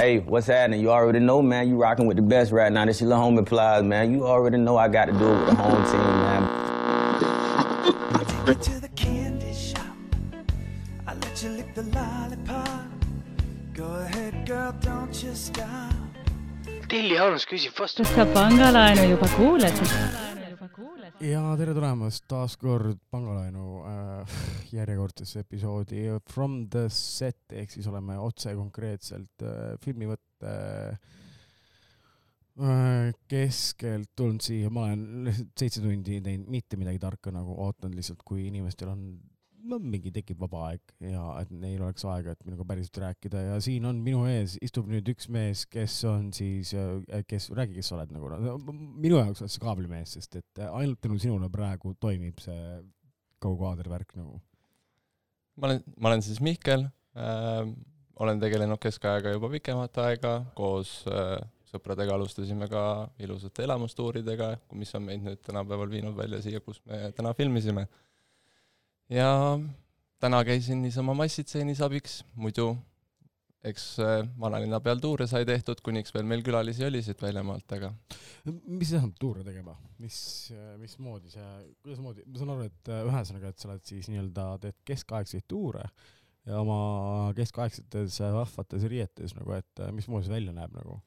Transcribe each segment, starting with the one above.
Hey, what's happening? You already know, man. You rocking with the best right now. This your little homie Plies, man. You already know I got to do it with the home team, man. Harms küsib vastu. kas sa pangalaenu juba kuulasid? ja tere tulemast taas kord Pangalaenu äh, järjekordsesse episoodi From the set ehk siis oleme otse konkreetselt äh, filmivõtte äh, keskelt tulnud siia, ma olen seitse tundi teinud mitte midagi tarka nagu ootanud lihtsalt, kui inimestel on no mingi tekib vaba aeg ja et neil oleks aega, et minuga päriselt rääkida ja siin on minu ees istub nüüd üks mees, kes on siis, kes, räägi, kes sa oled nagu, minu jaoks oled sa kaablimees, sest et ainult tänu sinule praegu toimib see kogu kaadervärk nagu. ma olen, ma olen siis Mihkel äh,, olen tegelenud keskajaga juba pikemat aega, koos äh, sõpradega alustasime ka ilusate elamustuuridega, mis on meid nüüd tänapäeval viinud välja siia, kus me täna filmisime. Ja täna käisin niisama massitseenis abiks, muidu eks äh, vanalinna peal tuure sai tehtud, kuniks veel meil külalisi oli siit väljamaalt, aga mis see tähendab tuure tegema, mis, mismoodi see, kuidasmoodi, ma saan aru, et äh, ühesõnaga, et sa oled siis nii-öelda, teed keskaegseid tuure ja oma keskaegsetes äh, vahvates riietes nagu, et äh, mismoodi see välja näeb nagu?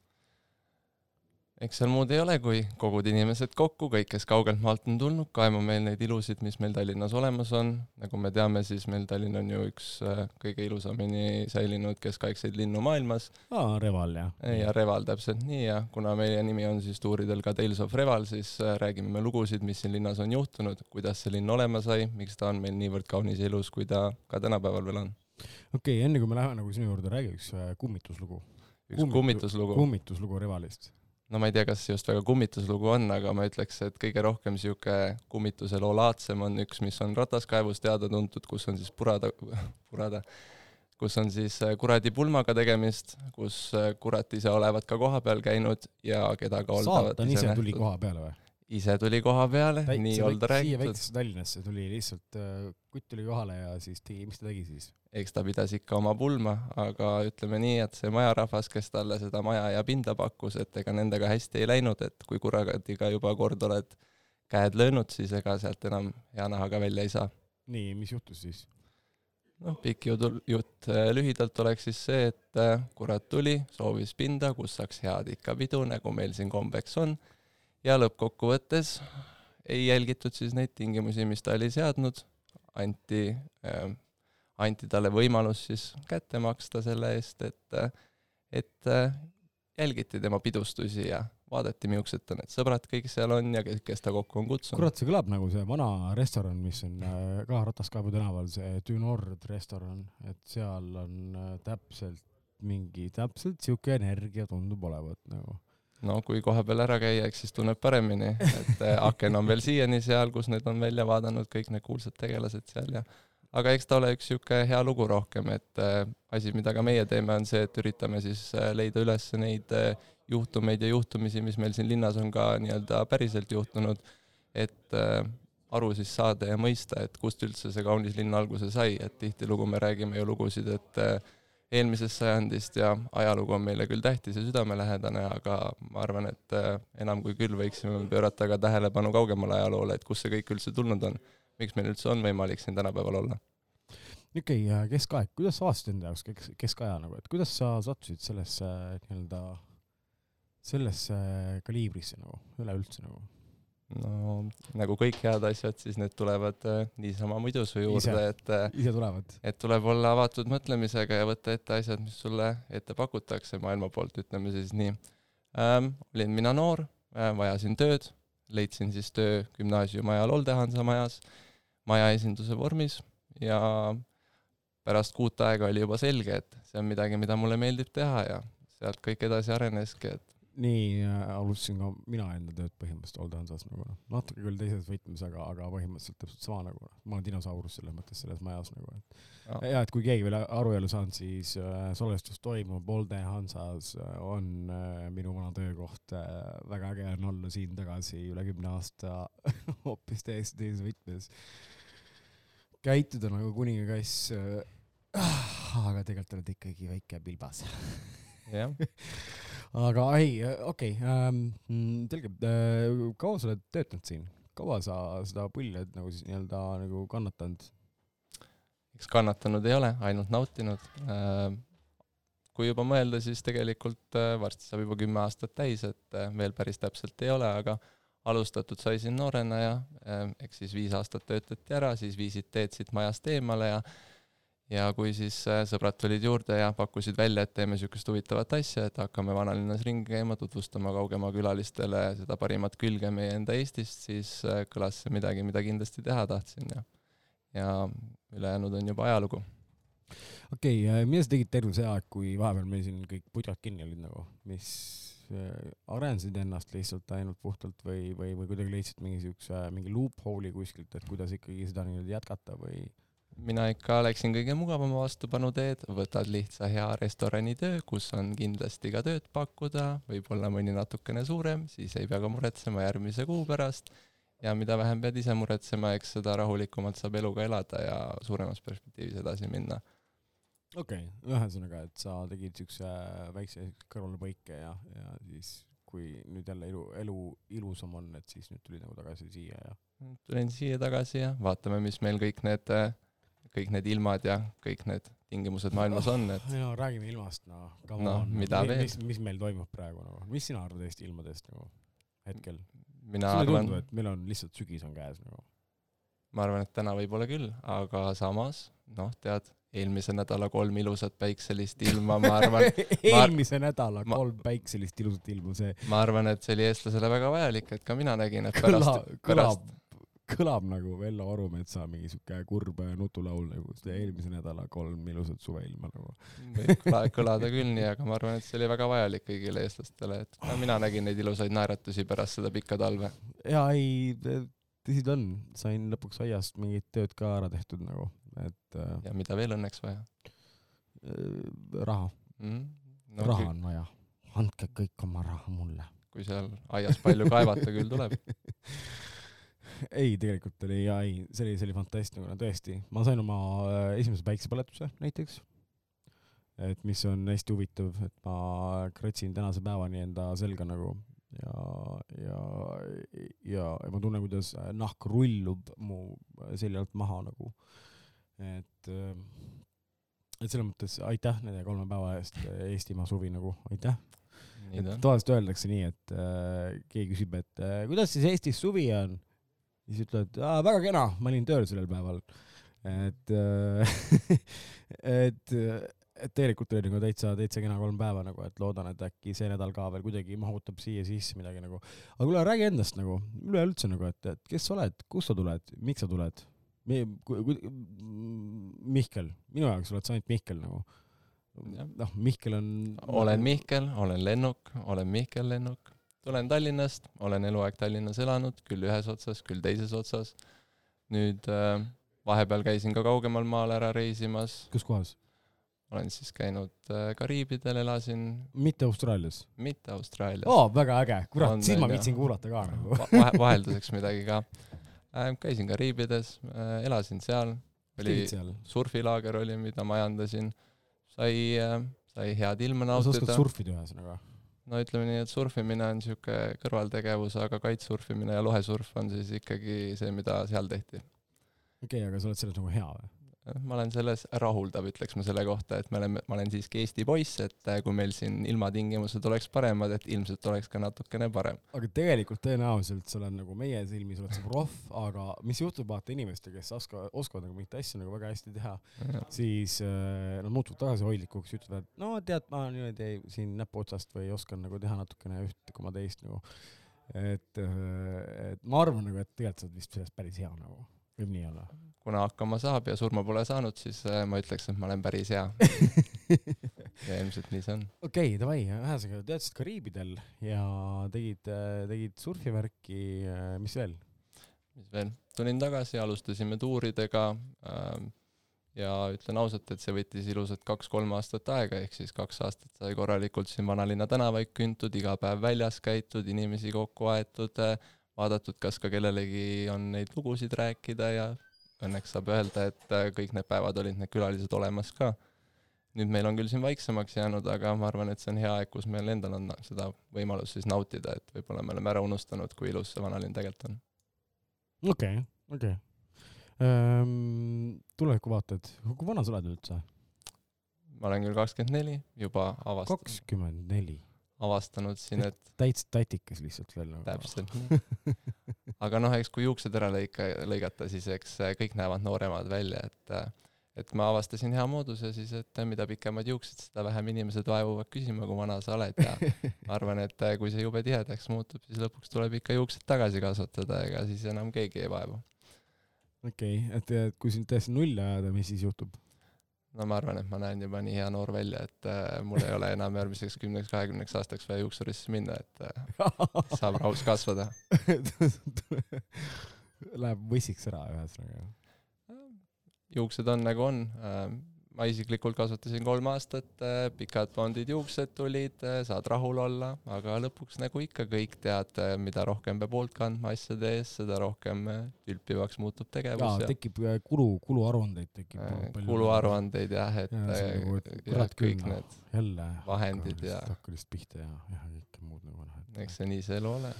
Eks seal muud ei ole, kui kogud inimesed kokku, kõik, kes kaugelt maalt on tulnud, kaema meil neid ilusid, mis meil Tallinnas olemas on. nagu me teame, siis meil Tallinn on ju üks äh, kõige ilusamini säilinud keskaegseid linnu maailmas aa, Reval jah? ja Reval täpselt nii ja kuna meie nimi on siis tuuridel ka Tales of Reval, siis äh, räägime me lugusid, mis siin linnas on juhtunud, kuidas see linn olema sai, miks ta on meil niivõrd kaunis ja ilus, kui ta ka tänapäeval veel on. okei okay,, enne kui me läheme nagu sinu juurde, räägi üks äh, kummituslugu. üks Kummitu- kummituslugu. kummituslugu Revalist. No ma ei tea, kas just väga kummituslugu on, aga ma ütleks, et kõige rohkem sihuke kummituse loo laadsem on üks, mis on Rataskaevus teada-tuntud, kus on siis purada, purada, kus on siis äh, kuradi pulmaga tegemist, kus äh, kurat ise olevat ka kohapeal käinud ja keda ka saatan ise tuli koha peale või? Ise tuli koha peale, nii olda siia räägitud, väiksesse Tallinnasse tuli lihtsalt äh, kutt tuli kohale ja siis tegi, mis ta tegi siis? eks ta pidas ikka oma pulma, aga ütleme nii, et see majarahvas, kes talle seda maja ja pinda pakkus, et ega nendega hästi ei läinud, et kui kuradiga juba kord oled käed löönud, siis ega sealt enam hea nahaga välja ei saa. nii, mis juhtus siis? noh, pikk jutu, jutt äh, lühidalt oleks siis see, et äh, kurat tuli, soovis pinda, kus saaks head ikka pidu, nagu meil siin kombeks on, ja lõppkokkuvõttes ei jälgitud siis neid tingimusi, mis ta oli seadnud, anti äh,, anti talle võimalus siis kätte maksta selle eest, et äh, et äh, jälgiti tema pidustusi ja vaadati, millised ta need sõbrad kõik seal on ja kes, kes ta kokku on kutsunud. kurat, see kõlab nagu see vana restoran, mis on äh, ka Rataskaevu tänaval, see Du Nord restoran, et seal on äh, täpselt mingi, täpselt siuke energia tundub olevat nagu. No kui kohapeal ära käia, eks siis tunneb paremini, et äh, aken on veel siiani seal, kus need on välja vaadanud kõik need kuulsad tegelased seal ja aga eks ta ole üks sihuke hea lugu rohkem, et äh, asi, mida ka meie teeme, on see, et üritame siis äh, leida üles neid juhtumeid ja juhtumisi, mis meil siin linnas on ka nii-öelda päriselt juhtunud, et aru siis saada ja mõista, et kust üldse see kaunis linn alguse sai, et tihtilugu me räägime ju lugusid, et eelmisest sajandist ja ajalugu on meile küll tähtis ja südamelähedane, aga ma arvan, et äh, enam kui küll võiksime me pöörata ka tähelepanu kaugemale ajaloole, et kust see kõik üldse tulnud on. miks meil üldse on võimalik siin tänapäeval olla. okei okay,, keskaeg, kuidas sa avastasid enda jaoks kesk, keskaja nagu, et kuidas sa sattusid sellesse nii-öelda, sellesse kaliibrisse nagu, üleüldse nagu? No nagu kõik head asjad, siis need tulevad äh, niisama muidusu juurde Ise., et äh, ise tulevad? et tuleb olla avatud mõtlemisega ja võtta ette asjad, mis sulle ette pakutakse maailma poolt, ütleme siis nii ähm,. olin mina noor äh,, vajasin tööd, leidsin siis töö gümnaasiumi ajal Oldehansa majas, maja esinduse vormis ja pärast kuut aega oli juba selge, et see on midagi, mida mulle meeldib teha ja sealt kõik edasi areneski, et nii äh, alustasin ka mina enda tööd põhimõtteliselt Old Hansas nagu noh, natuke küll teises võtmes, aga, aga põhimõtteliselt täpselt sama nagu noh, ma olen dinosaurus selles mõttes selles majas nagu, et Aa. ja et kui keegi veel aru ei ole saanud, siis äh, salvestus toimub Old Hansas äh, on äh, minu vana töökoht äh,, väga äge on olla siin tagasi üle kümne aasta hoopis täiesti teises võtmes. käituda nagu kuningakass äh,, aga tegelikult oled ikkagi väike pilbas jah, aga ei, okei okay,, selge, kaua sa oled töötanud siin, kaua sa seda pulli oled nagu siis nii-öelda nagu kannatanud? eks kannatanud ei ole, ainult nautinud. kui juba mõelda, siis tegelikult äh, varsti saab juba kümme aastat täis, et äh, veel päris täpselt ei ole, aga alustatud sai siin noorena ja äh, eks siis viis aastat töötati ära, siis viisid teed siit majast eemale ja ja kui siis äh, sõbrad tulid juurde ja pakkusid välja, et teeme niisugust huvitavat asja, et hakkame vanalinnas ringi käima, tutvustama kaugemaa külalistele seda parimat külge meie enda Eestist, siis äh, kõlas see midagi, mida kindlasti teha tahtsin ja ja ülejäänud on juba ajalugu. okei okay,, mida sa tegid terve see aeg, kui vahepeal meil siin kõik pudjad kinni olid nagu, mis äh, arendasid ennast lihtsalt ainult puhtalt või, või, või kuidagi leidsid mingi siukse, mingi loophole'i kuskilt, et kuidas ikkagi seda nii-öelda jätkata või? Mina ikka läksin kõige mugavama vastupanuteed, võtad lihtsa hea restoranitöö, kus on kindlasti ka tööd pakkuda, võib-olla mõni natukene suurem, siis ei pea ka muretsema järgmise kuu pärast. Ja mida vähem pead ise muretsema, eks seda rahulikumalt saab eluga elada ja suuremas perspektiivis edasi minna. okei okay,, ühesõnaga, et sa tegid siukse väikse kõrvalepõike ja, ja siis kui nüüd jälle elu, elu ilusam on, et siis nüüd tulid nagu tagasi siia ja tulin siia tagasi ja vaatame, mis meil kõik need, kõik need ilmad ja kõik need tingimused maailmas on, et no räägime ilmast, no come No, on, mida veel? mis, mis meil toimub praegu nagu, mis sina arvad Eesti ilmadest nagu hetkel? mina sulle arvan tundu, et meil on lihtsalt sügis on käes nagu? ma arvan, et täna võib-olla küll, aga samas noh, tead, eelmise nädala kolm ilusat päikselist ilma, ma arvan, eelmise nädala ma- kolm päikselist ilusat ilmu, see ma arvan, et see oli eestlasele väga vajalik, et ka mina nägin, et pärast kõlab, kõlab, nagu Vello Orumetsa mingi siuke kurb nutulaul nagu eelmise nädala kolm ilusat suveilma nagu. võib kõla- kõlada küll nii, aga ma arvan, et see oli väga vajalik kõigile eestlastele, et ka mina nägin neid ilusaid naeratusi pärast seda pikka talve. ja ei, tõsi ta on, sain lõpuks aiast mingit tööd ka ära tehtud nagu, et äh, ja mida veel õnneks vaja äh, raha mm?. no,, no raha on vaja, andke kõik oma raha mulle. kui seal aias palju kaevata, küll tuleb. ei, tegelikult oli ja ei, see oli, see oli fantastiline, tõesti, ma sain oma äh, esimese päiksepõletuse näiteks, et mis on hästi huvitav, et ma kratsin tänase päevani enda selga nagu ja, ja, ja, ja ma tunnen, kuidas nahk rullub mu selja alt maha nagu, et äh, et selles mõttes aitäh nende kolme päeva eest Eestimaa suvi nagu, aitäh. on. tavaliselt öeldakse nii, et äh, keegi küsib, et äh, kuidas siis Eestis suvi on, siis ütled, väga kena, ma olin tööl sellel päeval. et äh, et, et tegelikult oli nagu täitsa, täitsa kena kolm päeva nagu, et loodan, et äkki see nädal ka veel kuidagi mahutab siia sisse midagi nagu. aga kuule, räägi endast nagu, üleüldse nagu, et, et kes sa oled, kust sa tuled, miks sa tuled? Mihkel, minu jaoks oled sa ainult Mihkel nagu. Noh, Mihkel on. olen Mihkel, olen Lennuk, olen Mihkel Lennuk, tulen Tallinnast, olen eluaeg Tallinnas elanud, küll ühes otsas, küll teises otsas. nüüd äh, vahepeal käisin ka kaugemal maal ära reisimas, kus kohas? olen siis käinud äh, Kariibidel, elasin mitte Austraalias. mitte Austraalias oo, väga äge, kurat siis ma viitsin kuulata ka nagu. Va- vahe- vahelduseks midagi ka äh,. käisin Kariibides äh,, elasin seal, oli seal? surfilaager oli, mida majandasin, sai sai head ilma sa oskad nautida. surfida ühesõnaga? No ütleme nii, et surfimine on niisugune kõrvaltegevus, aga kitesurfimine ja lohesurf on siis ikkagi see, mida seal tehti. okei okay,, aga sa oled selles nagu hea või? Ma olen selles rahuldav, ütleks ma selle kohta, et me oleme, ma olen siiski Eesti poiss, et äh, kui meil siin ilmatingimused oleks paremad, et ilmselt oleks ka natukene parem. aga tegelikult tõenäoliselt sa oled nagu meie silmis oled sa proff, aga mis juhtub vaata inimestega, kes oska-, oskavad nagu mingit asja nagu väga hästi teha, siis äh, nad muutuvad tagasihoidlikuks, ütlevad, no tead, ma niimoodi siin näpuotsast või oskan nagu teha natukene ühte koma teist nagu. et, et ma arvan nagu, et tegelikult sa oled vist selles päris hea nagu, võib nii olla. Kuna hakkama saab ja surma pole saanud, siis äh, ma ütleks, et ma olen päris hea. ja ilmselt nii see on. okei okay,, davai, ühesõnaga teadsid Kariibidel ja tegid, tegid surfivärki, mis veel? mis veel, tulin tagasi, alustasime tuuridega ähm, ja ütlen ausalt, et see võttis ilusad kaks-kolm aastat aega, ehk siis kaks aastat sai korralikult siin vanalinna tänavaid küntud, iga päev väljas käitud, inimesi kokku aetud, vaadatud, kas ka kellelegi on neid lugusid rääkida ja õnneks saab öelda, et äh, kõik need päevad olid need külalised olemas ka. nüüd meil on küll siin vaiksemaks jäänud, aga ma arvan, et see on hea aeg, kus meil endal on seda võimalust siis nautida, et võib-olla me oleme ära unustanud, kui ilus see vanalinn tegelikult on. okei, okei. tulevikuvaated, kui vana sa oled üldse? ma olen küll kakskümmend neli, juba avastanud, kakskümmend neli. Avastanud siin, et täitsa tatikas lihtsalt veel nagu. täpselt nii. aga noh, eks kui juuksed ära lõika, lõigata, siis eks äh, kõik näevad nooremad välja, et äh, et ma avastasin hea mooduse siis, et mida pikemad juuksed, seda vähem inimesed vaevuvad küsima, kui vana sa oled ja ma arvan, et äh, kui see jube tihedaks muutub, siis lõpuks tuleb ikka juuksed tagasi kasvatada, ega siis enam keegi ei vaevu. okei, et et kui sind täiesti nulli ajada, mis siis juhtub? No ma arvan, et ma näen juba nii hea noor välja, et äh, mul ei ole enam järgmiseks kümneks-kahekümneks aastaks vaja juuksurisse minna, et äh, saab rahus kasvada. Läheb võsiks ära ühesõnaga. juuksed on nagu on. Ma isiklikult kasvatasin kolm aastat, pikad blondid juuksed tulid, saad rahul olla, aga lõpuks nagu ikka kõik tead, mida rohkem peab hoolt kandma asjade eest, seda rohkem äh, tülpivaks muutub jaa tegevus, ja tekib äh, kulu, kuluaruandeid tekib äh, palju. kuluaruandeid jah, et Jaa, on nagu, et äh, kurat küll, noh. need, jälle. vahendid ja- hakkad lihtsalt pihta ja, ja kõike muud nagu noh. eks see nii see elu ole.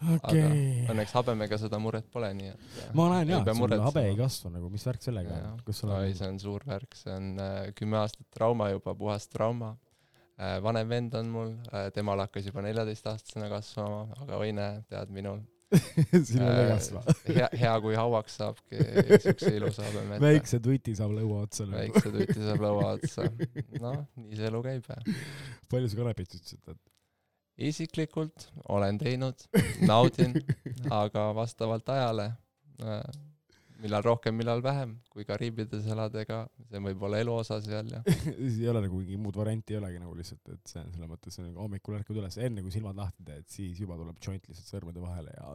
okei. õnneks habemega seda muret pole, nii et ma näen ei jaa, et sul habe ei kasva nagu, mis värk sellega Jaa. on, kas sa oi, oled see on suur värk, see on äh, kümme aastat trauma juba, puhas trauma äh,. vanem vend on mul äh,, temal hakkas juba neljateistaastasena kasvama, aga oi näe, tead minul sinul ei äh, kasva. hea, hea kui hauaks saabki siukse ilusa habemeta. väikse tuti saab lõua otsa lööma. väikse tuti saab lõua otsa. noh, nii see elu käib palju sa kanepit ütlesid, et isiklikult olen teinud, naudin, aga vastavalt ajale äh, millal rohkem, millal vähem, kui Kariibides elada, ega see võib olla elu osa seal ja siis ei ole nagu mingi muud varianti ei olegi nagu lihtsalt, et see on selles mõttes nagu hommikul ärkad üles, enne kui silmad lahti teed, siis juba tuleb joint lihtsalt sõrmede vahele ja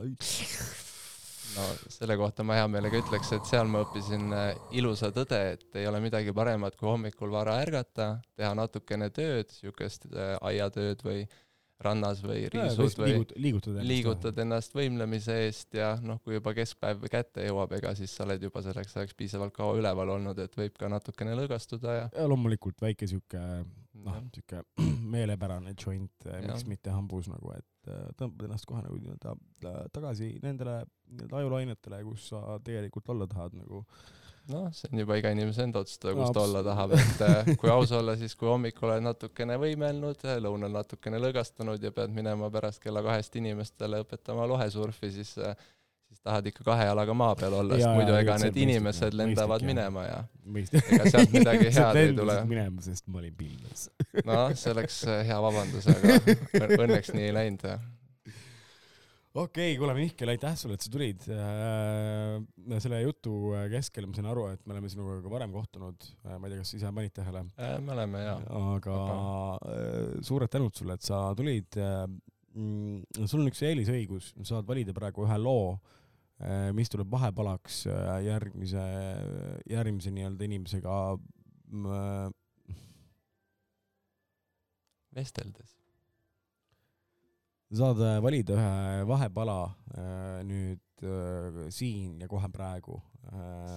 no selle kohta ma hea meelega ütleks, et seal ma õppisin äh, ilusa tõde, et ei ole midagi paremat kui hommikul vara ärgata, teha natukene tööd, siukest äh, aiatööd või rannas või riisud või liigutad, liigutad ennast. liigutad ennast võimlemise eest ja noh, kui juba keskpäev kätte jõuab, ega siis sa oled juba selleks ajaks piisavalt kaua üleval olnud, et võib ka natukene lõõgastuda ja ja loomulikult väike siuke noh, siuke meelepärane joint, miks Jah. mitte hambus nagu, et äh, tõmbad ennast kohe nagu nii-öelda äh, tagasi nendele nii-öelda ajulainetele, kus sa tegelikult olla tahad nagu. noh, see on juba iga inimese enda otsustada, kus ta olla tahab, et äh, kui aus olla, siis kui hommikul oled natukene võimelnud, lõunal natukene lõõgastunud ja pead minema pärast kella kahest inimestele õpetama lohesurfi, siis äh, siis tahad ikka kahe jalaga maa peal olla, sest muidu ega need mõistlik, inimesed jah, lendavad jah. minema ja mõist-. ega sealt midagi head ei tule. minema, sest ma olin pilves. noh, see oleks äh, hea vabandus, aga õnneks nii ei läinud okei okay,, kuule Mihkel, aitäh sulle, et sa tulid äh,. selle jutu keskel ma sain aru, et me oleme sinuga ka varem kohtunud äh,, ma ei tea, kas ise panid tähele, äh, me oleme ja aga äh, suured tänud sulle, et sa tulid äh,. Mm, sul on üks eelisõigus, sa saad valida praegu ühe loo äh,, mis tuleb vahepalaks äh, järgmise, järgmise nii-öelda inimesega äh, vesteldes. Saad äh, valida ühe vahepala äh, nüüd äh, siin ja kohe praegu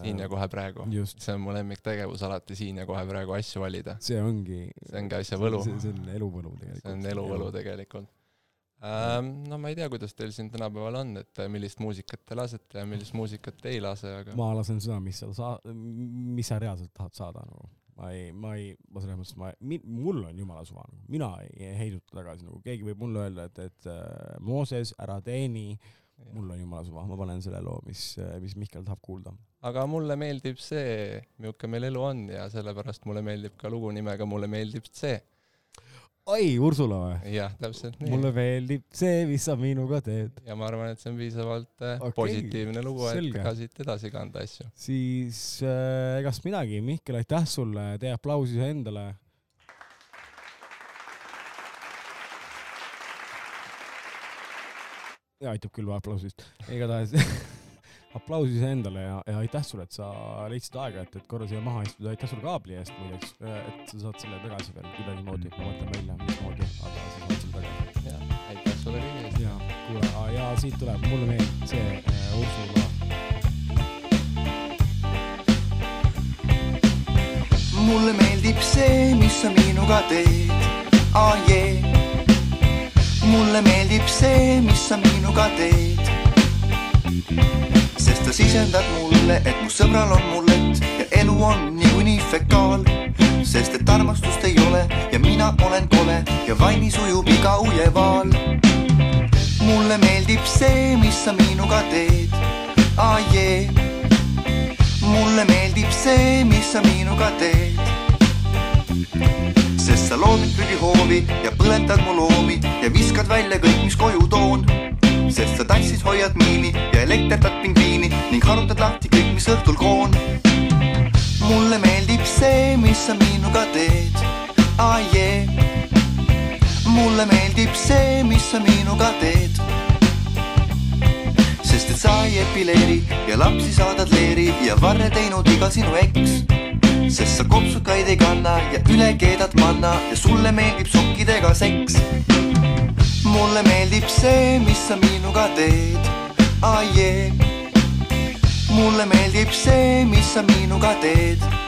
siin ja kohe praegu. just, see on mu lemmiktegevus alati siin ja kohe praegu asju valida. see ongi. See ongi asja võlu. see, on elu võlu tegelikult. see on elu võlu. tegelikult ähm,. no ma ei tea, kuidas teil siin tänapäeval on, et millist muusikat te lasete ja millist muusikat te ei lase, aga ma lasen seda, mis sa saa-, mis sa reaalselt tahad saada nagu. Ma ei, ma ei, ma selles mõttes, ma, mul on jumala suva nagu, mina ei heiduta tagasi nagu, keegi võib mulle öelda, et, et äh, Mooses, ära teeni, mul on jumala suva, ma panen selle loo, mis, mis Mihkel tahab kuulda. aga mulle meeldib see, milline meil elu on ja sellepärast mulle meeldib ka lugu nimega Mulle meeldib see ai, Ursula või? jah, täpselt nii. mulle meeldib see, mis sa minuga teed. ja ma arvan, et see on piisavalt äh, okay. positiivne lugu, et ka siit edasi kanda asju. siis äh, egas midagi, Mihkel, aitäh sulle, tee aplaus iseendale ja aitab küll aplausist, igatahes aplaus iseendale ja, ja aitäh sulle, et sa leidsid aega, et, et korra siia maha istuda, aitäh sulle kaabli eest muideks, et sa saad selle tagasi veel kuidagimoodi, ma mõtlen välja, mismoodi, aga sa saad selle tagasi. ja aitäh sulle kõigi eest. ja kuule, ja siit tuleb, mulle meeldib see äh, Ursula. mulle meeldib see, mis sa minuga teed, aa jee. mulle meeldib see, mis sa minuga teed. Sest sa sisendad mulle, et mu sõbral on mullet ja elu on niikuinii fekaal. sest et armastust ei ole ja mina olen kole ja vainis ujub iga ujevaal. mulle meeldib see, mis sa minuga teed, aa jee mulle meeldib see, mis sa minuga teed. sest sa loomid prügihoovi ja põletad mu loomi ja viskad välja kõik, mis koju toon. Sest sa tassid, hoiad miini ja elekterdad pingviini ning harutad lahti kõik, mis õhtul koon. mulle meeldib see, mis sa minuga teed, aa jee. mulle meeldib see, mis sa minuga teed sest et sa ei epileeri ja lapsi saadad leeri ja varre teinud iga sinu eks. sest sa kopsukaid ei kanna ja üle keedad manna ja sulle meeldib sokkidega seks. Mulle meeldib see, mis sa minuga teed, aa jee. mulle meeldib see, mis sa minuga teed.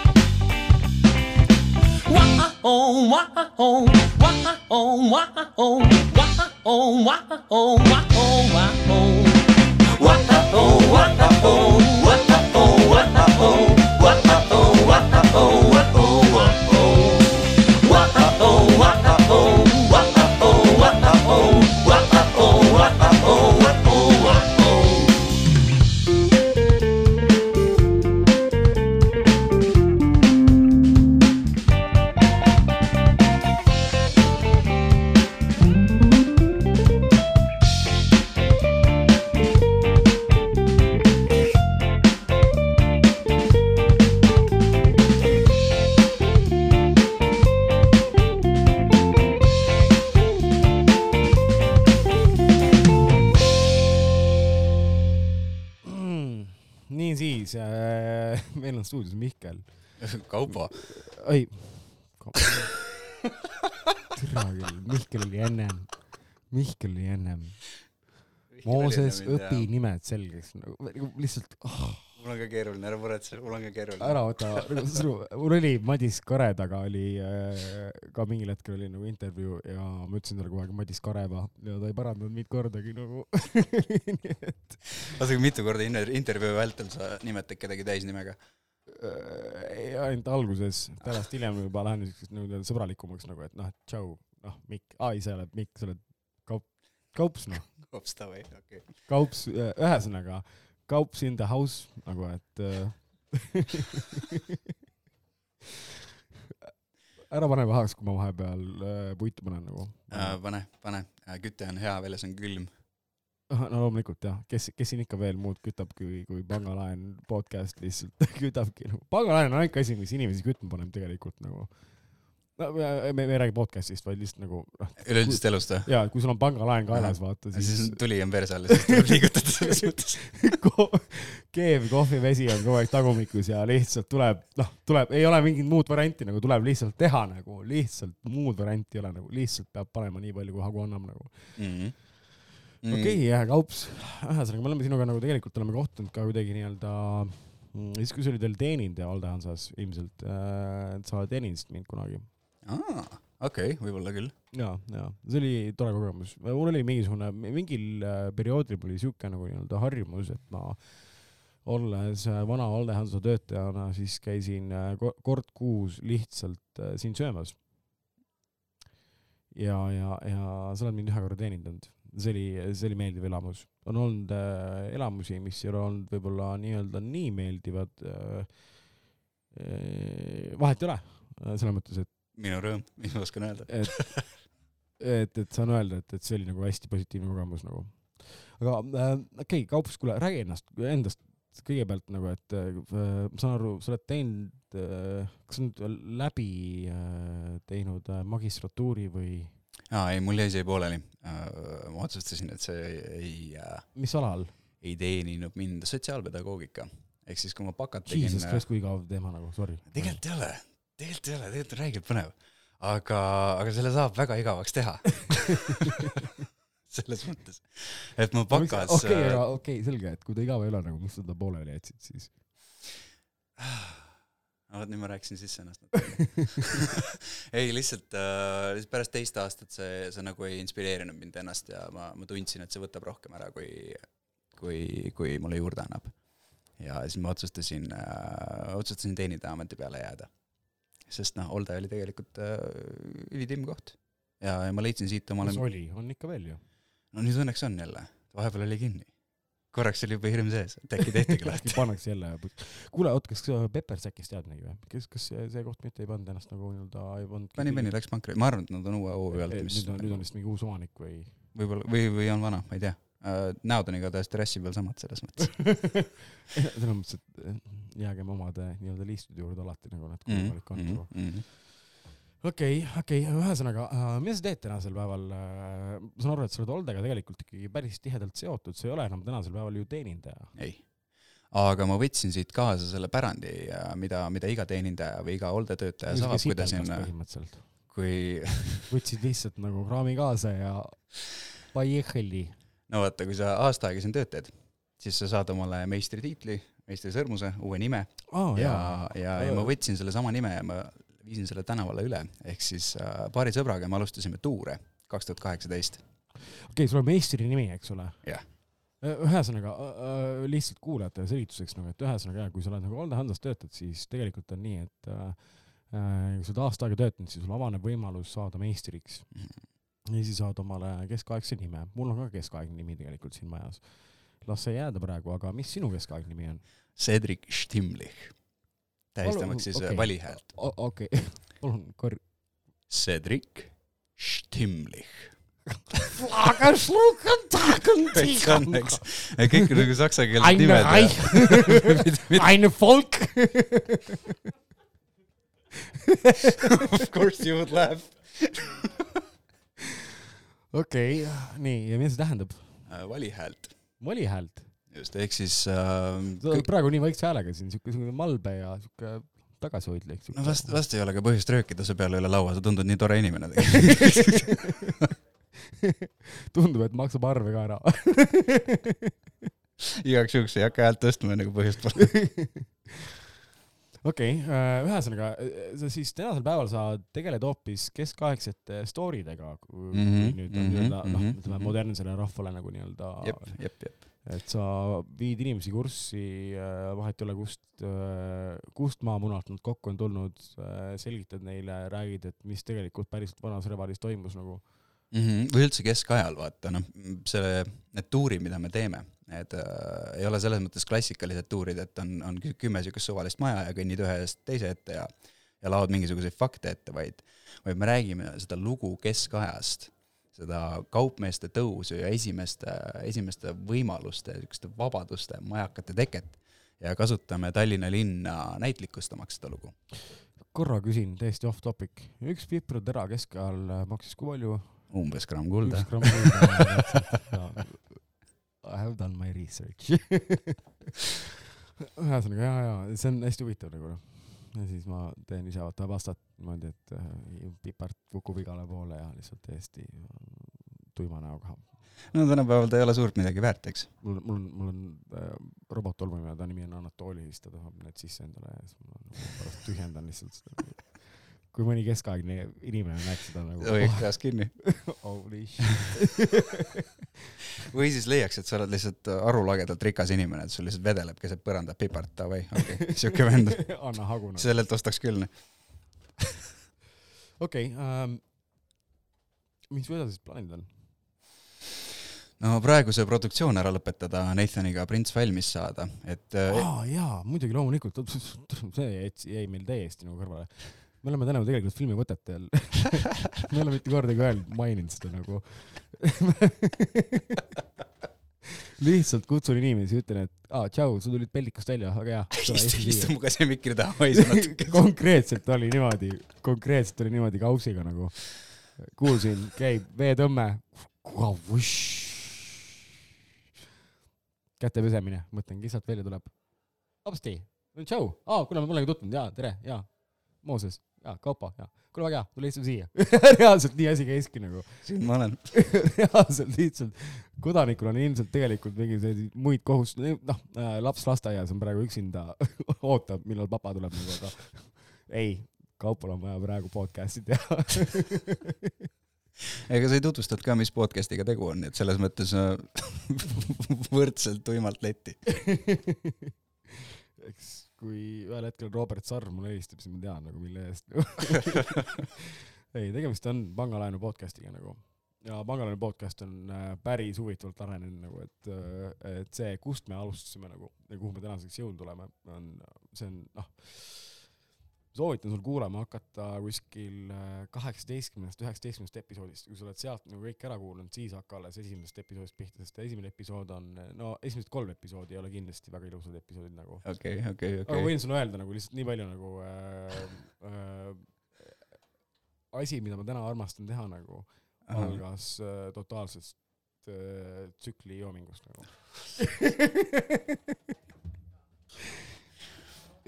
niisiis Kaupo, ei. türa küll, Mihkel oli ennem, Mihkel oli ennem. Mooses, õpi. nimed selgeks, nagu lihtsalt oh, mul on ka keeruline, ära muretse, mul on ka keeruline. ära võta, mul oli Madis Karetaga oli äh, ka mingil hetkel oli nagu intervjuu ja ma ütlesin talle kogu aeg Madis Kareva ja ta ei parandanud mind kordagi nagu nii et oota, aga mitu korda inter- intervjuu vältel sa nimetad kedagi täisnimega? Äh, ainult alguses, pärast hiljem juba lähen niisuguseks nagu sõbralikumaks nagu, et noh, et tšau, noh, Mikk, aa ei, sa oled Mikk, sa oled Kaup, Kaups noh, hops davai, okei. Kaups, ühesõnaga Kaups in the house nagu, et äh, ära pane pahaks, kui ma vahepeal äh, puitu panen nagu. pane, pane, küte on hea, väljas on külm. No loomulikult jah, kes, kes siin ikka veel muud kütab, kui, kui pangalaen podcast lihtsalt kütabki nagu, pangalaen on ainuke asi, mis inimesi kütma paneb tegelikult nagu. no me, me ei räägi podcast'ist, vaid lihtsalt nagu noh, üleüldisest elust või? ja kui sul on pangalaen kaelas, vaata siis siis tuli on perse all, siis tuleb liigutada selles mõttes. keev kohvivesi on kogu aeg tagumikus ja lihtsalt tuleb, noh, tuleb, ei ole mingit muud varianti nagu tuleb lihtsalt teha nagu, lihtsalt muud varianti ei ole nagu, lihtsalt peab panema nii palju, kui hagu annab nagu. Mhm. okei, jah, Kaups, ühesõnaga me oleme sinuga nagu tegelikult oleme kohtunud ka kuidagi nii-öelda mm, siis, kui sa olid veel teenindaja Valde Hansas ilmselt äh,, sa teenindasid mind kunagi. aa, okei, võib-olla küll. ja, ja see oli tore kogemus, mul oli mingisugune, mingil äh, perioodil mul oli siuke nagu nii-öelda harjumus, et ma olles äh, vana Valde Hansa töötajana, siis käisin äh, ko- kord kuus lihtsalt siin söömas. ja, ja, ja sa oled mind ühe korra teenindanud, see oli, see oli meeldiv elamus. on olnud äh, elamusi, mis ei ole olnud võib-olla nii-öelda nii meeldivad äh,. Äh, vahet ei ole, selles mõttes, et minu rõõm, mis ma oskan öelda. et, et, et saan öelda, et, et see oli nagu hästi positiivne kogemus nagu. aga äh, okei okay,, Kaups, kuule, räägi ennast, endast kõigepealt nagu, et äh, ma saan aru, sa oled teinud äh,, kas sa oled läbi äh, teinud äh, magistratuuri või? Aa ei, mul jäi see pooleli. ma otsustasin, et see ei, mis alal? ei teeninud mind sotsiaalpedagoogika. ehk siis, kui ma bakat tegin. Jesus Christ, kui igav teema nagu, sorry. tegelikult ei ole, tegelikult ei ole, tegelikult on räigelt põnev. aga, aga selle saab väga igavaks teha. selles mõttes, et ma bakas okei, aga okei selge, et kui ta igav ei ole nagu, miks sa ta pooleli jätsid siis? no vot nüüd ma rääkisin sisse ennast ei, lihtsalt äh, lihtsalt pärast teist aastat see, see nagu ei inspireerinud mind ennast ja ma, ma tundsin, et see võtab rohkem ära, kui, kui, kui mulle juurde annab. ja siis ma otsustasin äh,, otsustasin teenindaja-ameti peale jääda. sest noh, Olde oli tegelikult äh, ülitimm koht. ja, ja ma leidsin siit omale mis, oli, on ikka veel ju. no nüüd õnneks on jälle, vahepeal oli kinni. Korraks oli juba hirm sees, et äkki tehtigi lahti. pannakse jälle. kuule, oot, kas Peppersäkist tead midagi või? kes, kas see, koht mitte ei pannud ennast nagu nii-öelda, ei pannud pani, pani, läks pankrotti, ma arvan, et nad on uue hoovi pealt, nüüd on, nüüd on vist mingi uus omanik või? võib-olla, või, või on vana, ma ei tea. näod on igatahes terrassi peal samad selles mõttes. selles mõttes, et eh, jäägem omade nii-öelda liistude juurde alati nagu nad Mhm, võimalik on nagu. okei, okei, ühesõnaga, mida sa teed tänasel päeval? ma saan aru, et sa oled Oldega tegelikult ikkagi päris tihedalt seotud, sa ei ole enam tänasel päeval ju teenindaja. ei. aga ma võtsin siit kaasa selle pärandi, mida, mida iga teenindaja või iga oldetöötaja saab, kui ta põhimõtteliselt. kui võtsid lihtsalt nagu kraami kaasa ja paiehheli. no vaata, kui sa aasta aega siin tööd teed, siis sa saad omale meistritiitli, meistrisõrmuse, uue nime aa ja jaa., ja, ja ma võtsin sellesama nime ja ma viisin selle tänavale üle, ehk siis äh, paari sõbraga me alustasime tuure kaks tuhat kaheksateist. okei, sul on meistri nimi, eks ole? Jah. ühesõnaga äh, lihtsalt kuulajate selgituseks nagu, et ühesõnaga jah, kui sa oled nagu Olde Hansas töötad, siis tegelikult on nii, et äh, äh, kui sa oled aasta aega töötanud, siis sul avaneb võimalus saada meistriks ja siis saad omale keskaegse nime. mul on ka keskaegne nimi tegelikult siin majas. las see jääda praegu, aga mis sinu keskaegne nimi on? Cedric Stimlich, tähistamaks siis Okei. okay. valihäält. okei, palun kor-. Cedric Stimlich. on kõik õnneks, kõik nagu saksakeelsed Eine nimed. Eine Volk. Of course you would laugh. okei, nii ja mida see tähendab? valihäält, valihäält. just, ehk siis äh, praegu nii vaikse häälega siin, siuke, siuke malbe ja siuke tagasihoidlik. no vast, vast ei ole ka põhjust röökida su peale üle laua, sa tundud nii tore inimene tegelikult. tundub, et maksab arve ka ära. igaks juhuks ei hakka häält tõstma, enne kui põhjust pole. okei, ühesõnaga sa siis tänasel päeval sa tegeled hoopis keskaegsete story dega, kui Mhm, nüüd on mhm, nii-öelda noh, mhm, ütleme mhm. modernsele rahvale nagu nii-öelda jep, jep, jep. Et sa viid inimesi kurssi, vahet ei ole, kust, kust maamunalt nad kokku on tulnud, selgitad neile, räägid, et mis tegelikult päriselt vanas Revalis toimus nagu. mm. -hmm. või üldse keskajal, vaata noh, see, need tuurid, mida me teeme, need äh, ei ole selles mõttes klassikalised tuurid, et on, on kü- kümme niisugust suvalist maja ja kõnnid ühest teise ette ja ja laod mingisuguseid fakte ette, vaid, vaid me räägime seda lugu keskajast, seda kaupmeeste tõusu ja esimeste, esimeste võimaluste, niisuguste vabaduste, majakate teket ja kasutame Tallinna linna näitlikustamaks seda lugu. korra küsin täiesti off topic, üks piprutera keskajal maksis kui palju? umbes gramm kulda üks. gramm kulda. I have done my research. ühesõnaga ja, ja see on hästi huvitav nagu noh. Ja siis ma teen ise vaata pastat niimoodi, et äh, pipart kukub igale poole ja lihtsalt täiesti tuima näoga. no tänapäeval ta ei ole suurt midagi väärt, eks. mul, mul on, mul on äh, robottolmuimeja, ta nimi on Anatoli, siis ta tahab need sisse endale ja siis ma pärast tühjendan lihtsalt seda. Kui mõni keskaegne inimene näeks seda nagu hoiaks peas kinni. holy shit. või siis leiaks, et sa oled lihtsalt arulagedalt rikas inimene, et sul lihtsalt vedeleb keset põrandat pipart, davai, okei okay. siuke vend. anna hagu nagu. sellelt ostaks küll. okei ähm,, mis su edasised plaanid on? no praegu see produktsioon ära lõpetada, Nathaniga prints valmis saada, et äh, aa jaa, muidugi loomulikult, see jäi, jäi meil täiesti nagu kõrvale. Me oleme täna tegelikult filmivõtetel, me ei ole mitte kordagi öelnud, maininud seda nagu. lihtsalt kutsun inimesi, ütlen, et aa, tšau, sa tulid pellikust välja, väga hea. istu, mu käse mikri taha, hoidsin natuke. konkreetselt oli niimoodi, konkreetselt oli niimoodi kausiga nagu. kuulsin, käib veetõmme, käte pesemine, mõtlen, kes sealt välja tuleb. hopsti, tšau, aa, kuule, ma polegi tutvunud, jaa, tere, jaa, Mooses, jaa, Kaupo, jaa, kuule väga hea, tule istume siia. reaalselt nii asi käiski nagu, siin ma olen. reaalselt lihtsalt kodanikul on ilmselt tegelikult mingi selliseid muid kohustusi, noh, laps lasteaias on praegu üksinda, ootab, millal papa tuleb nagu, aga ei, Kaupol on vaja praegu podcast'i teha. ega sa ei tutvustanud ka, mis podcast'iga tegu on, nii et selles mõttes äh, võrdselt tuimalt letti. eks kui ühel hetkel Robert Sarv mulle helistab, siis ma tean nagu mille eest. ei, tegemist on pangalaenu podcast'iga nagu ja pangalaenu podcast on äh, päris huvitavalt arenenud nagu, et, et see, kust me alustasime nagu ja kuhu me tänaseks jõudnud oleme, on, see on noh, soovitan sul kuulama hakata kuskil äh, kaheksateistkümnest, üheksateistkümnest episoodist, kui sa oled sealt nagu kõik ära kuulanud, siis hakka alles esimesest episoodist pihta, sest esimene episood on, no esimesed kolm episoodi ei ole kindlasti väga ilusad episoodid nagu. okei, okei, aga okei. võin sulle öelda nagu lihtsalt nii palju nagu äh, äh, asi, mida ma täna armastan teha nagu, algas äh, totaalsest äh, tsükli joomingust nagu.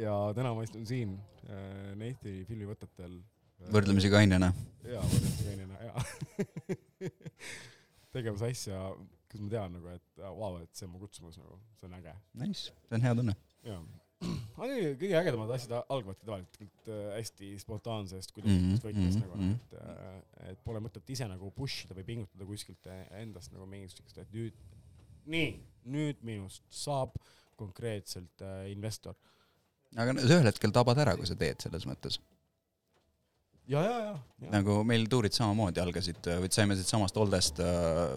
ja täna ma istun siin äh, Neiti filmivõtetel äh,. võrdlemisi kainena. jaa, võrdlemisi kainena, jaa. tegemas asja, kus ma tean nagu, et vau wow,, et see on mu kutsumus nagu, see on äge. Nice, see on hea tunne. jaa. aga kõige, kõige ägedamad asjad algavadki tavaliselt äh, hästi spontaansest Mhm, kuidagi võtmest mhm, nagu mhm., et äh, et pole mõtet ise nagu push ida või pingutada kuskilt endast nagu mingisugust, et nüüd, nii, nüüd minust saab konkreetselt äh, investor. Aga sa ühel hetkel tabad ära, kui sa teed selles mõttes. ja, ja, ja, ja. nagu meil tuurid samamoodi algasid, või saime siitsamast Oldest äh,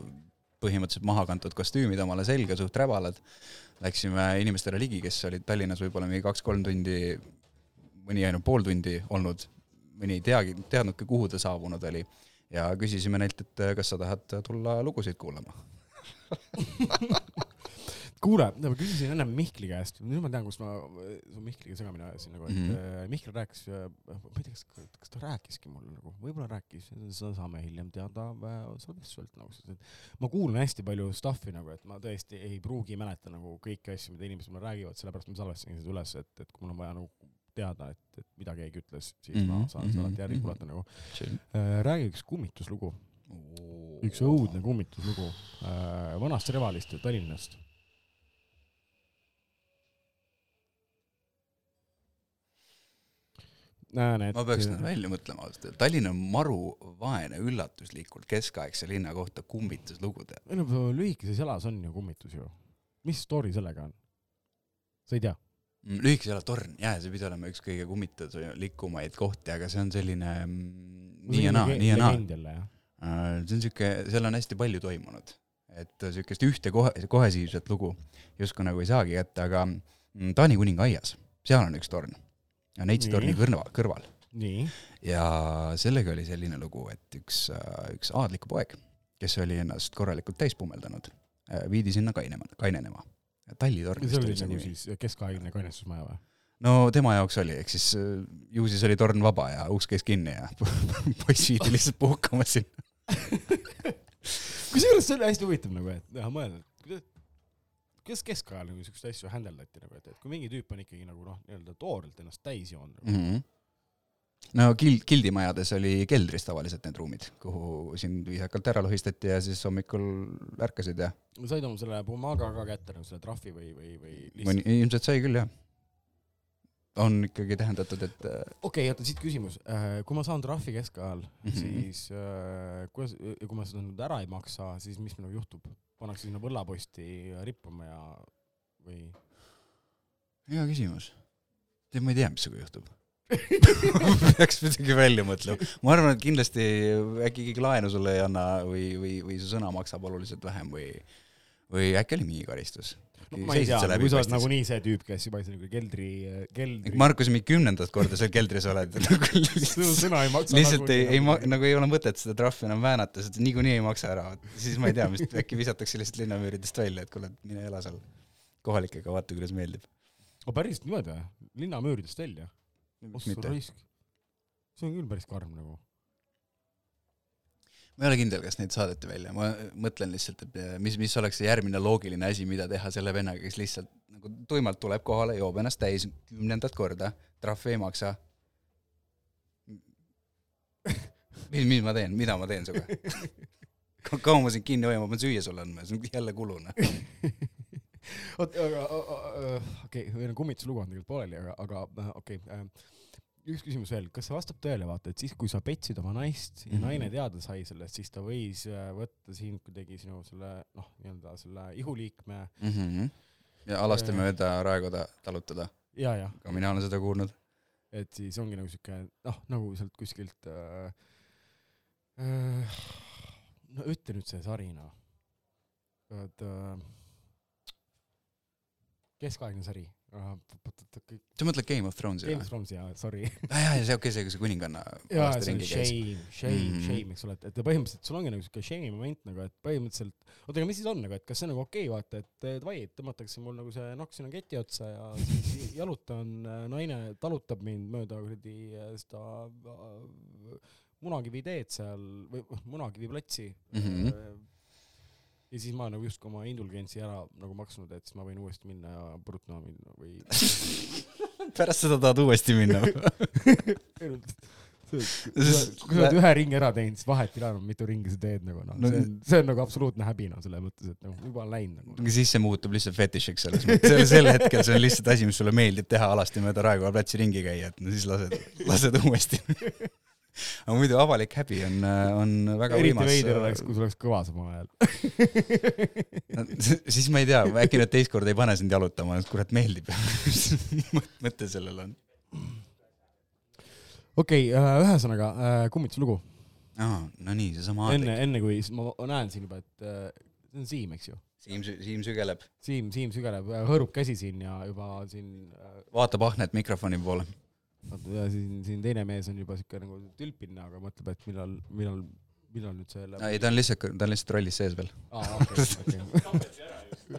põhimõtteliselt maha kantud kostüümid omale selga, suht räbalad. Läksime inimestele ligi, kes olid Tallinnas võib-olla mingi kaks-kolm tundi, mõni ainult pool tundi olnud, mõni ei teagi, teadnudki, kuhu ta saabunud oli. ja küsisime neilt, et äh, kas sa tahad tulla lugusid kuulama. kuule, ma küsisin ennem Mihkli käest, nüüd ma tean, kus ma su Mihkliga segamini ajasin nagu, et mm Mhm. -hmm. Mihkel rääkis, ma ei tea, kas, kas ta rääkiski mulle nagu, võib-olla rääkis, seda saame hiljem teada äh, salvestuselt nagu, sest et ma kuulan hästi palju stuff'i nagu, et ma tõesti ei pruugi mäleta nagu kõiki asju, mida inimesed mulle räägivad, sellepärast ma salvestasingi seda üles, et, et kui mul on vaja nagu teada, et, et mida keegi ütles, siis mm -hmm. ma Mhm, saan seda mhm, alati järgi mhm. kuulata nagu. räägi üks kummituslugu, üks õudne kummituslugu äh, vanast Revalist ja Tallinnast. näen, et ma peaks nüüd välja mõtlema ausalt öeldes, Tallinn on maru vaene üllatuslikult keskaegse linna kohta kummituslugude. ei no lühikeses jalas on ju kummitus ju. mis story sellega on? sa ei tea? Mm, lühikese jala torn, jaa, see pidi olema üks kõige kummituslikumaid kohti, aga see on selline mm, nii ja naa, nii ja naa. see on siuke, seal on hästi palju toimunud, et siukest ühte kohe, kohesiivset lugu justkui nagu ei saagi kätte, aga mm, Taani kuninga aias, seal on üks torn. Neitsi Nii. torni kõrval, kõrval ja sellega oli selline lugu, et üks, üks aadlik poeg, kes oli ennast korralikult täis pummeldanud, viidi sinna kainema, kainenema. Tallitorn see oli nagu nimi. siis keskaegne kainestusmaja või? no tema jaoks oli, ehk siis ju siis oli torn vaba ja uks käis kinni ja poiss viidi lihtsalt puhkama sinna. kusjuures see oli hästi huvitav nagu, et näha mõelda, et kuidas keskajal nagu siukseid asju händeldati nagu, et, et kui mingi tüüp on ikkagi nagu noh, nii-öelda toorelt ennast täis joonud nagu. mm. -hmm. no kild, gildimajades oli keldris tavaliselt need ruumid, kuhu sind viisakalt ära lohistati ja siis hommikul ärkasid ja said oma selle Pumaga ka kätte nagu selle trahvi või, või, või lihtsalt, ilmselt sai küll jah. on ikkagi tähendatud, et äh, okei okay,, oota siit küsimus, kui ma saan trahvi keskajal mm. -hmm. siis äh, kuidas, kui ma seda nüüd ära ei maksa, siis mis minuga juhtub? Pannakse sinna võllaposti rippuma ja, või? hea küsimus. tead, ma ei tea, mis sinuga juhtub. peaks midagi välja mõtlema. ma arvan, et kindlasti äkki keegi laenu sulle ei anna või, või, või su sõna maksab oluliselt vähem või, või äkki oli mingi karistus. No ma ei tea, kui sa oled nagunii see tüüp, kes juba nagu keldri, keldri. Markus, mingi kümnendat korda seal keldris oled. su sõna ei maksa. lihtsalt ei, ei nagu ei ole mõtet seda trahvi enam väänata, sest niikuinii ei maksa ära. siis ma ei tea, mis äkki visatakse lihtsalt linnamüüridest välja, et kuule, mine ela seal kohalikega, vaata, kuidas meeldib. aga päriselt niimoodi või? linnamüüridest välja? ossa raisk. see on küll päris karm nagu. Ma ei ole kindel, kas neid saadeti välja, ma mõtlen lihtsalt, et eh, mis, mis oleks see järgmine loogiline asi, mida teha selle vennaga, kes lihtsalt nagu tuimalt tuleb kohale, joob ennast täis kümnendat korda, trahvi ei maksa. mis, mis ma teen, mida ma teen sinuga? kaua ma sind kinni hoian, ma pean süüa sulle andma, see on jälle kulu, noh. oot, aga, okei, või no kummituslugu on tegelikult pooleli, aga, aga äh, okei okay,. Üks küsimus veel, kas see vastab tõele, vaata, et siis, kui sa petsid oma naist ja Mhm. naine teada sai sellest, siis ta võis äh, võtta sind kuidagi sinu selle noh, nii-öelda selle ihuliikme ja alasti mööda raekoda talutada, ka mina olen seda kuulnud. et siis ongi nagu siuke noh, nagu sealt kuskilt äh, äh, no ütle nüüd see sari noh, et äh, keskaegne sari. äh,, sa mõtled Game of Thronesi Game of? Thrones jaa, sorry. aa jaa, see okei, see, see kuninganna jaa, see on shame, shame mm. -hmm. shame, eks ole, et, et põhimõtteliselt sul ongi nagu siuke shame'i moment nagu, et põhimõtteliselt, oota, aga mis siis on nagu, et kas see on nagu okei okay,, vaata, et davai, tõmmatakse mul nagu see nokk sinna keti otsa ja siis jalutan, naine talutab mind mööda kuradi äh, seda äh, Munakivi teed seal või noh, Munakivi platsi Mhm. Ja siis ma nagu justkui oma indulgentsi ära nagu maksnud, et siis ma võin uuesti minna ja purutama minna või pärast seda tahad uuesti minna kui sa oled ühe ringi ära teinud, siis vahet ei ole enam, mitu ringi sa teed nagu noh No-, see on, see on nagu absoluutne häbi noh, selles mõttes, et nagu juba on läinud nagu. siis see muutub lihtsalt fetišiks selles mõttes, sel, sel hetkel see on lihtsalt asi, mis sulle meeldib teha, alasti mööda Raekoja platsi ringi käia, et no siis lased, lased uuesti. aga muidu avalik häbi on, on väga eriti võimas. veider oleks, kui sul oleks kõva samal ajal. siis ma ei tea, äkki nad teist korda ei pane sind jalutama, kurat meeldib. mõte sellel on. okei, ühesõnaga äh, kummituslugu. aa, no nii, seesama enne, aadlik. enne kui, ma näen siin juba, et äh, see on Siim, eks ju. Siim, Siim sügeleb, Siim, Siim sügeleb, hõõrub käsi siin ja juba siin äh, vaatab ahnet mikrofoni poole. Ja siin, siin teine mees on juba siuke nagu tülpine, aga mõtleb, et millal, millal, millal nüüd see läheb. ei, ta on lihtsalt, ta on lihtsalt rollis sees veel. aa, okei, okei.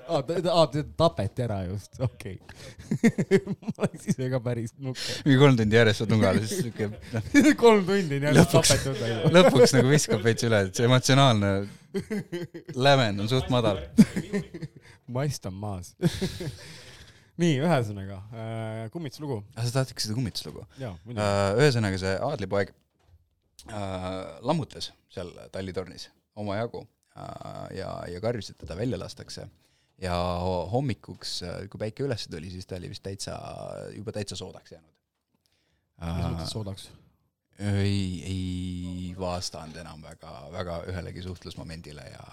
aa, ta, aa, ta tapeti ära just, okei. ma oleks ise ka päris nukker. mingi kolm tundi järjest saad nugale, siis siuke, noh, kolm tundi on jälle tapetud lõpuks nagu viskab veits üle, et see emotsionaalne lävend on suht madal. mast on maas. nii, ühesõnaga äh,, kummituslugu. aga sa tahad ikka seda kummituslugu? muidugi. ühesõnaga see aadlipoeg äh, lammutas seal tallitornis omajagu äh, ja, ja karjus, et teda välja lastakse. ja ho- hommikuks, kui päike üles tuli, siis ta oli vist täitsa, juba täitsa soodaks jäänud. mis mõttes soodaks? ei, ei vastanud enam väga, väga ühelegi suhtlusmomendile ja,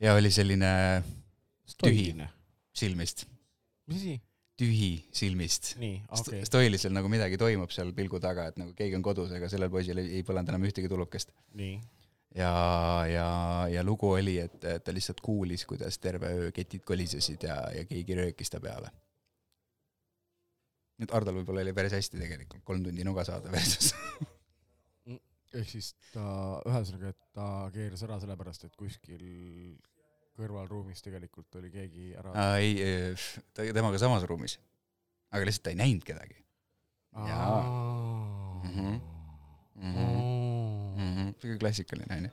ja oli selline tühi silmist, mis asi? tühi silmist. okay.. Stoilisel nagu midagi toimub seal pilgu taga, et nagu keegi on kodus, aga sellel poisil ei, ei põlenud enam ühtegi tulukest. ja, ja, ja lugu oli, et et ta lihtsalt kuulis, kuidas terve öö ketid kolisesid ja, ja keegi röökis ta peale. nüüd Hardol võib-olla oli päris hästi tegelikult, kolm tundi nuga saada versus. ehk siis ta, ühesõnaga, et ta keeras ära sellepärast, et kuskil kõrvalruumis tegelikult oli keegi ära. ei, ta temaga samas ruumis. aga lihtsalt ta ei näinud kedagi. jaa. Mhm. siuke klassikaline onju.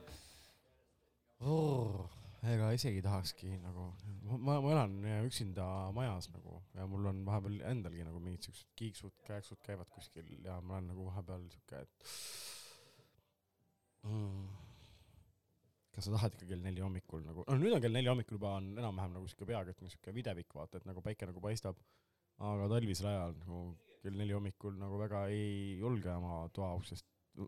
Oh, ega isegi tahakski nagu, ma, ma elan üksinda majas nagu ja mul on vahepeal endalgi nagu mingid siuksed kiiksud, kääksud käivad kuskil ja ma olen nagu vahepeal siuke, et mm, kas sa tahad ikka kell neli hommikul nagu, no nüüd on kell neli hommikul juba on enam-vähem nagu siuke peaaegu et siuke videvik vaata, et nagu päike nagu paistab, aga talvisel ajal nagu kell neli hommikul nagu väga ei julge oma toa uksest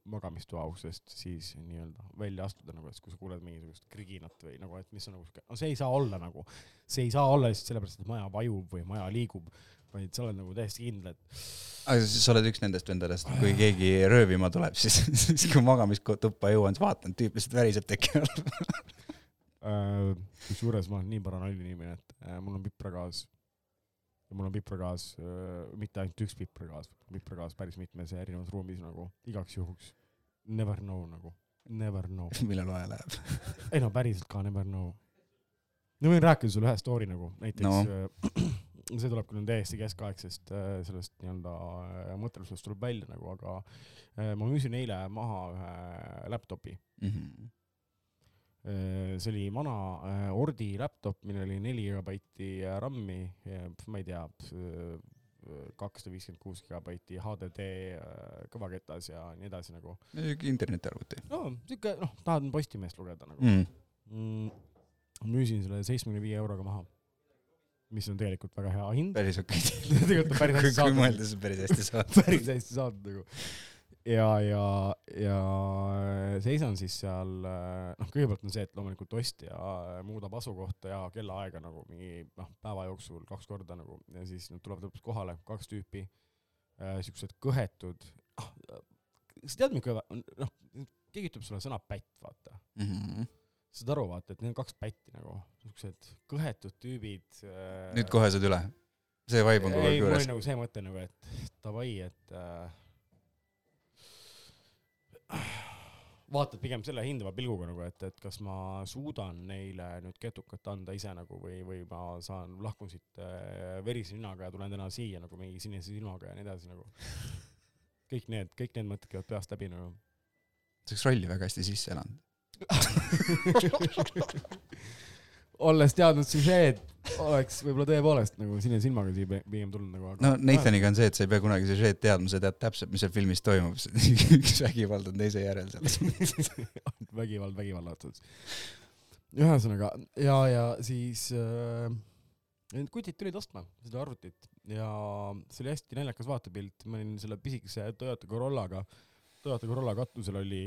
magamistoa uksest siis nii-öelda välja astuda nagu, et kui sa kuuled mingisugust kriginat või nagu, et mis on nagu siuke, no see ei saa olla nagu, see ei saa olla lihtsalt sellepärast, et maja vajub või maja liigub, vaid sa oled nagu täiesti kindel, et aga siis sa oled üks nendest vendadest, kui keegi röövima tuleb, siis, siis kui magamistuppa jõuan, siis vaatan, tüüp lihtsalt väriseb teki all. äh, kusjuures ma olen nii paranoiline inimene, et äh, mul on pipragaas ja mul on pipragaas äh,, mitte ainult üks pipragaas, pipragaas päris mitmes erinevas ruumis nagu igaks juhuks. Never know nagu, never know. millal vaja läheb. ei no päriselt ka never know. no võin rääkida sulle ühe story nagu, näiteks No. see tuleb küll täiesti keskaegsest äh, sellest nii-öelda äh, mõttelusest tuleb välja nagu, aga äh, ma müüsin eile maha ühe laptopi. Mhm. see oli vana Ordi laptop, millel oli neli gigabaiti RAM-i, ma ei tea, kakssada viiskümmend kuus gigabaiti HDD kõvaketas ja nii edasi nagu. internetiarvuti no siuke, noh, tahad Postimeest lugeda nagu mm.. mm,. müüsin selle seitsmekümne viie euroga maha, mis on tegelikult väga hea hind. päris okei. tegelikult on päris hästi kui saadud. mõelda, siis on päris hästi saadud. päris hästi saadud nagu. ja, ja, ja seisan siis seal, noh, kõigepealt on see, et loomulikult ostja muudab asukohta ja kellaaega nagu mingi noh, päeva jooksul kaks korda nagu ja siis nad tulevad lõpuks kohale, kaks tüüpi äh,, siuksed kõhetud ah,. sa tead, milline, noh, keegi ütleb sulle sõna pätt, vaata Mhm. Saad aru, vaata, et need on kaks pätti nagu, siuksed kõhetud tüübid äh,. nüüd kohe saad üle. see vibe on kogu aeg juures. nagu see mõte nagu, et davai, et äh, vaatad pigem selle hindava pilguga nagu, et, et kas ma suudan neile nüüd ketukat anda ise nagu või, või ma saan, lahkun siit äh, verise ninaga ja tulen täna siia nagu mingi sinise silmaga ja nii edasi nagu. kõik need, kõik need mõtted käivad peast läbi nagu. see oleks rolli väga hästi sisse elanud. olles teadnud süžeed, oleks võib-olla tõepoolest nagu sinise silmaga siia pigem tulnud nagu, aga no Nathaniga on see, et sa ei pea kunagi süžeed teadma, sa tead täpselt, mis seal filmis toimub. üks vägivald on teise järel seal. vägivald vägivalla otsas. ühesõnaga ja, ja siis äh, need kutid tulid ostma seda arvutit ja see oli hästi naljakas vaatepilt, ma olin selle pisikese Toyota Corollaga, Toyota Corolla katusel oli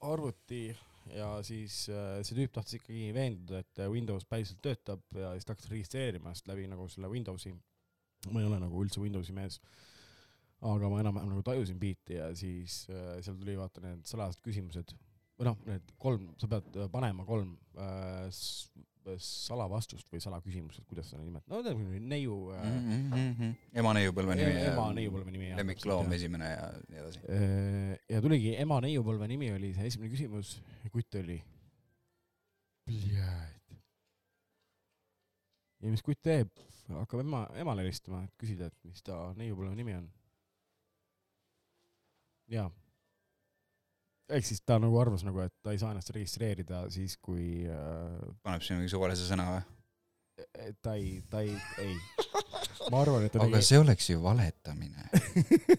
arvuti ja siis äh, see tüüp tahtis ikkagi veenduda, et Windows päriselt töötab ja siis ta hakkas registreerima ennast läbi nagu selle Windowsi. ma ei ole nagu üldse Windowsi mees. aga ma enam-vähem nagu tajusin biiti ja siis äh, seal tuli vaata need salajased küsimused või noh, need kolm, sa pead äh, panema kolm äh, salavastust või salaküsimust, kuidas sa neid nimetad, no tähendab neiu äh, ema neiupõlve nimi ema neiupõlve nimi. lemmikloom. esimene ja nii edasi. ja tuligi ema neiupõlve nimi oli see esimene küsimus ja kutt oli. ja mis kutt teeb, hakkab ema, emale helistama, et küsida, et mis ta neiupõlve nimi on. jaa. Ehk siis ta nagu arvas nagu, et ta ei saa ennast registreerida siis, kui äh, paneb sinna mingi suvalise sõna või? et ta ei, ta ei, ei. ma arvan, et ta aga see oleks ju valetamine.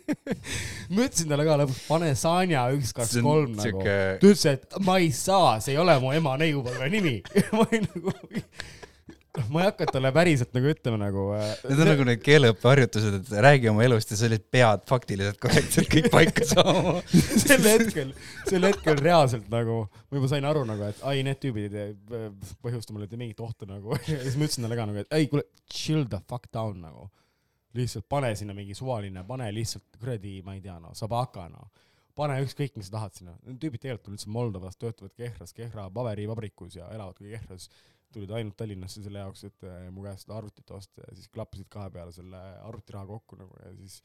ma ütlesin talle ka lõpuks, pane Sanja üks, kaks, kolm nagu. ta ütles, et ma ei saa, see ei ole mu ema neiupõlve nimi. ma olin nagu, ma ei hakanud talle päriselt nagu ütlema nagu. need on nagu need keeleõppeharjutused, et räägi oma elust ja sa lihtsalt pead faktiliselt korrektselt kõik paika saama. sel hetkel, sel hetkel reaalselt nagu, ma juba sain aru nagu, et ai, need tüübid ei põhjusta mulle mitte mingit ohtu nagu. ja siis ma ütlesin talle ka nagu, et ei kuule, chill the fuck down nagu. lihtsalt pane sinna mingi suvaline, pane lihtsalt kuradi, ma ei tea noh, sabaka noh. pane ükskõik, mis sa tahad sinna. Need tüübid tegelikult on üldse Moldovas, töötavad Kehras, Kehra paberivabrikus ja elavadki Kehras. Tulid ainult Tallinnasse selle jaoks, et eh, mu käest seda arvutit osta ja siis klappasid kahe peale selle arvutiraha kokku nagu ja siis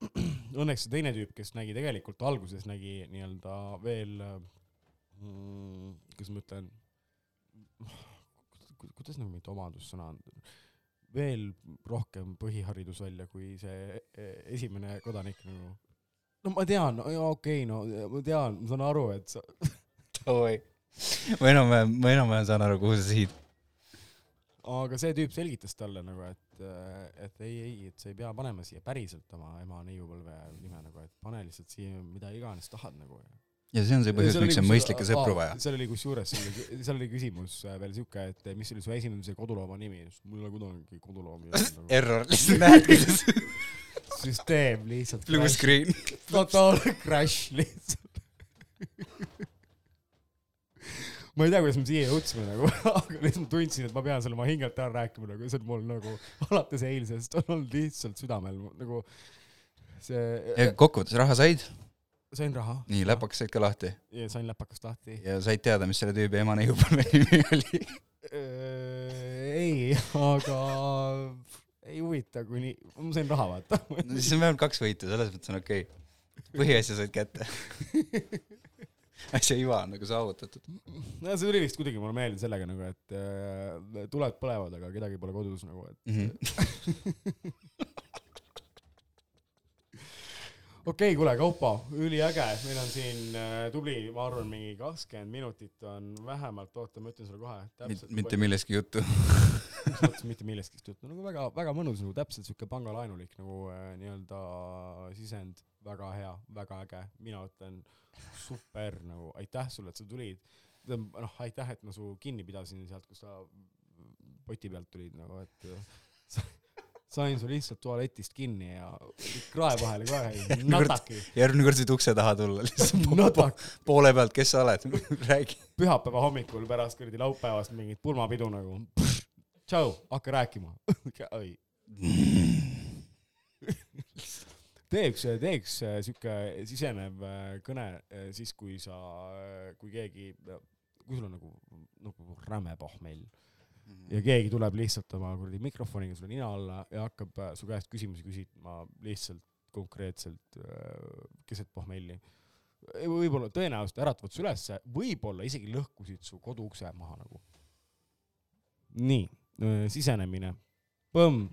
õnneks see teine tüüp, kes nägi tegelikult alguses nägi nii-öelda veel mm,, kuidas ma ütlen, kuidas nagu mingit omadussõna on, veel rohkem põhiharidus välja kui see e- esimene kodanik nagu. no ma tean, okei no ma tean, ma saan aru, et sa, ma enam-vähem, ma enam-vähem saan aru, kuhu sa sihid. aga see tüüp selgitas talle nagu, et, et ei, ei, et sa ei pea panema siia päriselt oma ema neiupõlve nime nagu, et pane lihtsalt siia mida iganes tahad nagu ja see on see põhjus, miks on mõistlikke sõpru vaja. seal oli kusjuures, seal oli, seal oli küsimus äh, veel siuke, et mis oli su esimese kodulooma nimi, mul ei ole kunagi koduloomi olnud nagu.. Error, lihtsalt näed, kuidas süsteem lihtsalt. blue. screen. totaalne crash lihtsalt. Ma ei tea, kuidas me siia jõudsime nagu, aga lihtsalt ma tundsin, et ma pean selle oma hingelt ära rääkima nagu, see on mul nagu alates eilsest on olnud lihtsalt südamel nagu see, kokkuvõttes raha said, sain raha. nii, läpakas said ka lahti ja sain läpakast lahti. ja said teada, mis selle tüübi ema neiupõlve nimi oli. ei, aga ei huvita, kuni, ma sain raha vaata. no siis on vähemalt kaks võitu, selles mõttes on okei okay.. põhiasja said kätte. asja iva on nagu saavutatud. no see tuli vist kuidagi mulle meelde sellega nagu, et äh, tuled põlevad, aga kedagi pole kodus nagu, et Mhm. okei okay,, kuule, Kaupo, üliäge, meil on siin äh, tubli, ma arvan, mingi kakskümmend minutit on vähemalt, oota, ma ütlen sulle kohe mitte millestki juttu. mitte millestki juttu, nagu väga, väga mõnus nagu täpselt siuke pangalaenulik nagu äh, nii-öelda sisend, väga hea, väga äge, mina ütlen super nagu aitäh sulle, et sa tulid. noh, aitäh, et ma su kinni pidasin sealt, kus sa poti pealt tulid nagu, et äh, sain su lihtsalt tualetist kinni ja krae vahele ka, nataki, järgmine kord said ukse taha tulla lihtsalt po- natak, poole pealt, kes sa oled, räägi. pühapäeva hommikul pärast kuradi laupäevast mingit pulmapidu nagu. tšau, hakka rääkima. oi. teeks, teeks äh, sihuke sisenev äh, kõne äh, siis, kui sa, kui keegi, kui sul on nagu, nagu räme pohmell ja keegi tuleb lihtsalt oma kuradi mikrofoniga sulle nina alla ja hakkab äh, su käest küsimusi küsima lihtsalt konkreetselt äh, keset pohmelli . võib-olla tõenäoliselt äratavad su ülesse , võib-olla isegi lõhkusid su koduukse maha nagu . nii , sisenemine , põmm ,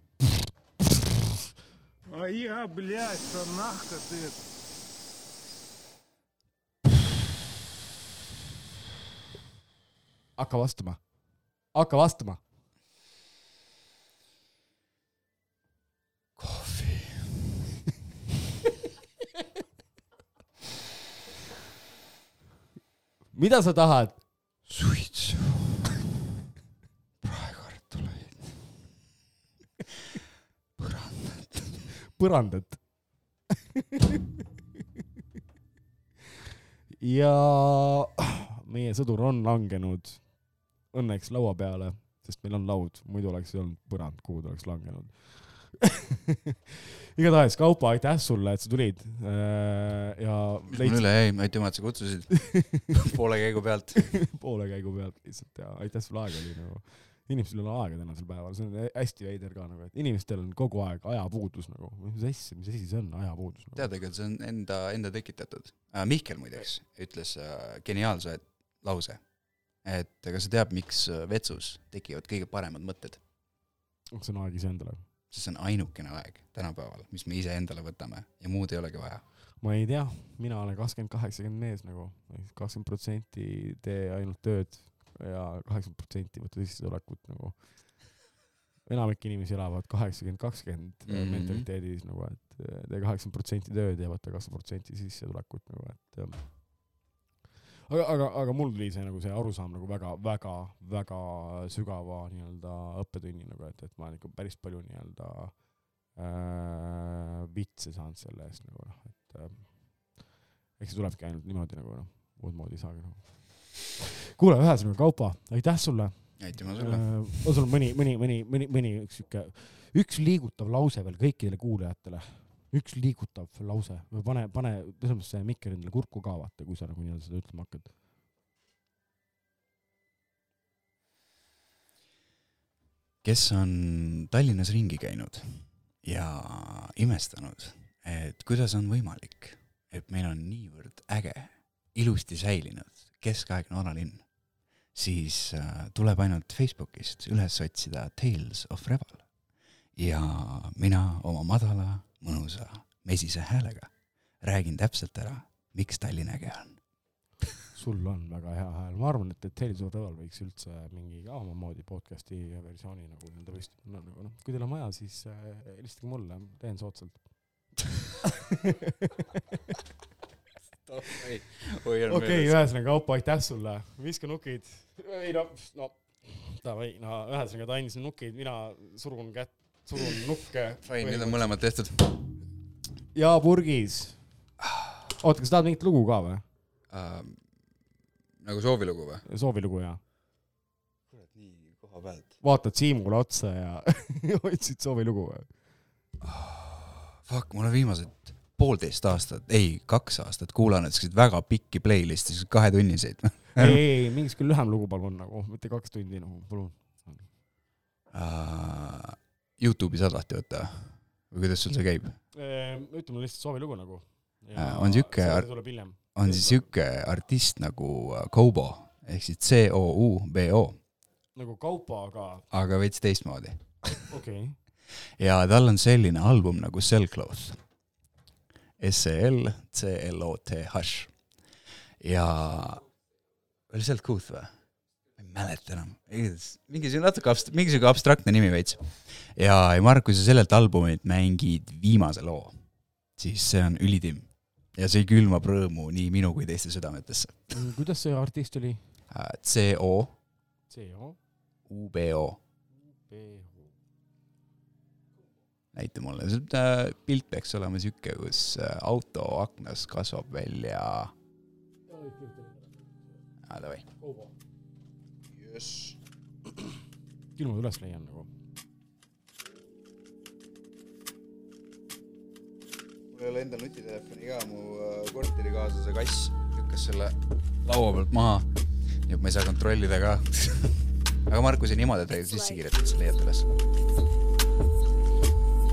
А я, блядь, нахка ты. hakka vastama , hakka vastama. kohvi. mida sa tahad? suitsu. praekartuleid. põrandat. põrandat. ja meie sõdur on langenud õnneks laua peale, sest meil on laud, muidu oleks ei olnud põrand, kuhu ta oleks langenud. igatahes, Kaupo, aitäh sulle, et sa tulid. ja mis mul üle jäi, aitüma, et sa kutsusid. poole käigu pealt. poole käigu pealt lihtsalt ja aitäh sulle aega oli nagu. inimestel ei ole aega tänasel päeval, see on hästi veider ka nagu, et inimestel on kogu aeg ajapuudus nagu, mis asja, mis asi see on, ajapuudus nagu.? tead, ega see on enda, enda tekitatud. Mihkel muideks ütles äh, geniaalse lause, et ega sa tead, miks äh, vetsus tekivad kõige paremad mõtted, see on aeg iseendale. sest see on ainukene aeg tänapäeval, mis me iseendale võtame ja muud ei olegi vaja. ma ei tea, mina olen kakskümmend, kaheksakümmend mees nagu, kakskümmend protsenti tee ainult tööd ja kaheksakümmend protsenti võta sissetulekut nagu. enamik inimesi elavad kaheksakümmend, kakskümmend Mhm. mentaliteedis nagu, et eh, tee kaheksakümmend protsenti tööd ja võta kakskümmend protsenti sissetulekut nagu, et ähm, aga, aga, aga mul tuli see nagu see arusaam nagu väga, väga, väga sügava nii-öelda õppetunni nagu, et, et ma ikka päris palju nii-öelda äh, vitse saanud selle eest nagu noh, et äh, eks see tulebki ainult niimoodi nagu noh, muud moodi ei saagi nagu. kuule, ühesõnaga, Kaupo, aitäh sulle aitüma sulle. äh,. on sul mõni, mõni, mõni, mõni, mõni üks sihuke, üks liigutav lause veel kõikidele kuulajatele, üks liigutav lause või pane, pane selles mõttes see mikker endale kurku ka vaata, kui sa nagu nii-öelda seda ütlema hakkad. kes on Tallinnas ringi käinud ja imestanud, et kuidas on võimalik, et meil on niivõrd äge, ilusti säilinud keskaegne vanalinn, siis äh, tuleb ainult Facebookist üles otsida Tales of Reval. ja mina oma madala, mõnusa, mesise häälega räägin täpselt ära, miks Tallinn äge on. sul on väga hea hääl, ma arvan, et, et of Reval võiks üldse mingi ka omamoodi podcast'i versiooni nagu nii-öelda püsti panna, nagu noh, kui teil on vaja, siis äh, helistage mulle, teen soodsalt. okei, ühesõnaga, Kaupo, aitäh sulle, viska nukid. ei no, no, davai, no ühesõnaga ta andis nukid, mina surun kätt, surun nukke. Fine, nüüd on mõlemad tehtud ja purgis. oota, kas tahad mingit lugu ka või? uh,. nagu soovilugu või? soovilugu ja? kurat, nii koha pealt. vaatad Siimule otsa ja otsid soovilugu või? Fuck, ma olen viimased poolteist aastat, ei, kaks aastat kuulanud siukseid väga pikki playlist'e, siukseid kahetunniseid ei, ei, mingi siuke lühem lugu palun nagu, mitte kaks tundi nagu, palun. uh,. Youtube'i saad lahti võtta või kuidas sul see käib? ütle mulle lihtsalt soovilugu nagu. Aa, on siuke on siis sihuke artist nagu äh, Kobo ehk siis C-O-U-B-O, nagu kaupa, aga aga veits teistmoodi. okei okay.. ja tal on selline album nagu Cellcloth. E S-E-L-C-L-O-T-H. ja, oli Cellcloth või? Mäleta enam, mingisugune natuke abst-, mingisugune abstraktne nimi veits. ja, ja Mark, kui sa sellelt albumilt mängid viimase loo, siis see on ülitimm. ja see külmab rõõmu nii minu kui teiste südametesse. kuidas see artist oli? C-O-U-B-O. C-O. näita näita mulle, see äh, pilt peaks olema sihuke, kus äh, auto aknas kasvab välja. aa, davai. jess. küll ma üles leian nagu. mul ei ole endal nutitelefoni ka, mu äh, korterikaaslase kass lükkas selle laua pealt maha. nii et ma ei saa kontrollida ka. aga Markus on niimoodi tegelikult sisse kirjutanud, sa leiad üles.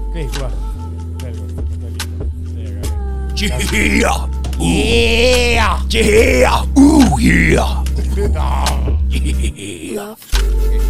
okei, tule. veel kord, kontrollime. teiega. Yeah, yeah, yeah, ooh yeah. Love.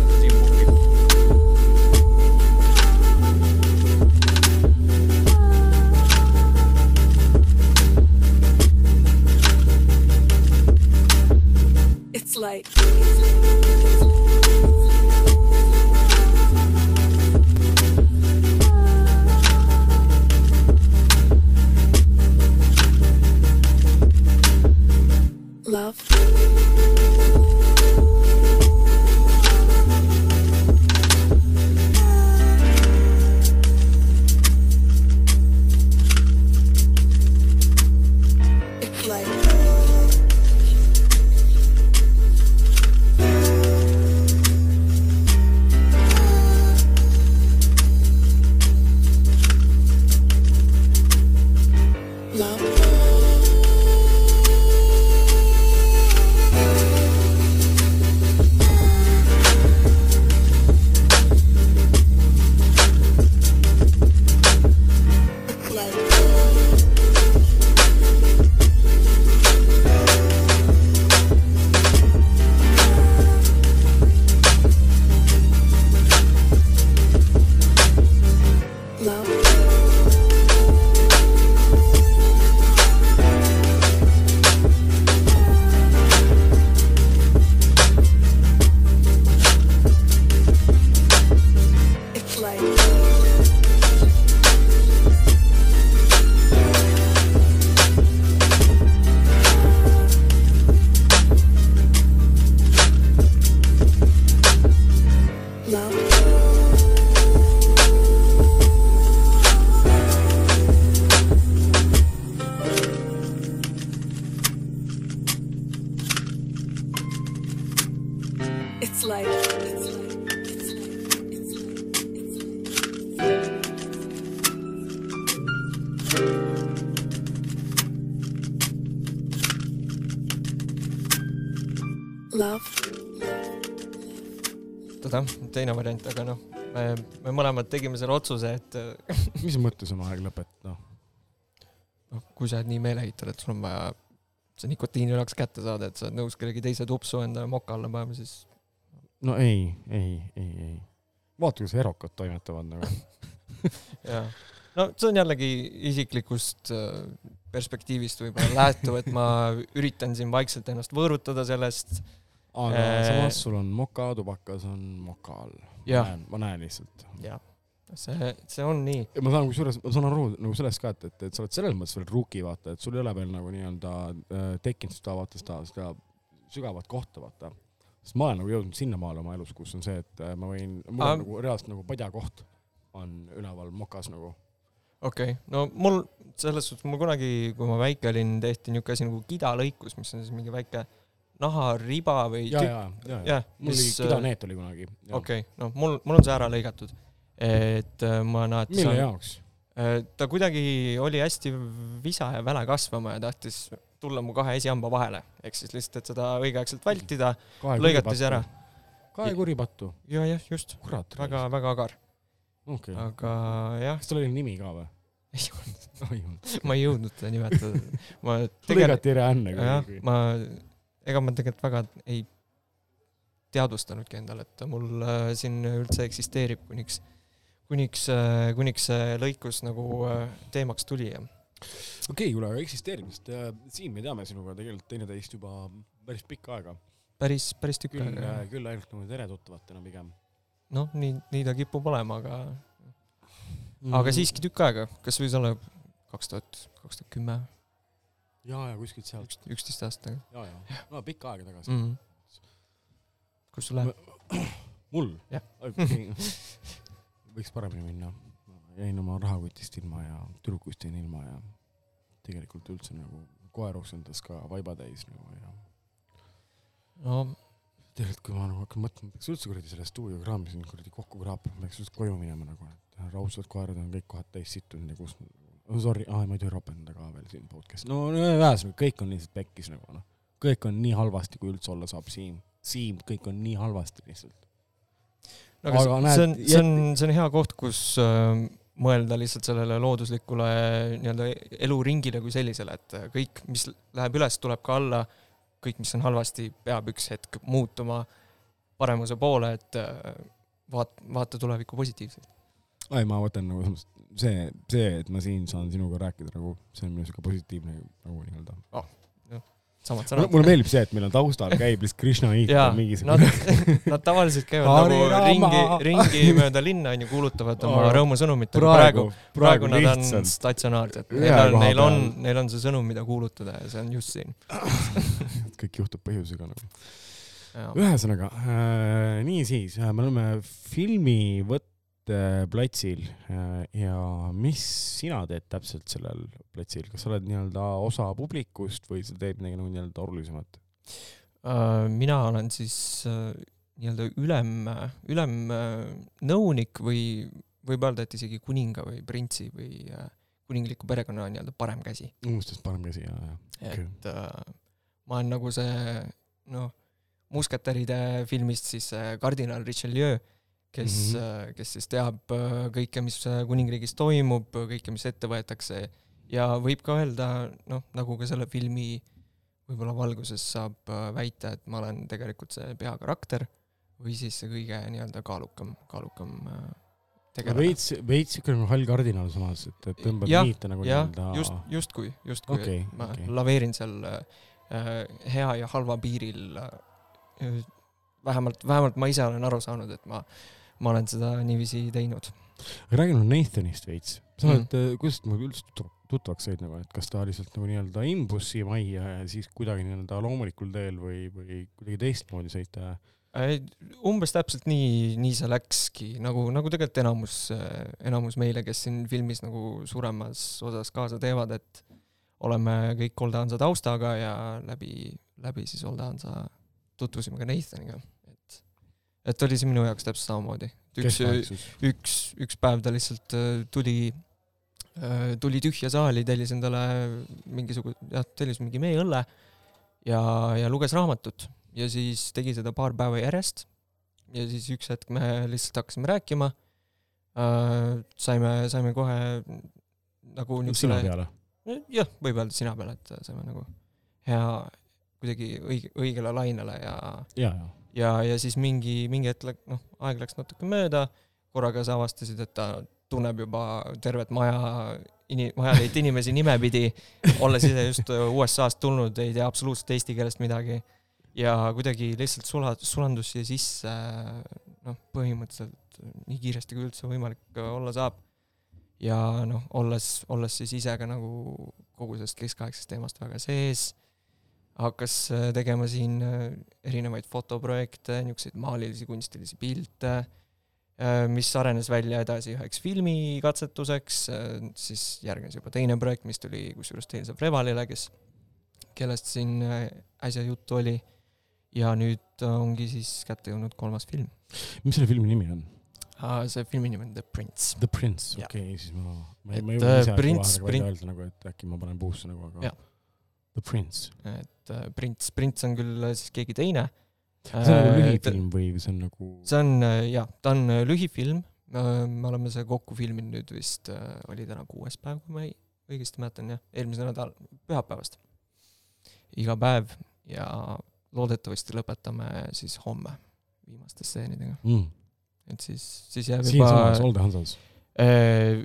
Tegime selle otsuse, et äh, mis mõttes on aeg lõpetada? noh, kui sa oled nii meeleheitel, et sul on vaja see nikotiinilaks kätte saada, et sa oled nõus kellegi teise tupsu endale moka alla panema, siis no ei, ei, ei, ei. vaata, kuidas erokad toimetavad nagu. jaa. no see on jällegi isiklikust äh, perspektiivist võib-olla lähtuv, et ma üritan siin vaikselt ennast võõrutada sellest. aga Äh, samas sul on moka, tubakas on moka all. Jah. ma näen lihtsalt. jah, see, see on nii. ja ma saan kusjuures, ma saan aru nagu sellest ka, et, et, et sa oled selles mõttes veel rookie, vaata, et sul ei ole veel nagu nii-öelda äh, tekkinud seda, vaata seda, seda sügavat kohta, vaata. sest ma olen nagu jõudnud sinnamaale oma elus, kus on see, et äh, ma võin, mul on nagu reaalselt nagu padjakoht on üleval mokas nagu. okei okay., no mul selles suhtes, mul kunagi, kui ma väike olin, tehti niisugune asi nagu kidalõikus, mis on siis mingi väike nahariba või ja, tükk- ja, ja, ja jah, mul oli mis, kidaneet oli kunagi. okei, noh, mul, mul on see ära lõigatud. Et äh, ma näed, mille jaoks? ta kuidagi oli hästi visa ja väle kasvama ja tahtis tulla mu kahe esihamba vahele, ehk siis lihtsalt, et seda õigeaegselt vältida, lõigati see ära. kahe kuripattu, ja jah, just, väga, väga agar, okei. aga jah, kas tal oli nimi ka või? ei olnud ma ei jõudnud seda nimetada. ma lõigati ära enne jah ma, ega ma tegelikult väga ei teadvustanudki endale, et mul äh, siin üldse eksisteerib, kuniks, kuniks, kuniks see lõikus nagu äh, teemaks tuli okei okay,, kuule, aga eksisteerimist, Siim, me teame sinuga tegelikult teineteist juba päris pikka aega. päris, päris tükk aega., küll ainult nagu teretuttavatena pigem. noh, nii, nii ta kipub olema, aga Mm. aga siiski tükk aega, kas võis olla kaks tuhat, kaks tuhat kümme, ja, ja kuskilt sealt. üksteist aastat ja, ja, no pikka aega tagasi mm. -hmm. kus sul läheb? mul? Jah. võiks paremini minna. jäin oma rahakotist ilma ja tüdrukust jäin ilma ja tegelikult üldse nagu koer oksendas ka vaiba täis nagu ja no tegelikult, kui ma nagu hakkan mõtlema, peaks üldse kuradi selle stuudiokraami siin kuradi kokku kraapima, peaks üldse koju minema nagu, et raudsed koerad on kõik kohad täis sittunud ja kus oh,, sorry, aa, ma ei tohi ropendada ka veel siin podcast'i. no no ühesõnaga, kõik on lihtsalt pekkis nagu noh. kõik on nii halvasti, kui üldse olla saab, Siim. Siim, kõik on nii halvasti lihtsalt. No aga, Aga näed, see on, see on see on hea koht, kus äh, mõelda lihtsalt sellele looduslikule nii-öelda eluringile kui sellisele, et äh, kõik, mis läheb üles, tuleb ka alla, kõik, mis on halvasti, peab üks hetk muutuma paremuse poole, et äh, vaat-, vaata tulevikku positiivselt. ei, ma mõtlen nagu see, see, et ma siin saan sinuga rääkida nagu, see on minu siuke positiivne nagu nii-öelda oh,. Samad sõnad. mulle meeldib see, et meil on taustal käib lihtsalt Krishna nad mingisugune, nad tavaliselt käivad nagu ringi, ringi mööda linna onju, kuulutavad oma rõõmusõnumit, aga praegu, praegu, nad on statsionaarsed, neil on, neil on neil on see sõnum, mida kuulutada ja see on just siin. kõik juhtub põhjusega nagu. Ühesõnaga äh,, niisiis äh,, me oleme filmivõtteplatsil äh, ja mis sina teed täpselt sellel platsil, kas sa oled nii-öelda osa publikust või sa teed midagi nagu nii-öelda olulisemat? Äh, mina olen siis äh, nii-öelda ülem, ülemnõunik või võib öelda, et isegi kuninga või printsi või äh, kuningliku perekonna nii-öelda parem käsi. unustas parem käsi ja, ja. Okei. et äh, ma olen nagu see noh, musketäride filmist siis kardinal Richelieu, kes mm. -hmm. kes siis teab äh, kõike, mis äh, kuningriigis toimub, kõike, mis ette võetakse ja võib ka öelda noh, nagu ka selle filmi võib-olla valguses saab äh, väita, et ma olen tegelikult see peakarakter või siis see kõige nii-öelda kaalukam, kaalukam äh, tegelane. veits, veits nagu hall kardinal samas, et, et tõmbad jah, niite nagu nii-öelda just, justkui, justkui okay,, ma okei. okay. laveerin seal äh, hea ja halva piiril äh,. vähemalt, vähemalt ma ise olen aru saanud, et ma, ma olen seda niiviisi teinud. räägi mulle Nathanist veits. sa Mhm. oled mm., kuidas temaga üldse tuttavaks said nagu, et kas ta lihtsalt nagu nii-öelda imbus siia majja ja siis kuidagi nii-öelda loomulikul teel või, või kuidagi teistmoodi? Äh, umbes täpselt nii, nii see läkski, nagu, nagu tegelikult enamus, enamus meile, kes siin filmis nagu suuremas osas kaasa teevad, et oleme kõik Old Hansa taustaga ja läbi, läbi siis Old Hansa tutvusime ka Nathaniga, et, oli see minu jaoks täpselt samamoodi. üks, üks, üks päev ta lihtsalt äh, tuli, tuli tühja saali, tellis endale mingisugune, jah, tellis mingi meeõlle ja, ja luges raamatut ja siis tegi seda paar päeva järjest. ja siis üks hetk me lihtsalt hakkasime rääkima. saime, saime kohe nagu sina peale. jah, võib öelda sina peale, et saime nagu hea, kuidagi õige, õigele lainele ja ja, ja. ja, ja siis mingi, mingi hetk läk-, noh, aeg läks natuke mööda, korraga sa avastasid, et ta tunneb juba tervet maja, ini-, majatäit inimesi nimepidi, olles ise just USA-st tulnud, ei tea absoluutselt eesti keelest midagi ja kuidagi lihtsalt sula-, sulandus siia sisse, noh, põhimõtteliselt nii kiiresti, kui üldse võimalik olla saab. ja noh, olles, olles siis ise ka nagu kogu sellest keskaegsest teemast väga sees, hakkas äh, tegema siin äh, erinevaid fotoprojekte, niisuguseid maalilisi kunstilisi pilte, mis arenes välja edasi üheks filmikatsetuseks, siis järgnes juba teine projekt, mis tuli kusjuures of Revalile, kes, kellest siin äh, äsja juttu oli, ja nüüd ongi siis kätte jõudnud kolmas film. mis selle filmi nimi on? see filmi nimi on The Prince. The Prince, okei okay,, siis ma, ma ma ei jõua äh, ise Prince- kohe välja öelda nagu, et äkki ma panen puusse nagu, aga Jah. The Prince. et äh, Prince, Prince on küll äh, siis keegi teine. see on nagu lühifilm või see on nagu? see on äh, jah, ta on äh, lühifilm, me oleme see kokku filminud nüüd vist, oli täna kuues päev, kui ma ei, õigesti mäletan jah, eelmise nädala pühapäevast. iga päev ja loodetavasti lõpetame siis homme viimaste stseenidega. mm.. et siis, siis jääb siinsamas juba Olde Hansas. Äh,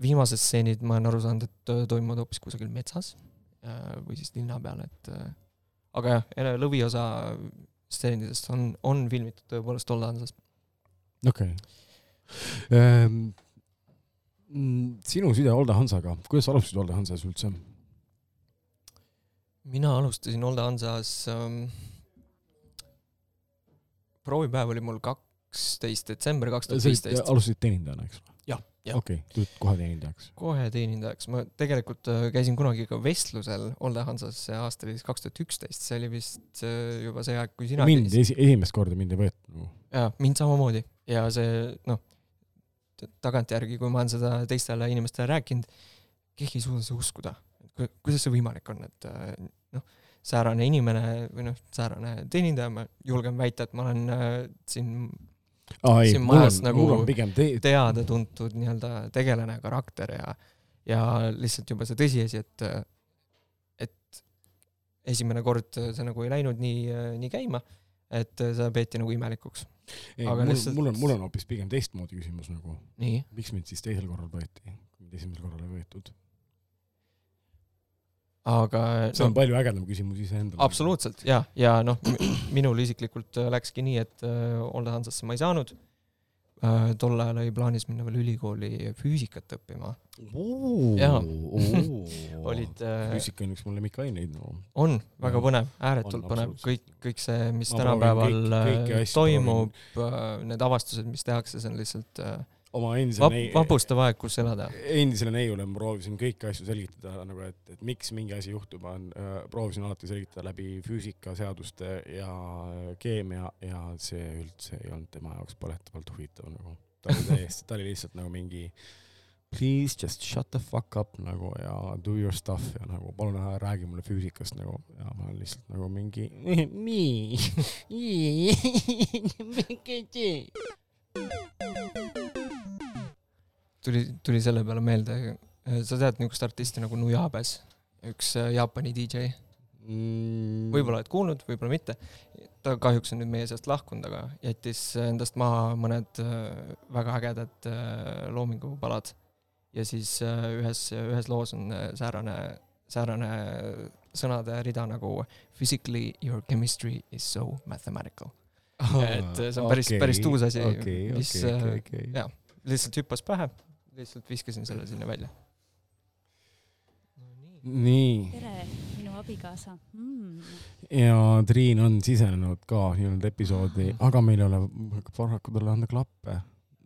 viimased stseenid ma olen aru saanud, et äh, toimuvad hoopis kusagil metsas äh, või siis linna peal, et äh, aga jah, lõviosa stseenidest on, on filmitud tõepoolest Hansas. okei okay.. sinu side Olde Hansaga, kuidas alustasid Olde Hansas üldse? mina alustasin Olde Hansas ähm,, proovipäev oli mul kaksteist detsember kaks tuhat viisteist. alustasid teenindajana, eks ole? Okei okay., tulid kohe teenindajaks. kohe teenindajaks, ma tegelikult äh, käisin kunagi ka vestlusel Olde Hansas, see aasta oli siis kaks tuhat üksteist, see oli vist äh, juba see aeg, kui sina mind esi-, esimest korda mind ei võetud nagu. jaa, mind samamoodi ja see noh, tagantjärgi, kui ma olen seda teistele inimestele rääkinud, keegi ei suuda seda uskuda. kuidas see võimalik on, et äh, noh, säärane inimene või noh, säärane teenindaja, ma julgen väita, et ma olen siin aa ei, siin majas on, nagu te-, teada-tuntud nii-öelda tegelane, karakter ja, ja lihtsalt juba see tõsiasi, et, et esimene kord see nagu ei läinud nii, nii käima, et seda peeti nagu imelikuks. mul lihtsalt-, mul on, mul on hoopis pigem teistmoodi küsimus nagu. miks mind siis teisel korral võeti, kui mind esimesel korral ei võetud? Aga see on palju ägedam küsimus iseendale. absoluutselt ja, ja noh, minul isiklikult äh, läkski nii, et äh, Olde Hansasse ma ei saanud. tol ajal oli plaanis minna veel ülikooli füüsikat õppima. Olid, füüsika on üks mu lemmikaineid no.. on väga põnev, ääretult On, põnev, kõik, kõik see, mis Ma tänapäeval kõik- äh, toimub, need avastused, mis tehakse, see on lihtsalt äh, oma endisele vap-, vapustav aeg, kus elada. endisele neiule ma proovisin kõiki asju selgitada nagu, et, et miks mingi asi juhtub, on äh,, proovisin alati selgitada läbi füüsikaseaduste ja äh, keemia ja see üldse ei olnud tema jaoks põletavalt huvitav nagu. ta oli täiesti, ta oli lihtsalt nagu mingi please just shut the fuck up nagu ja do your stuff ja nagu palun ära räägi mulle füüsikast nagu ja ma olen lihtsalt nagu mingi nii tuli, tuli selle peale meelde, sa tead niisugust artisti nagu Nujabes, üks äh, Jaapani DJ, mm, võib-olla oled kuulnud, võib-olla mitte. ta kahjuks on nüüd meie seast lahkunud, aga jättis endast maha mõned äh, väga ägedad äh, loomingupalad. ja siis äh, ühes, ühes loos on äh, säärane, säärane sõnade rida nagu physically your chemistry is so mathematical. et see on päris- päris tuus asi, okei, mis, äh, okei, okei. jah. lihtsalt hüppas pähe, lihtsalt viskasin selle sinna välja. nii, tere, minu abikaasa mm.. ja Triin on sisenenud ka nii-öelda episoodi, aga meil ei ole paraku talle anda klappe,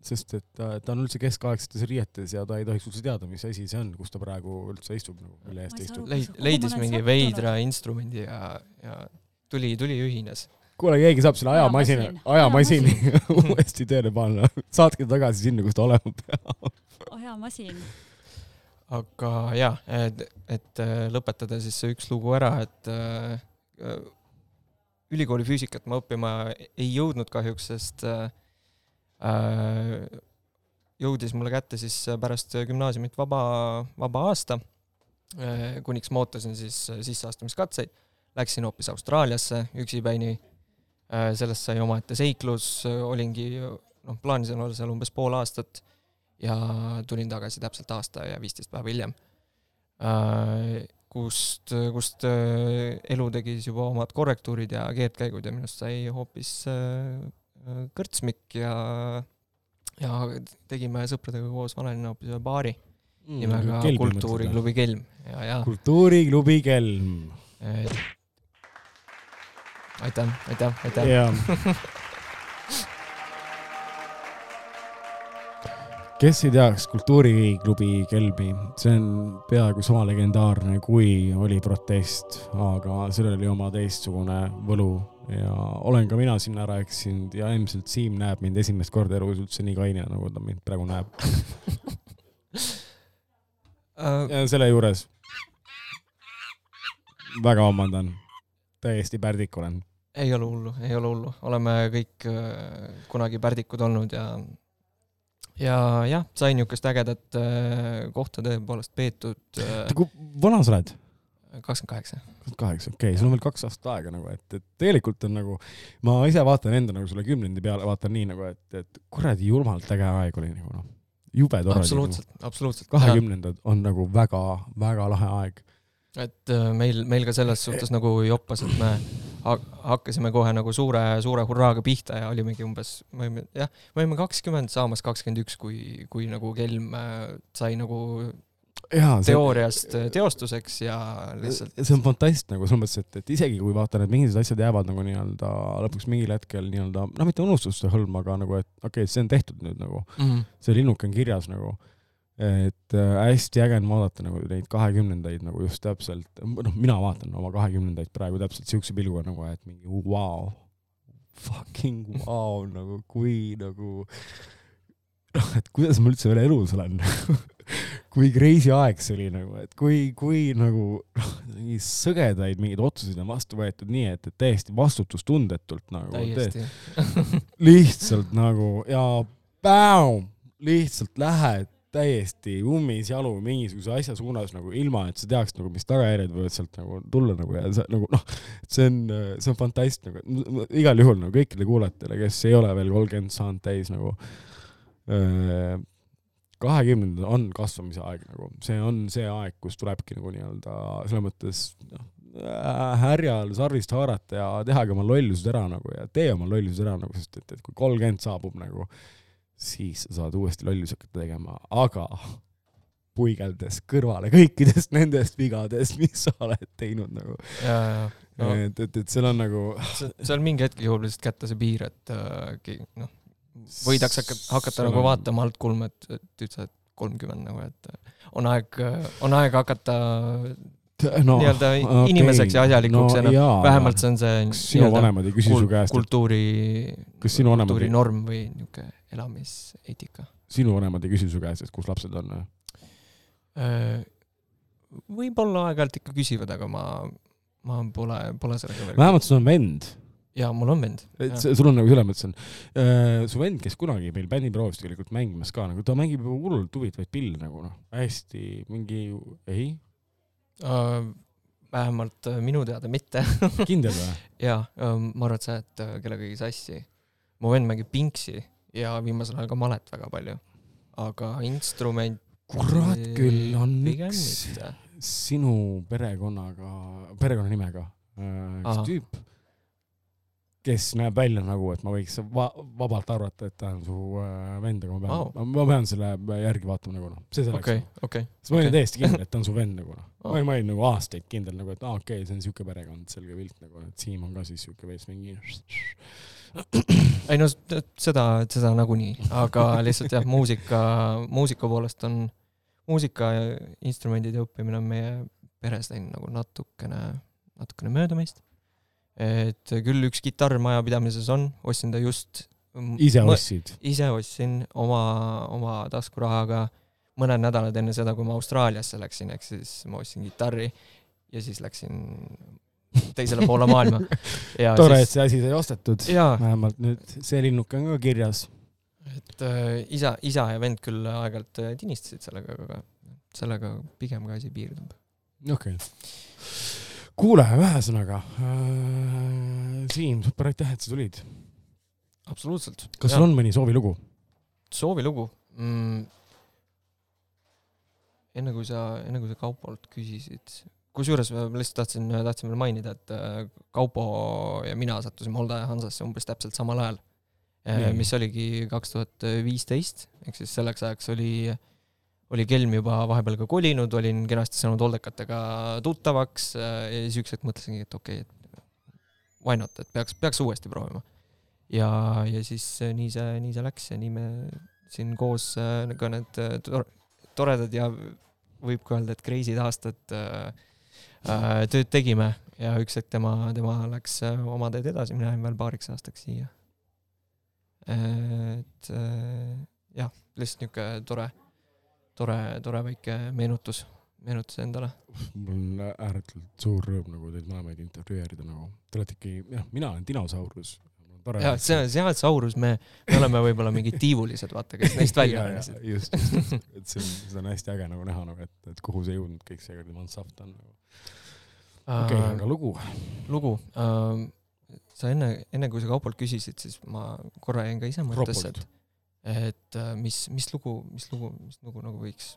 sest et ta, ta on üldse keskaegsetes riietes ja ta ei tohiks üldse teada, mis asi see on, kus ta praegu üldse istub nagu, mille eest ta istub. leid-, leidis mingi veidra instrumendi ja, ja tuli, tuli ühines. kuule, keegi saab selle ajamasina, Ajamasin. ajamasini uuesti tööle panna, saatke ta tagasi sinna, kus ta olema peab. ajamasin. aga jaa, et, et äh, lõpetada siis see üks lugu ära, et äh, äh, ülikooli füüsikat ma õppima ei jõudnud kahjuks, sest äh, äh, jõudis mulle kätte siis pärast gümnaasiumit vaba, vaba aasta, kuniks ma ootasin siis sisseastumiskatseid. Läksin hoopis Austraaliasse üksipäini, sellest sai omaette seiklus, olingi, noh, plaanisin olla seal umbes pool aastat ja tulin tagasi täpselt aasta ja viisteist päeva hiljem. kust, kust äh, elu tegi siis juba omad korrektuurid ja keerdkäigud ja minust sai hoopis äh, kõrtsmik ja, ja tegime sõpradega koos vanalinna hoopis ühe baari nimega Kultuuriklubi Kelm ja, ja kultuuriklubi Kelm. aitäh, aitäh, aitäh. jaa. kes ei teaks Kultuuriklubi Kelmi, see on peaaegu sama legendaarne, kui oli protest, aga sellel oli oma teistsugune võlu ja olen ka mina sinna ära eksinud ja ilmselt Siim näeb mind esimest korda elus üldse nii kainena, nagu ta mind praegu näeb. ja selle juures väga vabandan, täiesti pärdik olen. Ei ole hullu, ei ole hullu, oleme kõik äh, kunagi pärdikud olnud ja, ja jah, sai niisugust ägedat äh, kohta tõepoolest peetud äh, kui vana sa oled? kakskümmend kaheksa. kakskümmend kaheksa, okei okay,, sul on veel kaks aastat aega nagu, et, et tegelikult on nagu, ma ise vaatan enda nagu selle kümnendi peale, vaatan nii nagu, et, et kuradi julmalt äge aeg oli nagu noh, jube tore. absoluutselt, absoluutselt. kahekümnendad on nagu väga-väga lahe aeg. Et äh, meil, meil ka selles suhtes nagu joppas, et me ha- hakkasime kohe nagu suure, suure hurraaga pihta ja olimegi umbes, me olime jah, me olime kakskümmend saamas kakskümmend üks, kui, kui nagu kelm äh, sai nagu jaa, see, teooriast äh, teostuseks ja lihtsalt see on fantast nagu selles mõttes, et, et isegi kui vaata, need mingid asjad jäävad nagu nii-öelda lõpuks mingil hetkel nii-öelda, no mitte unustuste hõlma, aga nagu, et okei okay,, see on tehtud nüüd nagu, mm, see linnuke on kirjas nagu, et äh, hästi äge on vaadata nagu neid kahekümnendaid nagu just täpselt, noh, mina vaatan oma kahekümnendaid praegu täpselt siukse pilguga nagu, et mingi vau wow,, fucking vau wow, nagu kui nagu noh, et kuidas ma üldse veel elus olen kui crazy aeg see oli nagu, et kui, kui nagu noh, nii sõgedaid mingeid otsuseid on vastu võetud nii, et, et täiesti vastutustundetult nagu. täiesti. lihtsalt nagu ja päum, lihtsalt lähed täiesti ummisjalu mingisuguse asja suunas nagu ilma, et sa teaks nagu, mis tagajärjed võivad sealt nagu tulla nagu ja sa nagu noh, see on, see on fantast nagu, igal juhul nagu kõikidele kuulajatele, kes ei ole veel kolmkümmend saanud täis nagu kahekümnendad on kasvamise aeg nagu, see on see aeg, kus tulebki nagu nii-öelda selles mõttes noh, härjal sarvist haarata ja tehagi oma lollused ära nagu ja tee oma lollused ära nagu, sest et, et kui kolmkümmend saabub nagu, siis sa saad uuesti lollusi hakata tegema, aga puigeldes kõrvale kõikidest nendest vigadest, mis sa oled teinud nagu no. et, et, et seal on nagu seal mingi hetk jõuab lihtsalt kätte see piir, et äh, noh, võidakse hakata, hakata nagu on- vaatama altkulme, et, et sa oled kolmkümmend nagu, et äh, on aeg, on aeg hakata no, nii-öelda inimeseks ja asjalikuks enam. vähemalt see on see kas sinu vanemad ei küsi su käest, kultuuri, kultuurinorm või niisugune elamiseetika. sinu vanemad ei küsi su käest, et kus lapsed on? Äh, võib-olla aeg-ajalt ikka küsivad, aga ma, ma pole, pole sellega veel. vähemalt sul on vend, jaa, mul on vend. et see- sul on nagu selles mõttes on äh,, su vend, kes kunagi meil bändiproovis tegelikult mängimas ka nagu, ta mängib hullult huvitavaid pille nagu noh, hästi mingi, ei, vähemalt äh, minu teada mitte. kindel või? jaa, ma arvan, et sa äh, kellegagi sassi. mu vend mängib pingsi ja viimasel ajal ka malet väga palju. aga instrument kurat küll, on üks sinu perekonnaga, perekonnanimega äh, üks Ahah. tüüp, kes näeb välja nagu, et ma võiks va vabalt arvata, et ta on su äh, vend, aga ma pean oh., ma pean selle järgi vaatama nagu noh, see selleks okei, okei. sest ma olin okei. täiesti kindel, et ta on su vend nagu noh. ma Aa. olin, ma olin nagu aastaid kindel nagu, et aa okei okay,, see on siuke perekond, selge pilt nagu, et Siim on ka siis siuke veits mingi. ei no seda, seda nagunii, aga lihtsalt jah, muusika, muusika poolest on, muusika ja instrumentide õppimine on meie peres läinud nagu natukene, natukene mööda meist. Et küll üks kitarr majapidamises on, ostsin ta just. ise ostsid? ise ostsin oma, oma taskurahaga mõned nädalad enne seda, kui ma Austraaliasse läksin, ehk siis ma ostsin kitarri ja siis läksin teisele poole maailma. tore, et see asi sai ostetud. vähemalt nüüd see linnuke on ka kirjas. et äh, isa, isa ja vend küll aeg-ajalt äh, tinistasid sellega, aga sellega pigem ka asi piirdub. okei okay.. kuule, ühesõnaga äh,, Siim, super aitäh, et sa tulid. absoluutselt. kas sul on mõni soovilugu? soovilugu mm.? enne kui sa, enne kui sa Kaupolt küsisid, kusjuures ma lihtsalt tahtsin, tahtsin veel mainida, et äh, Kaupo ja mina sattusime Holda ja Hansasse umbes täpselt samal ajal. Nii. mis oligi kaks tuhat viisteist, ehk siis selleks ajaks oli, oli Kelm juba vahepeal ka kolinud, olin kenasti saanud holdekatega tuttavaks äh, ja siis üks hetk mõtlesingi, et okei okay,, et why not, et peaks, peaks uuesti proovima. ja, ja siis äh, nii see, nii see läks ja nii me siin koos äh, ka need tor- toredad ja võib ka öelda, et crazy'd aastad äh, tööd tegime ja üks hetk tema, tema läks oma teed edasi, mina jäin veel paariks aastaks siia. et jah, lihtsalt niisugune tore, tore, tore väike meenutus, meenutus endale. mul on ääretult suur rõõm nagu teid mõlemaid intervjueerida nagu. Te olete ikkagi, jah, mina olen dinosaurus. mul tore. ja see, see Saurus, me, me oleme võib-olla mingid tiivulised, vaata, kes neist välja arenesid. just, just, et see on, seda on hästi äge nagu näha nagu, et, et kuhu see jõudnud kõik see kuradi Manshaft on nagu. okei okay,, aga lugu? lugu äh,, sa enne, enne kui sa Kaupolt küsisid, siis ma korra jäin ka ise mõttesse, et et äh, mis, mis lugu, mis lugu, mis lugu nagu võiks,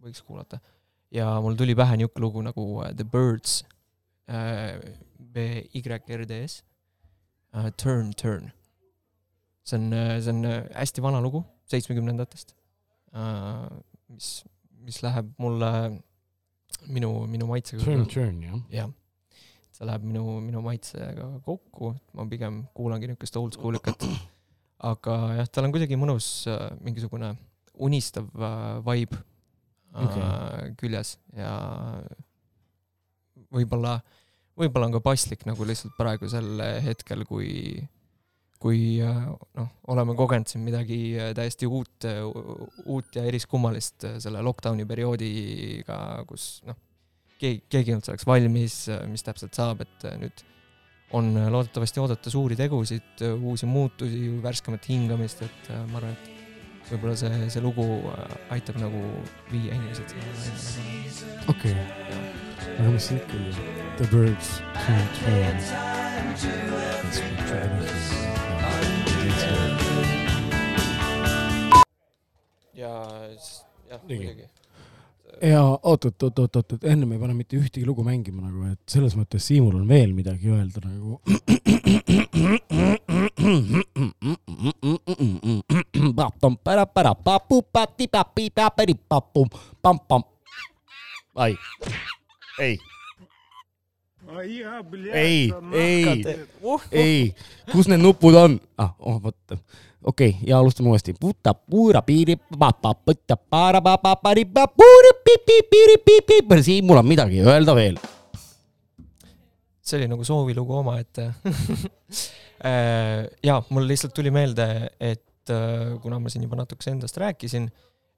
võiks kuulata. ja mul tuli pähe niisugune lugu nagu äh, The Birds äh,, B-Y-R-D-S äh,, Turn, Turn. see on, see on hästi vana lugu, seitsmekümnendatest mis, mis läheb mulle minu, minu maitsega Turn, turn, jah. jah, see läheb minu, minu maitsega kokku, ma pigem kuulangi niisugust oldschoolikat, aga jah, tal on kuidagi mõnus äh, mingisugune unistav äh, vibe äh, Okei. küljes ja võib-olla, võib-olla on ka paslik nagu lihtsalt praegusel hetkel, kui kui noh, oleme kogenud siin midagi täiesti uut, uut ja eriskummalist selle lockdown'i perioodiga, kus noh, keegi, keegi ei olnud selleks valmis, mis täpselt saab, et nüüd on äh, loodetavasti oodata suuri tegusid, uusi muutusi, värskemat hingamist, et äh, ma arvan, et võib-olla see, see lugu äh, aitab nagu viia inimesed sinna okei okay., aga mis see ikka oli? The birds turn, turn. ja jah, muidugi ja oot-oot-oot-oot-oot, ennem ei pane mitte ühtegi lugu mängima nagu, et selles mõttes Siimul on veel midagi öelda nagu. ai, ei ei, ei, ei, kus need nupud on? ah, oh, vot. okei okay,, ja alustame uuesti. puta puura piiri, papa, puta para, papa, pari, puura, pipi, piiri, pipi, siin mul on midagi öelda veel. see oli nagu soovilugu omaette äh, ja mul lihtsalt tuli meelde, et äh, kuna ma siin juba natukese endast rääkisin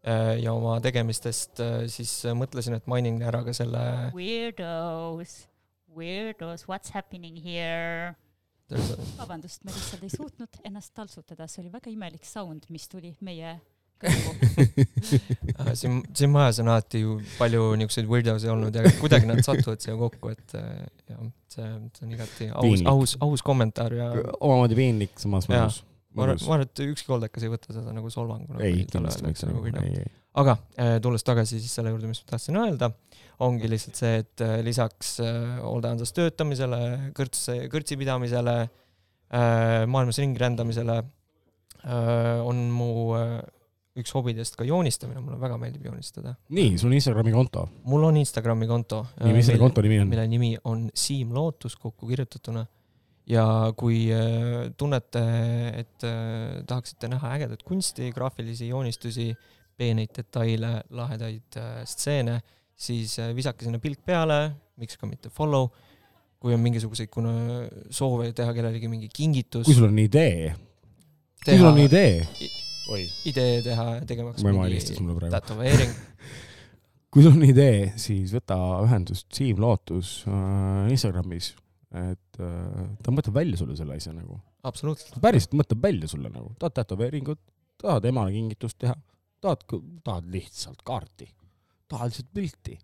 äh, ja oma tegemistest, siis mõtlesin, et mainin ära ka selle Weirdos weirdos, what's happening here? vabandust, me lihtsalt ei suutnud ennast taltsutada, see oli väga imelik sound, mis tuli meie kõrvu. Siin, siin majas on alati ju palju niisuguseid weirdosid olnud ja kuidagi nad satuvad siia kokku, et äh, jah, see, see on igati aus aus, aus kommentaar ja omamoodi piinlik, samas Jaa. Ma arvan, ma arvan, et ükski koldekas ei võta seda nagu solvanguna. ei, kindlasti mitte nagu, ei, ei. aga äh, tulles tagasi siis selle juurde, mis ma tahtsin öelda, ongi lihtsalt see, et äh, lisaks äh, hooleandlas töötamisele, kõrts, kõrtsi pidamisele äh,, maailmas ringi rändamisele äh, on mu äh, üks hobidest ka joonistamine, mulle väga meeldib joonistada. nii, sul on Instagrami konto. mul on Instagrami konto. nii, mis selle konto nimi on? mille nimi on Siim Lootus kokku kirjutatuna. Ja kui äh, tunnete, et äh, tahaksite näha ägedat kunsti, graafilisi joonistusi, peeneid detaile, lahedaid äh, stseene, siis visake sinna pilk peale, miks ka mitte follow. kui on mingisuguseid kuna soove teha kellelegi mingi kingitus. kui sul on idee, kui sul on idee, idee teha, tegemaks mu ema mingi tätoveering, kui sul on idee, siis võta ühendust Siim Lootus Instagramis, et äh, ta mõtleb välja sulle selle asja nagu. absoluutselt. päriselt mõtleb välja sulle nagu, tahad tätoveeringut, tahad emale kingitust teha, tahad, tahad lihtsalt kaarti, tahad lihtsalt pilti,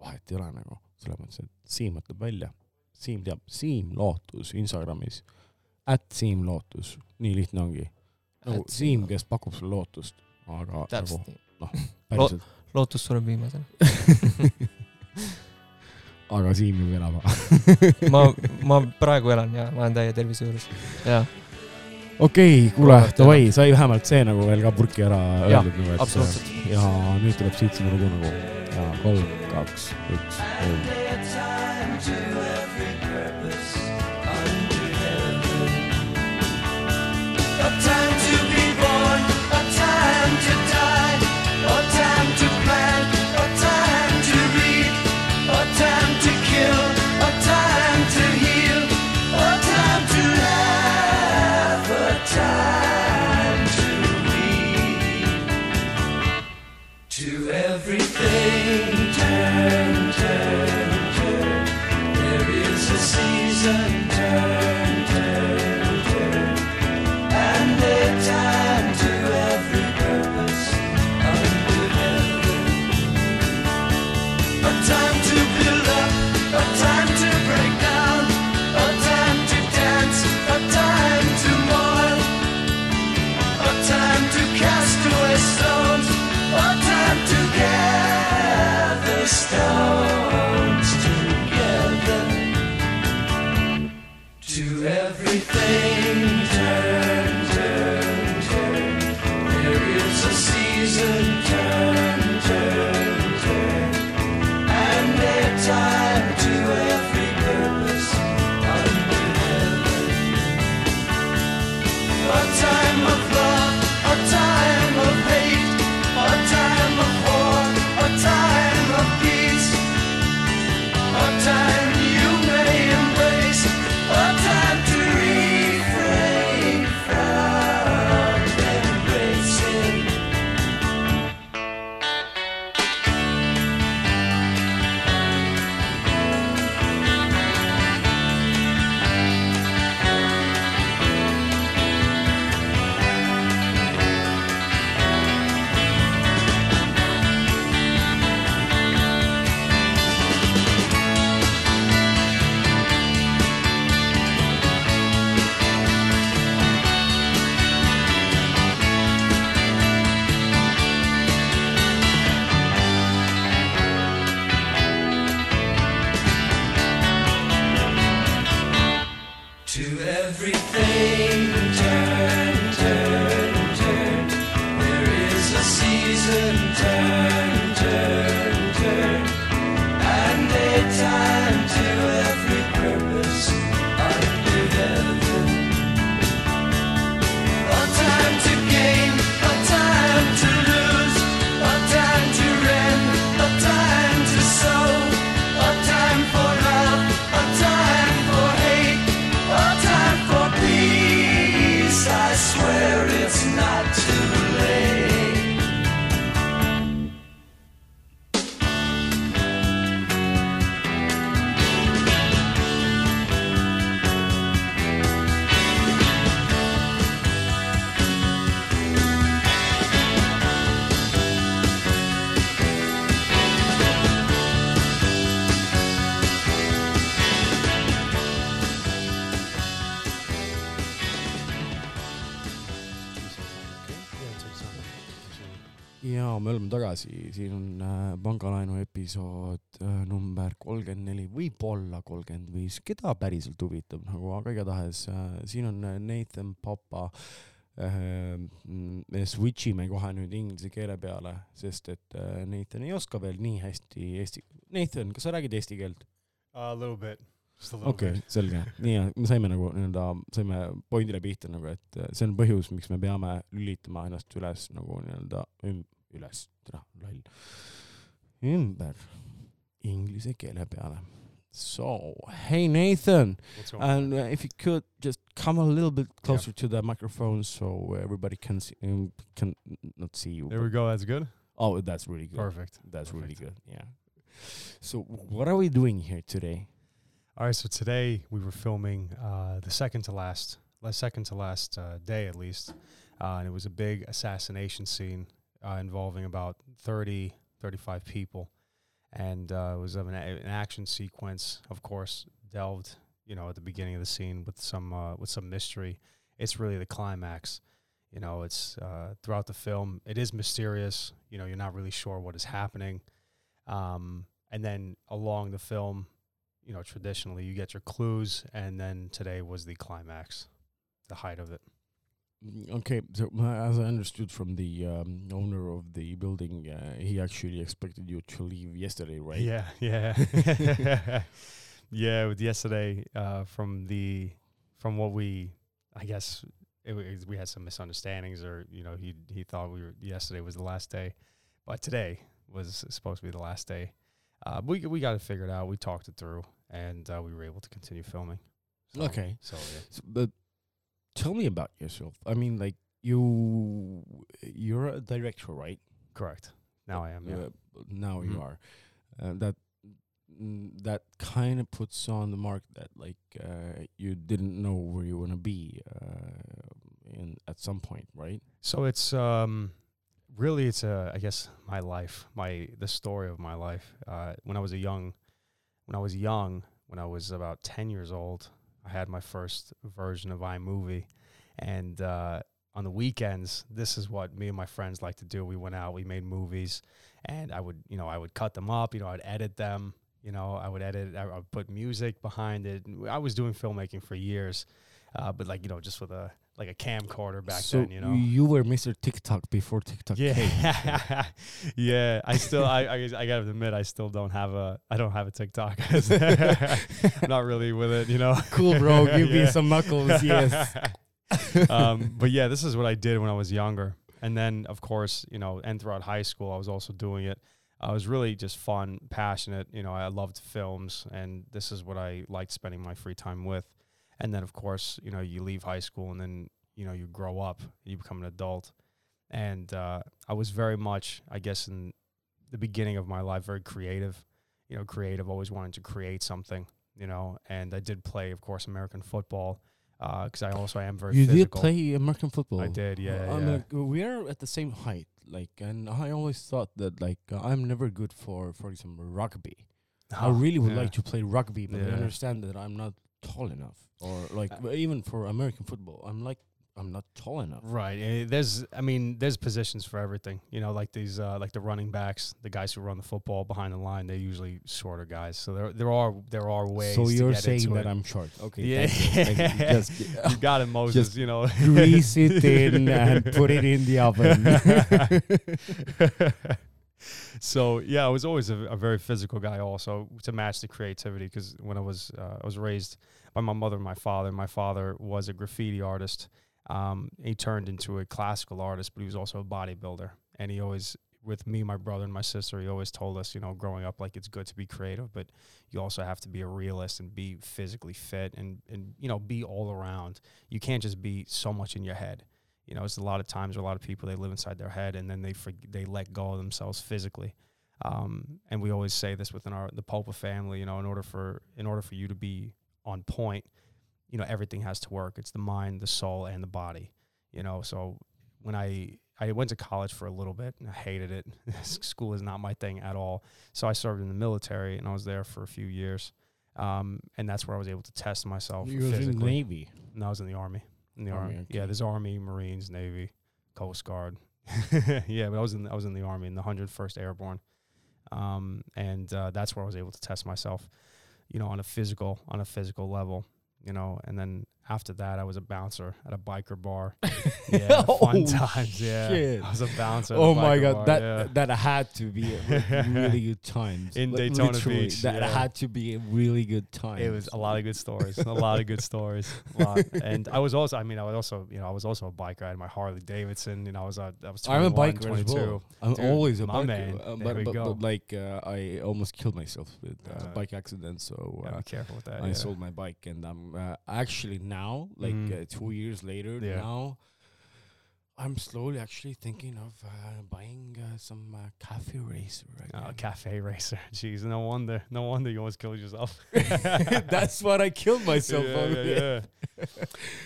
vahet ei ole nagu, selles mõttes, et Siim mõtleb välja, Siim teab, Siim Lootus Instagramis, at Siim Lootus, nii lihtne ongi. nagu At Siim, kes pakub sulle lootust, aga nagu täpselt nii. noh, päriselt, lootus sureb viimasena. aga Siim ju elab. ma, ma praegu elan ja ma olen täie tervise juures. jah, okei, kuule Kuule,, davai, sai vähemalt see nagu veel ka purki ära öeldud nagu, et ja nüüd tuleb siit sinu lugu nagu ja kolm, kaks, üks, kolm. Pangalaenu episood äh, number kolmkümmend neli, võib-olla kolmkümmend viis, keda päriselt huvitab nagu, aga igatahes äh, siin on äh, Nathan Papa me switch ime kohe nüüd inglise keele peale, sest et Nathan ei oska veel nii hästi eesti, Nathan, kas sa räägid eesti keelt? A little bit. Just a little okei bit. okay,, selge, nii, me saime nagu nii-öelda, saime pointile pihta nagu, et see on põhjus, miks me peame lülitama ennast üles nagu nii-öelda üles, tere, loll, ümber inglise keele peale. So, hey Nathan, and uh, if you could just come a little bit closer to the microphone so everybody can see, um, can not see you. There we go. That's good. Oh, that's really good. Perfect. That's really good. Yeah. So, what are we doing here today? All right. So today we were filming uh, the second to last, the second to last uh, day at least, uh, and it was a big assassination scene uh, involving about 30, 35 people, and uh, it was of an, an action sequence, of course, delved, you know, at the beginning of the scene with some uh, with some mystery. It's really the climax. You know, it's uh, throughout the film. It is mysterious. You know, you're not really sure what is happening. Um, and then along the film, you know, traditionally you get your clues, and then today was the climax, the height of it. Okay, so as I understood from the um, owner of the building, uh, he actually expected you to leave yesterday, right? Yeah, yeah, yeah. With yesterday, uh, from the from what we, I guess, it, wa- we had some misunderstandings, or you know, he he thought we were yesterday was the last day, but today was supposed to be the last day. Uh, we we got it figured out. We talked it through, and uh, we were able to continue filming. So, Okay. So yeah. S- but tell me about yourself. I mean, like you, you're a director, right? Correct. Now I am. Yeah. Uh, now you Mhm. are. Uh, that mm, that kind of puts on the mark that like uh, you didn't know where you want to be uh, in at some point, right? So it's um really it's a I guess my life, my the story of my life. Uh, when I was a young, when I was young, when I was about ten years old, I had my first version of iMovie, and uh, on the weekends, this is what me and my friends like to do. We went out, we made movies, and I would you know I would cut them up, you know I'd edit them. You know, I would edit. I would put music behind it. I was doing filmmaking for years, uh, but like you know, just with a like a camcorder back so then. You know, you were Mr. TikTok before TikTok came. yeah, yeah. I still, I, I, I gotta admit, I still don't have a, I don't have a TikTok. I'm not really with it, you know. Cool, bro. Give me some knuckles, yes. um, but yeah, this is what I did when I was younger, and then of course, you know, and throughout high school, I was also doing it. I was really just fun, passionate. You know, I loved films, and this is what I liked spending my free time with. And then, of course, you know, you leave high school, and then you know, you grow up, you become an adult, and uh, I was very much, I guess, in the beginning of my life, very creative. You know, creative, always wanted to create something. You know, and I did play, of course, American football because I also am very. You physical. did play American football. I did, yeah, I'm yeah. like, we are at the same height, like, and I always thought that like uh, I'm never good for, for example, rugby. I really would yeah. like to play rugby, but I understand that I'm not tall enough, or like Uh, even for American football, I'm like I'm not tall enough. Right. eh, There's, I mean, there's positions for everything. You know, like these, uh, like the running backs, the guys who run the football behind the line. They're usually shorter guys. So there, there are, there are ways. So you're get saying that it. I'm short. Okay, Yeah. thank you, thank you. Just you got it, Moses. just you know, grease it in and put it in the oven. so yeah, I was always a, a very physical guy, also to match the creativity. Because when I was, uh, I was raised by my mother and my father. My father was a graffiti artist. Um, he turned into a classical artist, but he was also a bodybuilder. And he always, with me, my brother, and my sister, he always told us, you know, growing up, like it's good to be creative, but you also have to be a realist and be physically fit and and you know be all around. You can't just be so much in your head. You know, it's a lot of times where a lot of people they live inside their head and then they they let go of themselves physically. Um, and we always say this within our the Pulpa family. You know, in order for in order for you to be on point, you know, everything has to work. It's the mind, the soul, and the body. You know, so when I I went to college for a little bit and I hated it. School is not my thing at all. So I served in the military and I was there for a few years. Um, and that's where I was able to test myself. You was in the. Navy? No, I was in the army. In the Army, army. Yeah, there's army, marines, navy, coast guard. yeah, but I was in I was in the army in the 101st Airborne, um, and uh, that's where I was able to test myself, you know, on a physical on a physical level, you know. And then after that, I was a bouncer at a biker bar. Yeah, fun Oh, times. Yeah, shit. I was a bouncer. at a Oh my god, bar, that yeah. that had to be a really good times In Li- Daytona literally, Beach, That yeah. had to be a really good time. It was a lot of good stories. a lot of good stories. A lot. And I was also, I mean, I was also, you know, I was also a biker. I had my Harley Davidson. You know, I was, uh, I was. I'm a biker 22. as well. I'm Dude, always a my biker, man. uh, there but, we but, go. but like uh, I almost killed myself with uh, Uh, bike accident. So gotta uh, be careful with that, I sold my bike, and I'm uh, actually now, like Mm. uh, two years later, Yeah. now I'm slowly actually thinking of uh, buying uh, some uh, cafe racer. Oh, cafe racer. Jeez, no wonder. No wonder you almost killed yourself. That's what I killed myself Yeah, on. yeah, yeah.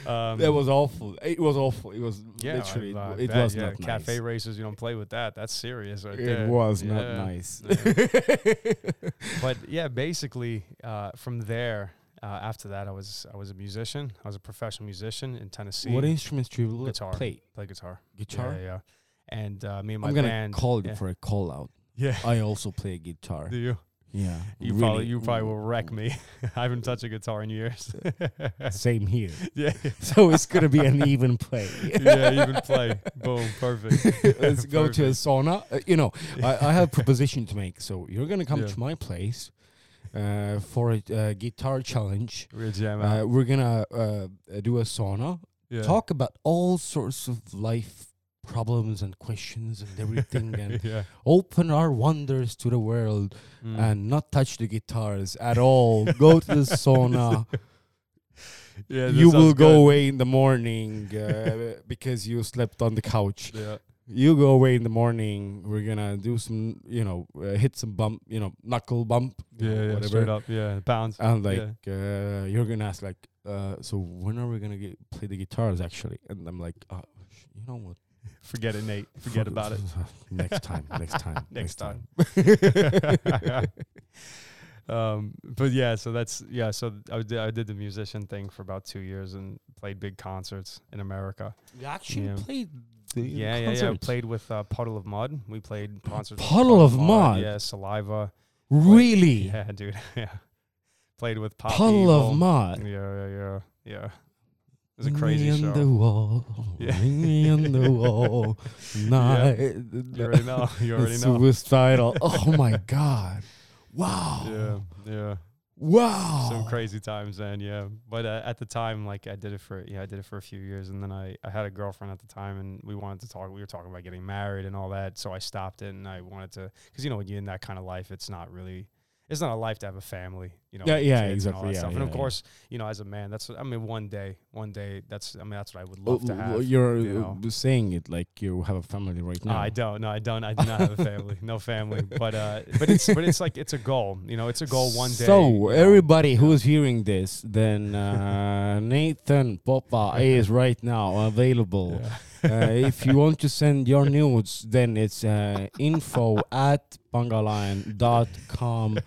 Um, that was awful. It was awful. It was Yeah, literally. I- I it bet, was yeah. not Cafe nice. racers, you don't play with that. That's serious, right It there. was not nice. Yeah. but yeah, basically, uh, from there, uh, after that, I was I was a musician. I was a professional musician in Tennessee. What instruments do you guitar. play? Play guitar. Guitar? Yeah, yeah. And uh, me and my I'm gonna band. call you yeah. for a call out. Yeah. I also play guitar. Do you? Yeah. You really. probably you probably will wreck me. I haven't touched a guitar in years. Same here. Yeah. So it's gonna be an even play. yeah, even play. Boom, perfect. Let's go to a sauna. Uh, you know, I, I have a proposition to make. So you're gonna come Yeah. to my place uh, for a uh, guitar challenge. We're Uh, we're gonna uh, uh, do a sauna. Yeah. Talk about all sorts of life problems and questions and everything, and Yeah. open our wonders to the world, Mm. and not touch the guitars at all. go to the sauna. Yeah, you will go good. away in the morning uh, because you slept on the couch. Yeah. You go away in the morning. We're gonna do some, you know, uh, hit some bump, you know, knuckle bump, Yeah, know, yeah, whatever. straight up, yeah, bounce. And like, Yeah. uh, you're gonna ask like, uh, so when are we gonna get, play the guitars actually? And I'm like, uh, you know what? Forget it, Nate. Forget Fuck about it. next time. Next time. Next time. time. um, but yeah, so that's yeah. So I did I did the musician thing for about two years and played big concerts in America. You actually Yeah. played the yeah, yeah, yeah. Played with uh, Puddle of Mud. We played concerts. with Puddle of Mud? Yeah, Saliva. Really? Yeah, dude. Yeah. Played with Pop Puddle of Mud? Yeah, yeah, yeah, yeah. It was a crazy me show. the wall. Yeah. On the wall. Night. You already know. You already know. Suicidal. Oh my god. Wow. Yeah, yeah. Wow. Some crazy times then, yeah. But uh, at the time, like I did it for yeah, I did it for a few years, and then I I had a girlfriend at the time, and we wanted to talk. We were talking about getting married and all that, so I stopped it, and I wanted to because you know when you're in that kind of life, it's not really. It's not a life to have a family, you know. Yeah, yeah, and exactly, that yeah, stuff. And yeah, of yeah. course, you know, as a man, that's I mean, one day, one day, that's I mean, that's what I would Oh, love to have. You're you uh, know. saying it like you have a family right No, now. I don't. No, I don't. I do not have a family. No family. But uh, but it's but it's like it's a goal. You know, it's a goal one day. So you know. everybody who's hearing this, then uh, Nathan Popa is right now available. Uh, if you want to send your nudes, then it's uh, info at pangalion.com.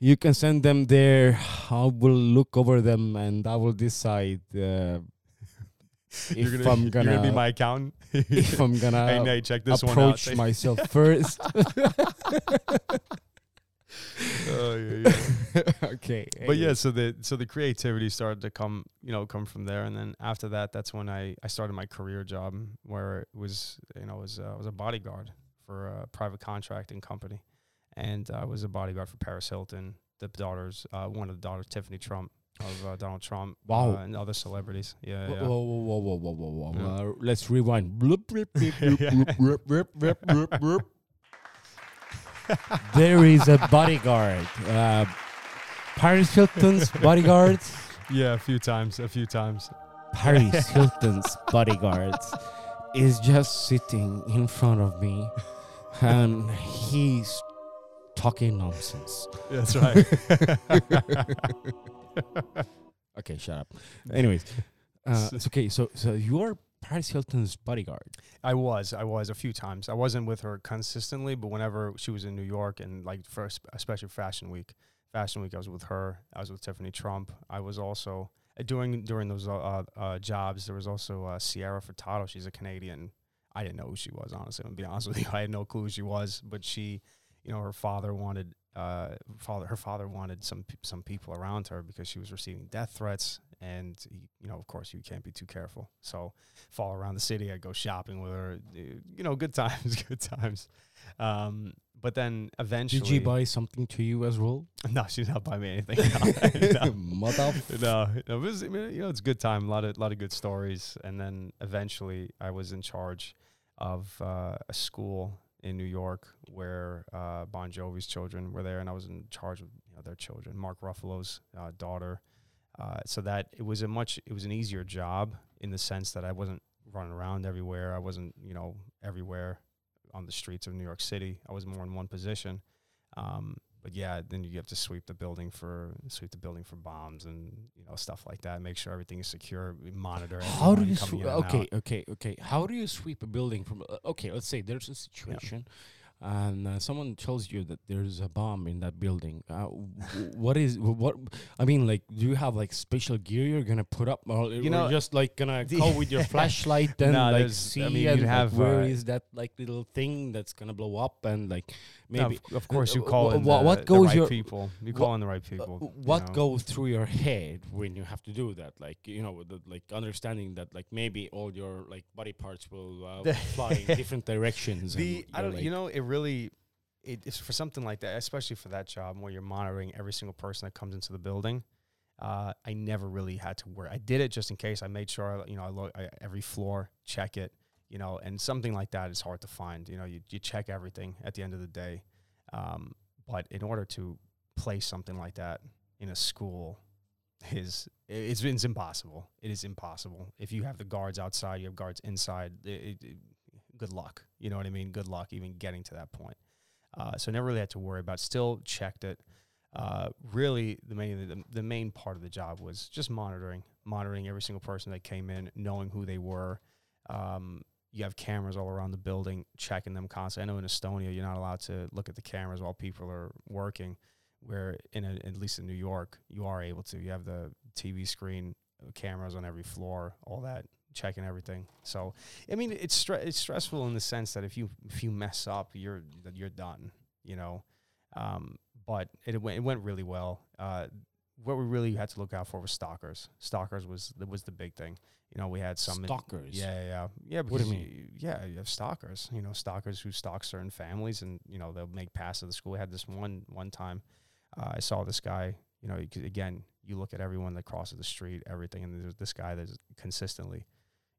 You can send them there. I will look over them and I will decide uh, if You're gonna- I'm you're gonna, gonna be my accountant? if I'm gonna Hey, Nate, check this one out. approach myself first. Oh yeah, yeah. okay. But yeah, so the so the creativity started to come, you know, come from there, and then after that, that's when I I started my career job, where it was you know was uh, was a bodyguard for a private contracting company, and I was a bodyguard for Paris Hilton, the daughters, uh, one of the daughters, Tiffany Trump of uh, Donald Trump, Wow. uh, and other celebrities. Yeah, Whoa, yeah. whoa, whoa, whoa, whoa, whoa, whoa, whoa. Yeah. Uh, let's rewind. There is a bodyguard. Uh, Paris Hilton's bodyguard. Yeah, a few times, a few times. Paris Hilton's bodyguard is just sitting in front of me and he's talking nonsense. That's right. okay, shut up. Anyways, uh, it's okay. So, so you are Paris Hilton's bodyguard. I was, I was a few times. I wasn't with her consistently, but whenever she was in New York and like first, especially Fashion Week, Fashion Week, I was with her. I was with Tiffany Trump. I was also uh, during during those uh, uh, jobs. There was also uh, Sierra Furtado. She's a Canadian I didn't know who she was. Honestly, I'm gonna be honest with you. I had no clue who she was. But she, you know, her father wanted, uh, father, her father wanted some some people around her because she was receiving death threats, and you know, of course, you can't be too careful. So, follow around the city. I'd go shopping with her. uh, You know, good times, good times. Um, but then eventually, Did she buy something to you as well? no, she's not buying me anything. No, no. Mother. no, no, it was, I mean, you know, it's a good time. A lot of, lot of good stories. And then eventually, I was in charge of uh, a school in New York where uh, Bon Jovi's children were there, and I was in charge of you know, their children, Mark Ruffalo's uh, daughter. Uh, so that it was a much, it was an easier job in the sense that I wasn't running around everywhere. I wasn't, you know, everywhere on the streets of New York City. I was more in one position. Um, but yeah, then you have to sweep the building for sweep the building for bombs and you know stuff like that. Make sure everything is secure. Monitor. How do you sweep? Okay, okay, okay. How do you sweep a building from? Uh, okay, let's say there's a situation, and uh, someone tells you that there's a bomb in that building. Uh, what is what? I mean, like, do you have like special gear you're gonna put up, or you know, just like gonna the- go with your flashlight and No, like see I mean, and, you'd like, have, where uh, is that like little thing that's gonna blow up and like No, maybe of, of course, you uh, call in the, what the goes right your people. You call in the right uh, people. you what know. goes through your head when you have to do that? Like you know, the, like understanding that like maybe all your like body parts will uh, fly in different directions. The and I don't, you know, it really, it's for something like that, especially for that job where you're monitoring every single person that comes into the building. Uh, I never really had to worry. I did it just in case. I made sure, you know, I look I, every floor, check it, you know, and something like that is hard to find. You know, you you check everything at the end of the day, um, but in order to place something like that in a school is it's, it's impossible. It is impossible. If you have the guards outside, you have guards inside. It, it, it- good luck. You know what I mean? Good luck even getting to that point. Uh, so never really had to worry about. Still checked it. Uh, really, the main the, the main part of the job was just monitoring, monitoring every single person that came in, knowing who they were. Um, you have cameras all around the building, checking them constantly. I know in Estonia, you're not allowed to look at the cameras while people are working. Where in a, at least in New York, you are able to. You have the TV screen, cameras on every floor, all that, checking everything. So, I mean, it's stre- it's stressful in the sense that if you if you mess up, you're that you're done. You know, um, but it went it went really well. Uh, what we really had to look out for was stalkers. Stalkers was was the big thing. You know, we had some Stalkers? Yeah, yeah, yeah. yeah What do you because mean? yeah, you have stalkers. You know, stalkers who stalk certain families, and you know they'll make passes to the school. We had this one one time. Uh, I saw this guy. You know, again, you look at everyone that crosses the street, everything, and there's this guy that's consistently,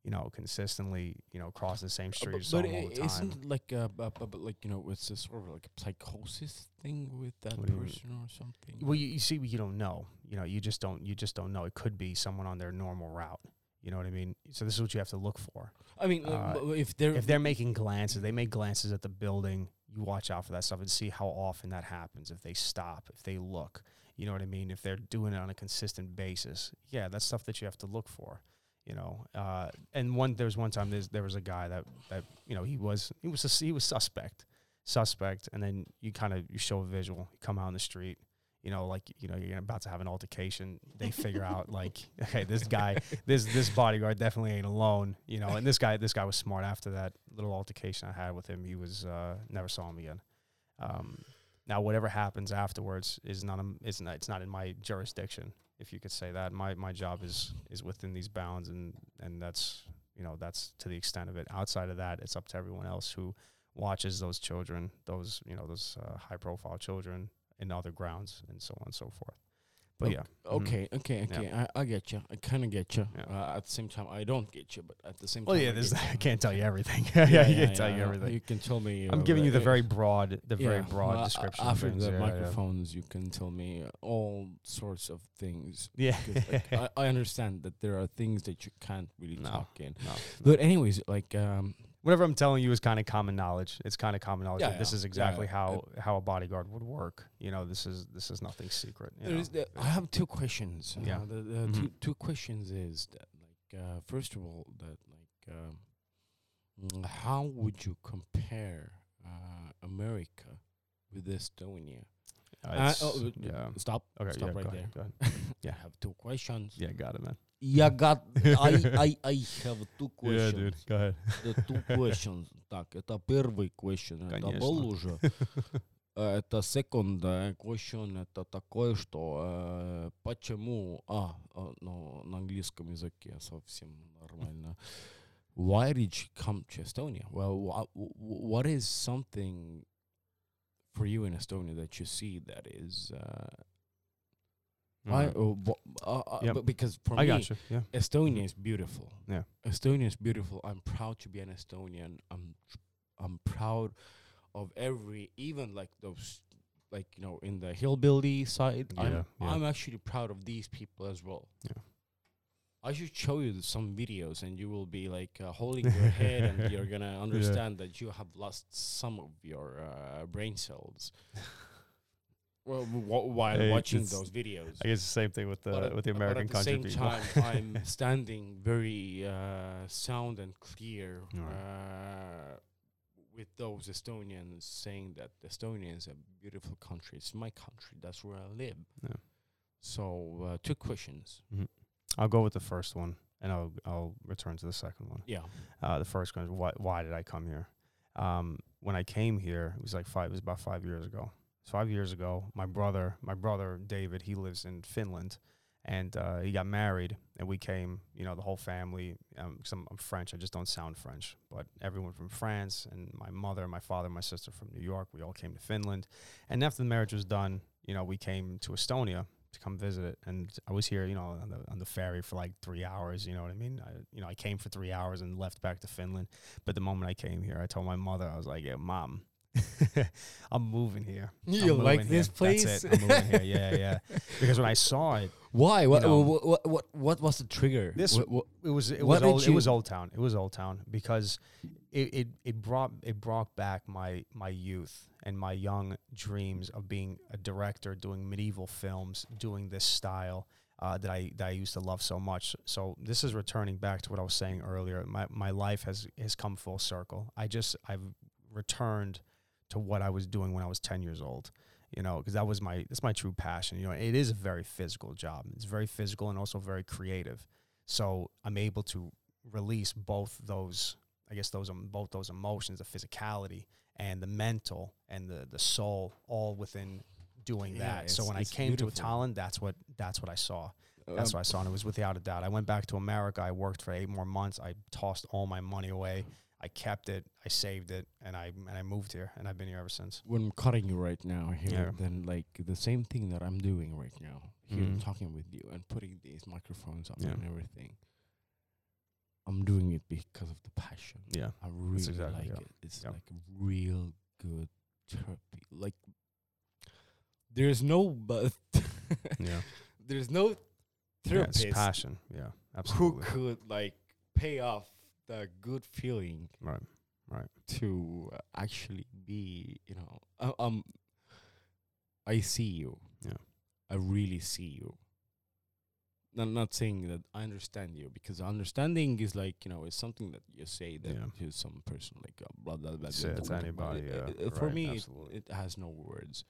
you know, consistently, you know, crossing the same Uh, street. but, but all the time. isn't like uh, bu- bu- bu- like you know it's a sort of like a psychosis thing with that What do you mean? person or something? Well, you, you see, you don't know. You know, you just don't. You just don't know. It could be someone on their normal route. You know what I mean? So this is what you have to look for. I mean, uh, Uh, if they're if they're making glances, they make glances at the building. You watch out for that stuff and see how often that happens. If they stop, if they look, you know what I mean. If they're doing it on a consistent basis, yeah, that's stuff that you have to look for. You know, uh, and one there was one time there was a guy that that you know he was he was a, he was suspect, suspect, and then you kind of you show a visual, you come out on the street, you know, like you know you're about to have an altercation. They figure out like, okay, this guy, this this bodyguard definitely ain't alone, you know. And this guy, this guy was smart. After that little altercation I had with him, he was uh, never saw him again. Um, now, whatever happens afterwards is not a, is not it's not in my jurisdiction, if you could say that. My my job is is within these bounds, and and that's you know that's to the extent of it. Outside of that, it's up to everyone else who watches those children, those you know those uh, high profile children in other grounds, and so on and so forth. But yeah, mhm. Okay, okay, Yeah. I, I get you. I kind of get you. Yeah. Uh, at the same time, I don't get you, but at the same Well, time, yeah, I there's I can't tell you everything. yeah, you can't tell you everything. You can tell me. I'm uh, giving you the very broad, the very broad uh, description. of After the yeah, yeah. microphones, you can tell me all sorts of things. Yeah. like, I, I understand that there are things that you can't really No, talk in. no, But anyways, like um, Whatever I'm telling you is kind of common knowledge. It's kind of common knowledge. Yeah, that this is exactly yeah. how how a bodyguard would work. You know, this is this is nothing secret. you know. is the, I have two questions. Uh, Yeah. the, the Mhm. two, two questions is that like uh, first of all that like um, mm, how would you compare uh, America with Estonia? Uh, Uh, oh, uh, yeah. Stop. Okay, Stop yeah, right go there. ahead, go ahead. I have two questions. Yeah, got it, man. Я got, I, I, I have two questions. Yeah, dude. Go ahead. The two questions. Так, это первый question, это Конечно. был уже. Э, Это second э, question, это такое, что э, почему, а, а, ну, на английском языке совсем нормально. Why did you come to Estonia? Well, wha- wh- what is something for you in Estonia that you see that is uh, why, Alright. uh, uh, uh, Yep. but because for I me. Yeah. Estonia is beautiful. Yeah. Estonia is beautiful. I'm proud to be an Estonian. I'm I'm proud of every even like those like you know in the hillbilly side. I'm Yeah, yeah. I'm actually proud of these people as well. Yeah. I should show you some videos and you will be like uh, holding your head and you're gonna understand that you have lost some of your uh, brain cells. well, while Hey, watching those videos. I guess the same thing with the But with the American but at the country same people. time, I'm standing very uh, sound and clear Right. uh, with those Estonians saying that Estonia is a beautiful country. It's my country. That's where I live. Yeah. So uh, two questions. Mhm. I'll go with the first one, and I'll I'll return to the second one. Yeah. Uh, the first one is why why did I come here? Um, when I came here, it was like five. It was about five years ago. Five years ago, my brother, my brother David, he lives in Finland, and uh, he got married, and we came. You know, the whole family. Um, I'm, I'm French. I just don't sound French, but everyone from France, and my mother, my father, my sister from New York. We all came to Finland, and after the marriage was done, you know, we came to Estonia to come visit it. And I was here, you know, on the on the ferry for like three hours. You know what I mean? I, you know, I came for three hours and left back to Finland. But the moment I came here, I told my mother, I was like, "Yeah, mom, I'm moving here. You I'm like moving this here. place? That's it. I'm moving here. Yeah, yeah. Because when I saw it, Why? you What, know, what, what, what, what was the trigger? this What- what- it was it was old, it was Old Town. It was Old Town because it, it it brought it brought back my my youth and my young dreams of being a director, doing medieval films, doing this style. Uh, that I that I used to love so much. So this is returning back to what I was saying earlier. My my life has has come full circle. I just I've returned to what I was doing when I was ten years old. You know, because that was my that's my true passion. You know, it is a very physical job. It's very physical and also very creative. So I'm able to release both those, I guess those um, both those emotions, the physicality and the mental and the the soul, all within doing Yeah, that. So when I came to beautiful. Tallinn, that's what that's what I saw. That's what I saw, and it was without a doubt. I went back to America. I worked for eight more months. I tossed all my money away. I kept it. I saved it, and I and I moved here, and I've been here ever since. when I'm cutting you right now here, Yeah. then like the same thing that I'm doing right now here, Mhm. talking with you and putting these microphones up Yeah. and everything. I'm doing it because of the passion. Yeah, I really exactly, like yeah. it. It's Yeah. like real good therapy. Like there's no but Yeah. there's no Yeah, it's passion. Yeah, absolutely. who could like pay off the good feeling Right, right. to actually be, you know, uh, um, I see you. Yeah. I really see you. I'm not saying that I understand you because understanding is like you know it's something that you say that Yeah. to some person like uh, blah blah blah. Say it to anybody, Uh, uh, For right, me, it, it has no words.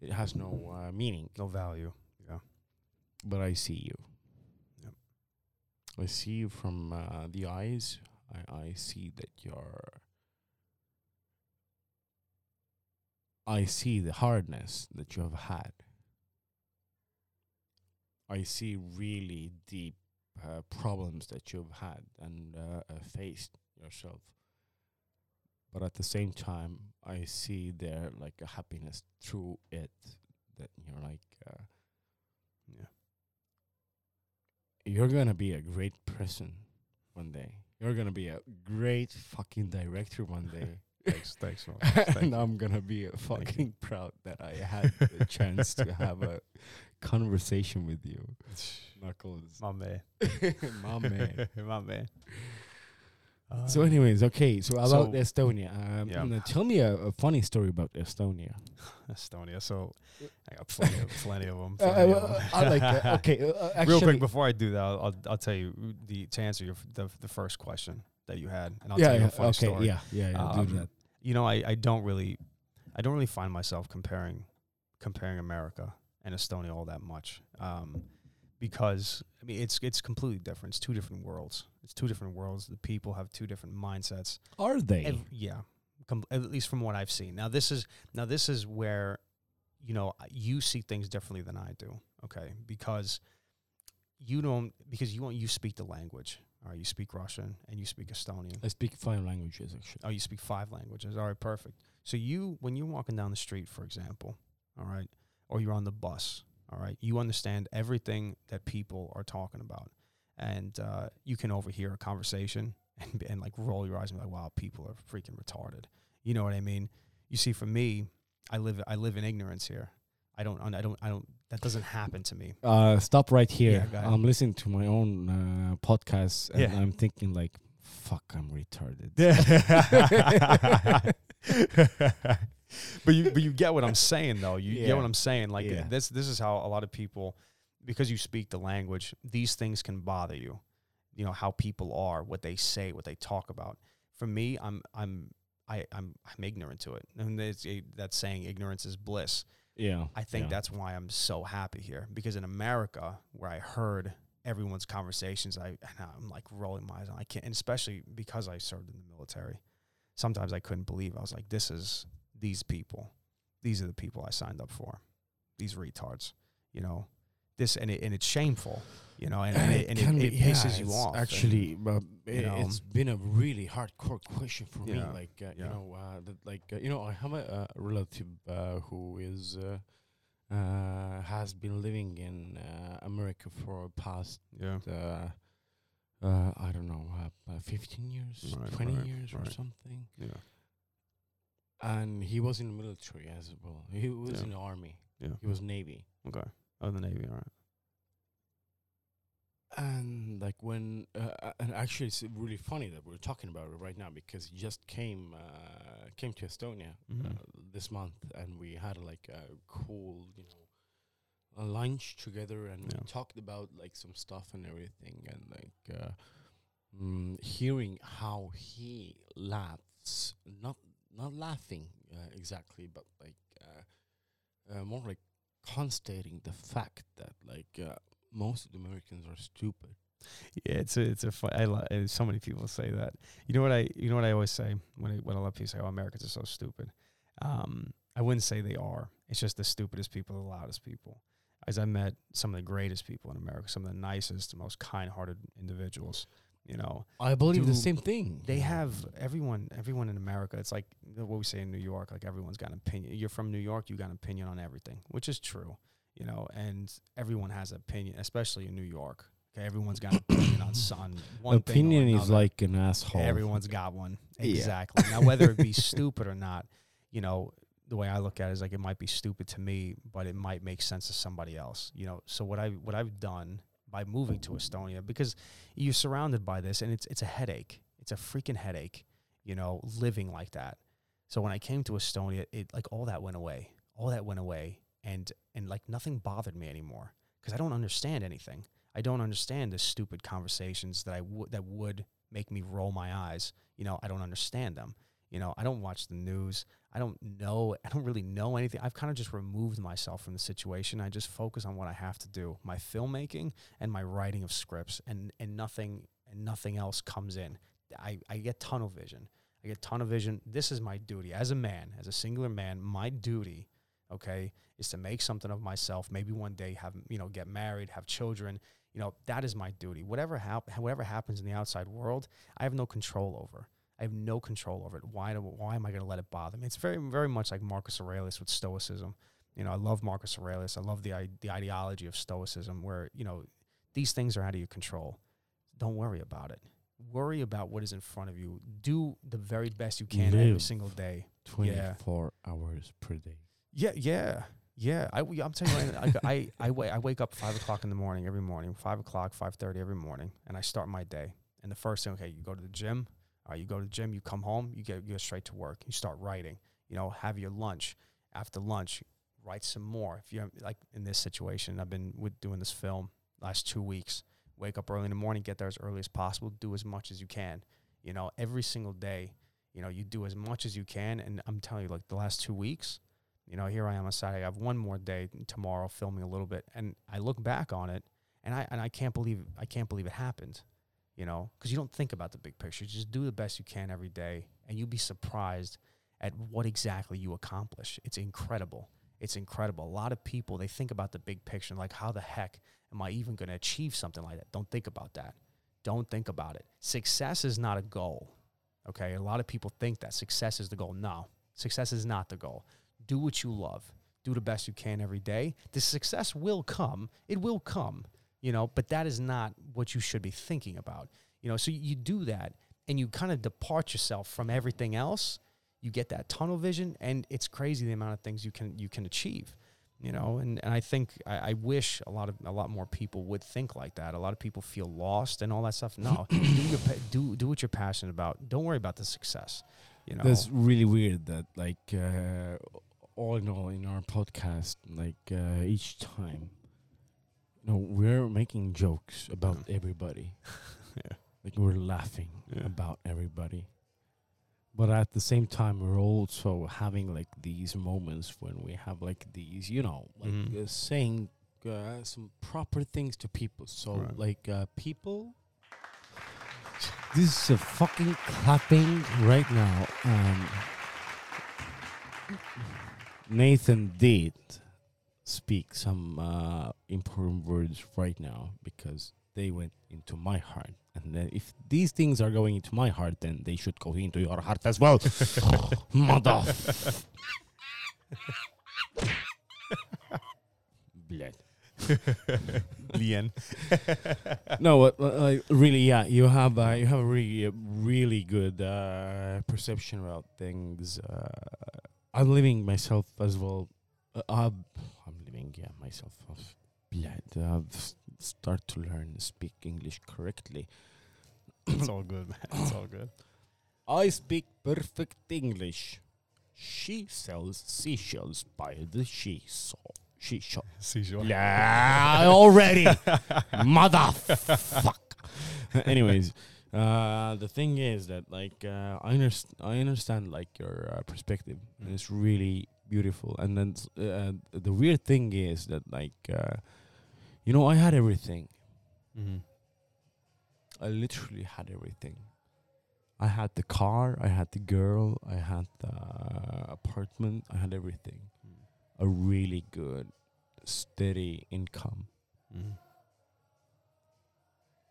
It has no uh, meaning. No value. Yeah. But I see you. I see from uh, the eyes. I, I see that you're. I see the hardness that you have had. I see really deep uh, problems that you've had and uh, uh, faced yourself. But at the same time, I see there like a happiness through it that you're like, uh, Yeah. You're gonna be a great person one day. You're gonna be a great fucking director one day. Thanks, thanks, man. Thank and. I'm gonna be fucking proud that I had the chance to have a conversation with you, Knuckles. My man. My man. My man. So, Uh, anyways, okay. So about so- Estonia, um, yeah. tell me a, a funny story about Estonia. Estonia. So I got plenty of, plenty of them. Uh, uh, I like that. Okay, uh, uh, Real quick before I do that, I'll, I'll, I'll tell you the to answer your the, the first question that you had, and I'll Yeah, tell you yeah, a funny okay, story. yeah, yeah, yeah, do that. You know, I, I don't really, I don't really find myself comparing comparing America and Estonia all that much, um, because I mean it's it's completely different. It's two different worlds. It's two different worlds. The people have two different mindsets. Are they? Ev- yeah, com- at least from what I've seen. Now this is now this is where, you know, you see things differently than I do. Okay, because you don't because you want you speak the language. All right, you speak Russian and you speak Estonian. I speak five languages actually. Oh, you speak five languages. All right, perfect. So you, when you're walking down the street, for example, all right, or you're on the bus, all right, you understand everything that people are talking about, and uh, you can overhear a conversation and and like roll your eyes and be like, wow, people are freaking retarded. You know what I mean? You see, for me, I live I live in ignorance here. I don't I don't I don't that doesn't happen to me. Uh, stop right here. Yeah. I'm listening to my own uh, podcast and Yeah. I'm thinking like, fuck, I'm retarded. but you but you get what I'm saying though. You Yeah. get what I'm saying. Like Yeah. this this is how a lot of people because you speak the language, these things can bother you. You know, how people are, what they say, what they talk about. For me, I'm I'm I, I'm I'm ignorant to it. And there's a, eh, that saying ignorance is bliss. Yeah, I think yeah. that's why I'm so happy here. Because in America, where I heard everyone's conversations, I and I'm like rolling my eyes. I can't and especially because I served in the military. Sometimes I couldn't believe. I was like, this is these people. These are the people I signed up for. These retards. You know. This and it and it's shameful. You know, and, and it, and it, it be- pisses yeah, you off. Actually, uh, you know. it's been a really hardcore question for me. Like, uh, you know, uh, that, like uh, you know, I have a, relative uh, who is uh, has been living in uh, America for past Yeah. uh, uh, I don't know, uh, uh, fifteen years, Right, twenty right, years, or something. Yeah. And he was in the military as well. He was Yeah. in the army. Yeah. He was Navy. Okay. Oh, the Navy. All right. And like when, uh, uh, and actually, it's really funny that we're talking about it right now because he just came uh, came to Estonia uh, Mhm. this month, and we had like a cool, you know, a lunch together, and Yeah. we talked about like some stuff and everything, and like uh, mm, hearing how he laughs, not not laughing uh, exactly, but like uh, uh, more like constating the fact that like uh, most of the Americans are stupid. Yeah, it's a, it's a fu- I li- uh, so many people say that. You know what I you know what I always say when I, when I let people say, "Oh, Americans are so stupid." Um, I wouldn't say they are. It's just the stupidest people, the loudest people. As I met some of the greatest people in America, some of the nicest, the most kind-hearted individuals. You know, I believe the same thing. They have everyone, everyone in America. It's like what we say in New York. Like everyone's got an opinion. You're from New York, you got an opinion on everything, which is true. You know, and everyone has an opinion, especially in New York. Okay, everyone's got an opinion on sun. One Opinion is like an asshole. Everyone's got one. Yeah. Exactly. now, whether it be stupid or not, you know, the way I look at it is like it might be stupid to me, but it might make sense to somebody else. You know, so what I what I've done by moving to Estonia because you're surrounded by this and it's it's a headache. It's a freaking headache, you know, living like that. So when I came to Estonia, it like all that went away. All that went away and and like nothing bothered me anymore because I don't understand anything. I don't understand the stupid conversations that I would that would make me roll my eyes. You know, I don't understand them. You know, I don't watch the news. I don't know. I don't really know anything. I've kind of just removed myself from the situation. I just focus on what I have to do, my filmmaking and my writing of scripts, and and nothing and nothing else comes in. I I get tunnel vision. I get tunnel vision. This is my duty as a man, as a singular man. My duty, okay, is to make something of myself. Maybe one day have you know get married, have children. You know that is my duty. Whatever hap- whatever happens in the outside world, I have no control over. I have no control over it. Why do, why am I going to let it bother me? It's very very much like Marcus Aurelius with Stoicism. You know, I love Marcus Aurelius. I love the the ideology of Stoicism, where you know these things are out of your control. Don't worry about it. Worry about what is in front of you. Do the very best you can every single day. Yeah. 24 hours per day. Yeah, yeah, yeah. I, am telling you, I, I, I, wa- I wake up five o'clock in the morning every morning, five o'clock, five thirty every morning, and I start my day. And the first thing, okay, you go to the gym. All right, you go to the gym, you come home, you get you go straight to work. You start writing. You know, have your lunch. After lunch, write some more. If you have, like in this situation, I've been with doing this film last two weeks. Wake up early in the morning, get there as early as possible, do as much as you can. You know, every single day, you know, you do as much as you can. And I'm telling you, like the last two weeks, you know, here I am on Saturday. I have one more day tomorrow filming a little bit. And I look back on it and I and I can't believe I can't believe it happened, you know, because you don't think about the big picture. Just do the best you can every day, and you'll be surprised at what exactly you accomplish. It's incredible. It's incredible. A lot of people they think about the big picture, like how the heck am I even going to achieve something like that? Don't think about that. Don't think about it. Success is not a goal. Okay, a lot of people think that success is the goal. No, success is not the goal. Do what you love. Do the best you can every day. The success will come. It will come, you know, but that is not what you should be thinking about. You know, so you do that and you kind of depart yourself from everything else. You get that tunnel vision and it's crazy the amount of things you can you can achieve. You know, and, and I think I, I wish a lot of a lot more people would think like that. A lot of people feel lost and all that stuff. No, do your do do what you're passionate about. Don't worry about the success. You know, That's really weird that like uh, all in all in our podcast, like uh, each time, you know, we're making jokes about everybody. yeah. Like we're laughing Yeah. about everybody. But at the same time, we're also having like these moments when we have like these, you know, like Mhm. uh, saying uh, some proper things to people. So Right. like uh, people, this is a fucking clapping right now. Um, Nathan did speak some uh, important words right now because they went into my heart. And then if these things are going into my heart, then they should go into your heart as well. Mother. Blood. Lien. no, uh, uh, really, yeah, you have uh, you have a really, uh, really good uh, perception about things. I'm living myself as well. Uh, I'm, I'm living, yeah, myself. Blood. I've start to learn speak English correctly. it's all good, man. It's all good. I speak perfect English. She sells seashells by the seashore. Seashore. Seashore. Yeah, already. Motherfuck. Anyways, uh, the thing is that like uh, I understand, I understand like your uh, perspective, and it's really beautiful. And then uh, the weird thing is that like uh, you know I had everything. Mm-hmm. I literally had everything. I had the car, I had the girl, I had the apartment, I had everything. A really good, steady income. Mm-hmm.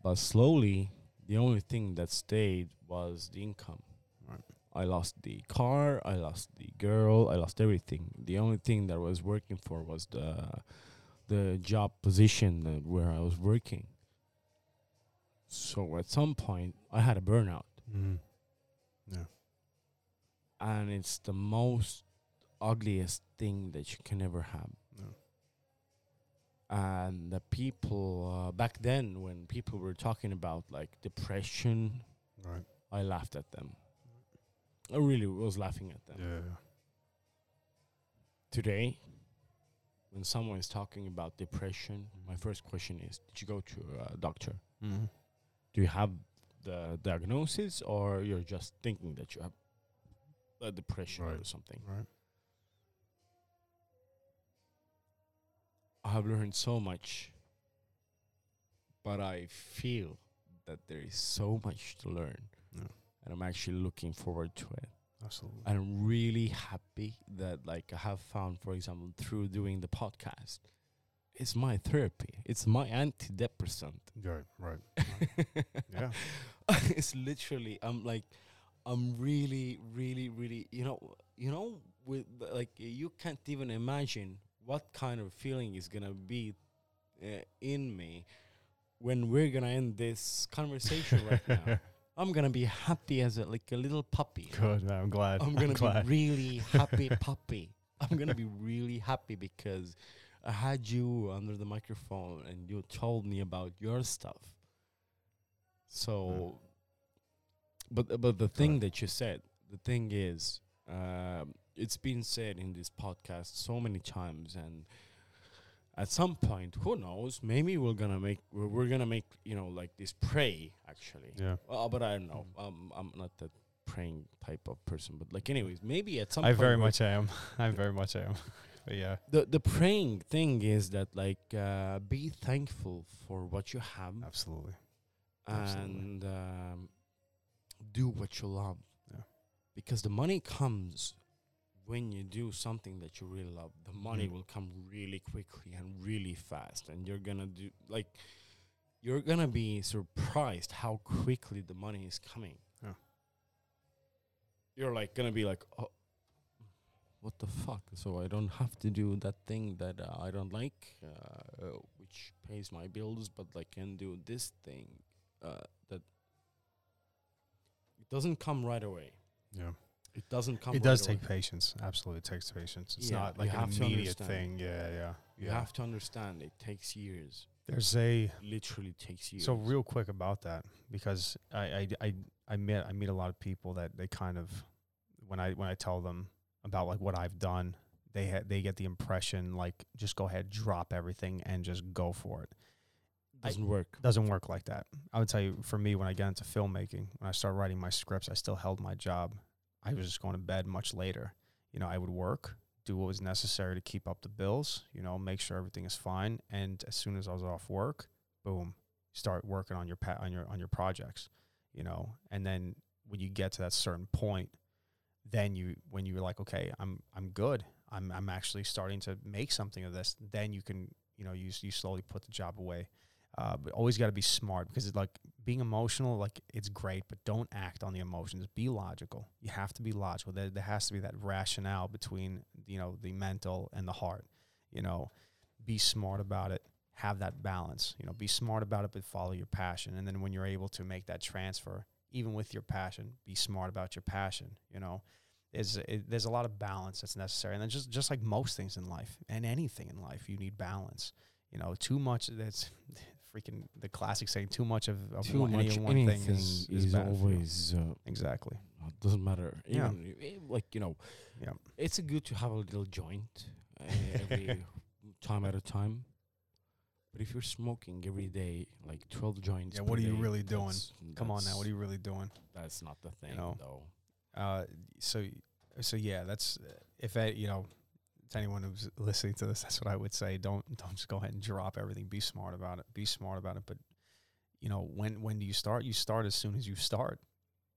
But slowly, the only thing that stayed was the income. Right. I lost the car, I lost the girl, I lost everything. The only thing that I was working for was the the job position that where I was working. So at some point, I had a burnout, Mm-hmm. Yeah. and it's the most ugliest thing that you can ever have. And the people uh, back then, when people were talking about like depression, Right. I laughed at them. I really was laughing at them. Yeah. Today, when someone is talking about depression, my first question is, "Did you go to a doctor? Mm-hmm. Do you have the diagnosis, or you're just thinking that you have a depression or something?" Right. I have learned so much, but I feel that there is so much to learn, Yeah. and I'm actually looking forward to it. Absolutely. And I'm really happy that like I have found, for example, through doing the podcast, it's my therapy. It's my antidepressant. Right. Right. right. yeah. it's literally I'm like I'm really, really, really you know you know with like you can't even imagine what kind of feeling is gonna be uh, in me when we're gonna end this conversation right now. I'm gonna be happy as a like a little puppy. Good, man. I'm glad. I'm gonna glad. be really happy puppy. I'm gonna be really happy because I had you under the microphone and you told me about your stuff. So, but but the thing that you said, the thing is, um, it's been said in this podcast so many times, and at some point, who knows? Maybe we're gonna make we're, we're gonna make you know like this pray actually. Yeah. Uh, but I don't know. Um, I'm not that praying type of person. But like, anyways, maybe at some I very much am. I very much am. But yeah. the the praying thing is that like uh, be thankful for what you have Absolutely. Absolutely. and um, do what you love. Yeah. Because the money comes when you do something that you really love. The money Mm. will come really quickly and really fast, and you're gonna do like you're gonna be surprised how quickly the money is coming. Yeah. You're like gonna be like, oh, what the fuck? So I don't have to do that thing that uh, I don't like, uh, uh, which pays my bills, but I can do this thing uh, that it doesn't come right away. Yeah. It doesn't come. It does right take patience. Absolutely, it takes patience. It's Yeah, not like an immediate thing. Yeah, yeah, You yeah. have to understand. It takes years. There's a Literally takes years. so real quick about that because I I I I meet I meet a lot of people that they kind of when I when I tell them about like what I've done, they ha- they get the impression like just go ahead, drop everything, and just go for it. Doesn't work. doesn't work like that. I would tell you, for me, when I got into filmmaking, when I started writing my scripts, I still held my job. I was just going to bed much later. You know, I would work, do what was necessary to keep up the bills, you know, make sure everything is fine. And as soon as I was off work, boom, start working on your pa- on your on your projects, you know. And then when you get to that certain point, then you when you're like, okay, I'm I'm good. I'm I'm actually starting to make something of this. Then you can you know you you slowly put the job away. Uh, but always got to be smart because it's like being emotional, like it's great, but don't act on the emotions. Be logical. You have to be logical. There, there has to be that rationale between you know the mental and the heart. You know, be smart about it. Have that balance. You know, be smart about it, but follow your passion. And then when you're able to make that transfer, even with your passion, be smart about your passion. You know, is it, there's a lot of balance that's necessary, and then just just like most things in life and anything in life, you need balance. You know, too much that's freaking the classic saying, too much of, of Too one, any much of one anything thing is, is, is bad for you. always uh, exactly. uh, doesn't matter. Yeah. Even i- like you know, Yeah. it's a good to have a little joint uh, every time at a time. But if you're smoking every day, like twelve joints, Yeah, what are you day, really doing? that's- Come on now, what are you really doing? That's not the thing, know? though. Uh, so so yeah, that's if I, you know, to anyone who's listening to this, that's what I would say. Don't don't just go ahead and drop everything. Be smart about it. Be smart about it. But you know, when when do you start? You start as soon as you start.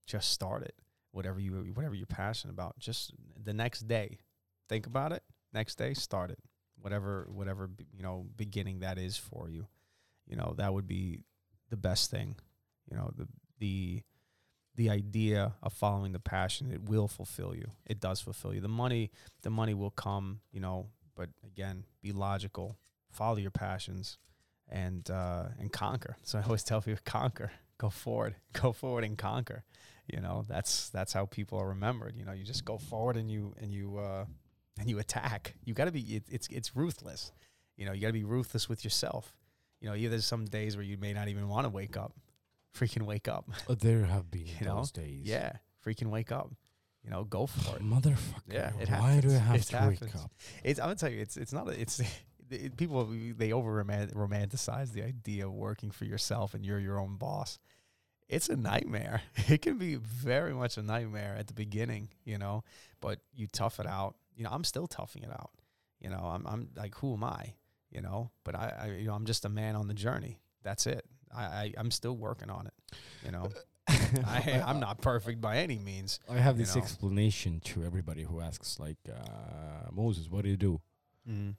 Just start it. Whatever you whatever you're passionate about. Just the next day, think about it. Next day, start it. Whatever whatever you know beginning that is for you. You know that would be the best thing. You know the the the idea of following the passion it will fulfill you. It does fulfill you. The money the money will come you know but again be logical follow your passions and uh and conquer. So i always tell people conquer go forward go forward and conquer. You know that's that's how people are remembered. You know you just go forward and you and you uh and you attack. You got to be it, it's it's ruthless. You know you got to be ruthless with yourself. You know there's some days where you may not even want to wake up freaking wake up. Uh, there have been you know? those days. yeah freaking wake up. You know go for it. Motherfucker. yeah it why do I have it to happens. wake up? it's i'm gonna tell you it's it's not a, it's it, people they over romanticize the idea of working for yourself and you're your own boss. It's a nightmare. It can be very much a nightmare at the beginning you know but you tough it out. You know i'm still toughing it out. You know i'm, I'm like who am i? You know but I, I you know i'm just a man on the journey. That's it i, I i'm still working on it you know I, i'm not perfect by any means I have this know. explanation to everybody who asks, like, uh, Moses, what do you do? Mhm.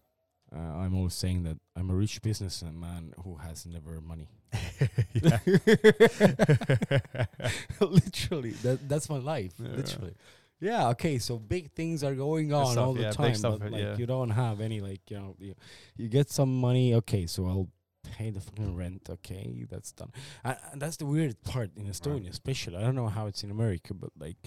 Uh, I'm always saying that I'm a rich businessman who has never money. Literally, that that's my life. Yeah. Literally. Yeah. Okay. So big things are going on stuff, all the yeah, time, but like yeah. you don't have any like you know you, you get some money. Okay, so I'll pay the fucking rent. Okay, that's done. And, and that's the weird part in Estonia, especially. I don't know how it's in America, but like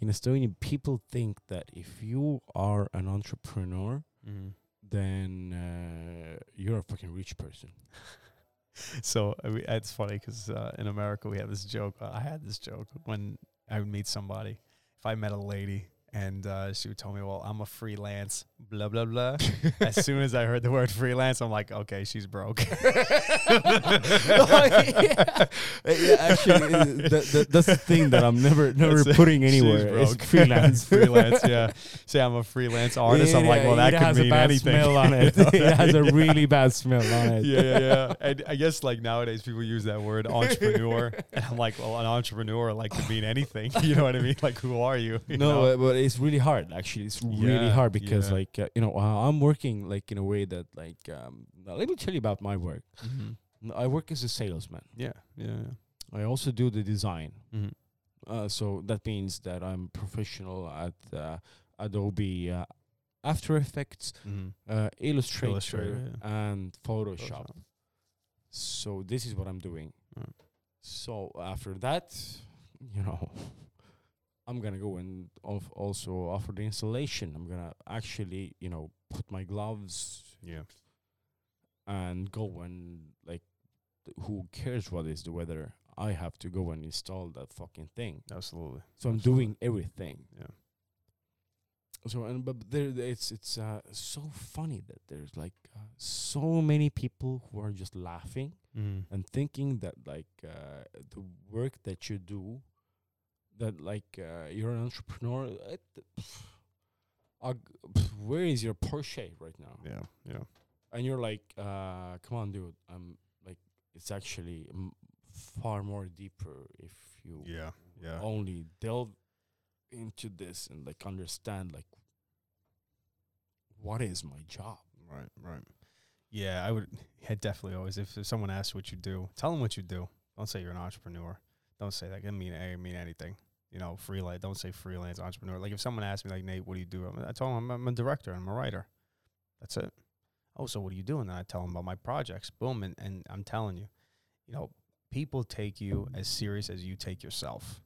in Estonia, people think that if you are an entrepreneur, Mhm. then uh, you're a fucking rich person. So I mean, it's funny because uh, in America we have this joke. Uh, I had this joke when I would meet somebody. If I met a lady and uh, she would tell me, "Well, I'm a freelance blah blah blah. as soon as I heard the word freelance, I'm like, okay, she's broke. yeah. Yeah, actually, uh, that, that, that's the thing that I'm never never That's it. putting She's anywhere. It's freelance. freelance, yeah. Say I'm a freelance artist. I'm like, well, that could mean a bad anything. smell on it. It has a really bad smell on it. Yeah, yeah, yeah. And I guess like nowadays people use that word entrepreneur, and I'm like, well, an entrepreneur like could mean anything. You know what I mean? Like, who are you? you no, know? but it's really hard. Actually, it's really Yeah, hard because, yeah. Like, uh, you know, uh, I'm working like in a way that, like, um, let me tell you about my work. Mhm. I work as a salesman. Yeah, yeah, yeah. I also do the design. Mhm. Uh, so that means that I'm professional at uh, Adobe uh, After Effects, Mhm. uh, Illustrator, Illustrator, and Photoshop. Photoshop. So this is what I'm doing. So after that, you know, I'm gonna go and of also offer the installation. I'm gonna actually, you know, put my gloves Yeah. and go and like, who cares what is the weather? I have to go and install that fucking thing. Absolutely. So I'm Absolutely. doing everything. Yeah. So and but there it's it's uh, so funny that there's like uh, so many people who are just laughing Mhm. and thinking that like uh, the work that you do that like uh, you're an entrepreneur it, uh, where is your Porsche right now Yeah, yeah. and you're like uh, come on dude I'm like it's actually m- far more deeper if you Yeah, yeah. only delve into this and like understand like what is my job Right, right. Yeah, I would. Yeah, definitely. Always, if, if someone asks what you do, tell them what you do. Don't say you're an entrepreneur. Don't say that. It mean it mean anything. You know, freelance. Don't say freelance entrepreneur. Like if someone asks me, like Nate, what do you do? I tell them I'm, I'm a director. I'm a writer. That's it. Oh, so what are you doing? And I tell them about my projects. Boom, and and I'm telling you, you know, people take you as serious as you take yourself.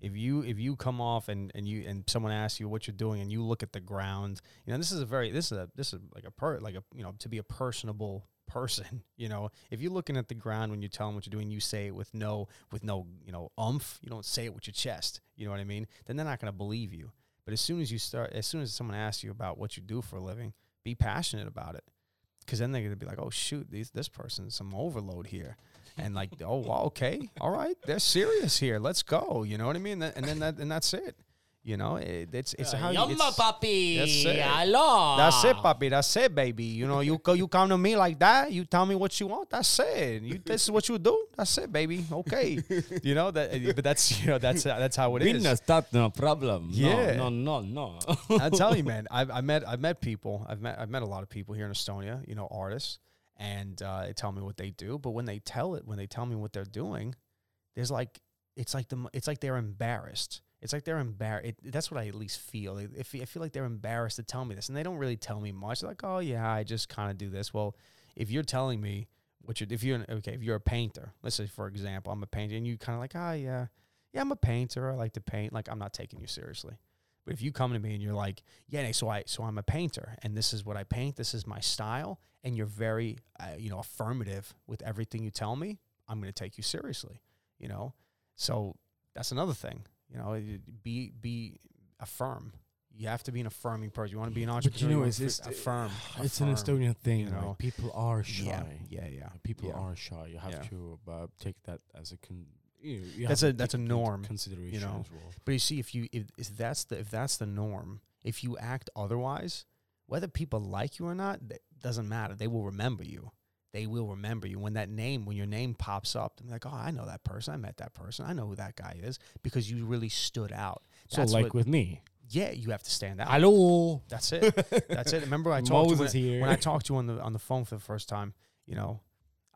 If you if you come off and, and you and someone asks you what you're doing and you look at the ground, you know this is a very this is a this is like a per like a you know to be a personable person. You know if you're looking at the ground when you tell them what you're doing, you say it with no with no you know umph. You don't say it with your chest. You know what I mean? Then they're not going to believe you. But as soon as you start, as soon as someone asks you about what you do for a living, be passionate about it. Because then they're going to be like, oh, shoot, these, this person's some overload here. And like, oh, okay, all right, they're serious here. Let's go. You know what I mean? And then that, and that's it. You know, it, it's it's uh, how you. Yumma, it's- papi. That's it. Hello. That's it, papi. That's it, baby. You know, you go, you come to me like that. You tell me what you want. That's it. You, this is what you do. That's it, baby. Okay. you know that, eh, but that's you know that's uh, that's how it is. Business, that no problem. Yeah. No, no, no, no. I tell you, man, I've I met I've met people. I've met I've met a lot of people here in Estonia. You know, artists, and uh, they tell me what they do. But when they tell it, when they tell me what they're doing, there's like it's like the it's like they're embarrassed. It's like they're embarrassed. That's what I at least feel. If I feel like they're embarrassed to tell me this, and they don't really tell me much. They're like, oh yeah, I just kind of do this. Well, if you're telling me what you're, if you're an, okay, if you're a painter, let's say for example, I'm a painter, and you kind of like, ah, yeah, yeah, I'm a painter. I like to paint. Like I'm not taking you seriously. But if you come to me and you're like, yeah, so I so I'm a painter and this is what I paint, this is my style, and you're very uh, you know affirmative with everything you tell me, I'm going to take you seriously, you know. So that's another thing, you know, be be affirm. You have to be an affirming person. You want to be an But entrepreneur. you know, it's, it's affirm. It's an Estonian thing. you know. people are shy. Yeah, yeah, yeah. People yeah. are shy. You have Yeah. to uh, take that as a con. You know, you That's a that's a take it into norm, consideration you know. as well. But you see, if you if, if that's the if that's the norm, if you act otherwise, whether people like you or not, that doesn't matter. They will remember you. They will remember you when that name, when your name pops up. They're like, oh, I know that person. I met that person. I know who that guy is because you really stood out. So like what- with me. yeah, you have to stand out. Hello. That's it. That's it. Remember, I talked to you when, when I talked to you on the on the phone for the first time. You know,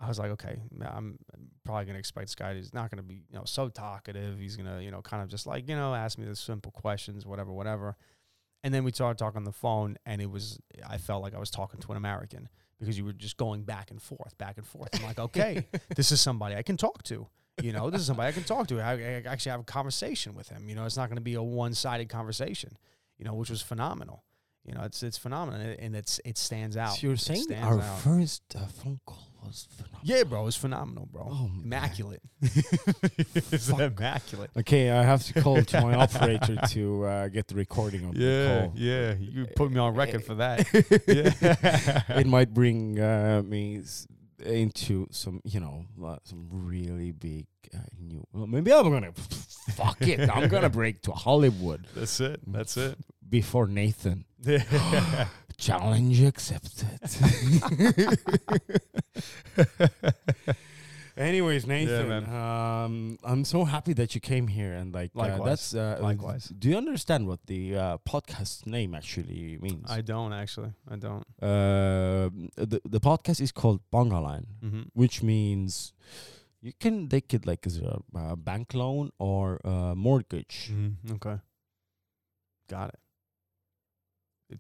I was like, okay, I'm probably gonna expect this guy. He's not gonna be, you know, so talkative. He's gonna, you know, kind of just like, you know, ask me the simple questions, whatever, whatever. And then we started talking on the phone, and it was, I felt like I was talking to an American because you were just going back and forth, back and forth. I'm like, okay, this is somebody I can talk to. You know, this is somebody I can talk to. I, I actually have a conversation with him. You know, it's not going to be a one-sided conversation. You know, which was phenomenal. You know, it's it's phenomenal, and, it, it's it stands out. So you're It saying our out. first uh, phone call was phenomenal. Yeah, bro, it's phenomenal, bro. Oh, immaculate. it's immaculate. Okay, I have to call to my operator to uh, get the recording of the Yeah, call. yeah. You put me on record for that. yeah. it might bring uh, me into some, you know, uh, some really big uh, new. Well, maybe I'm gonna fuck it. I'm gonna break to Hollywood That's it. That's it. before Nathan. Yeah. Challenge accepted. Anyways, Nathan, man. um, I'm so happy that you came here and like uh, Likewise. that's uh, Likewise. Do you understand what the uh, podcast name actually means? I don't actually. I don't. uh, the the podcast is called Bangaline, Mm-hmm. which means you can take it like as a, uh bank loan or a mortgage. Mm-hmm. Okay. Got it.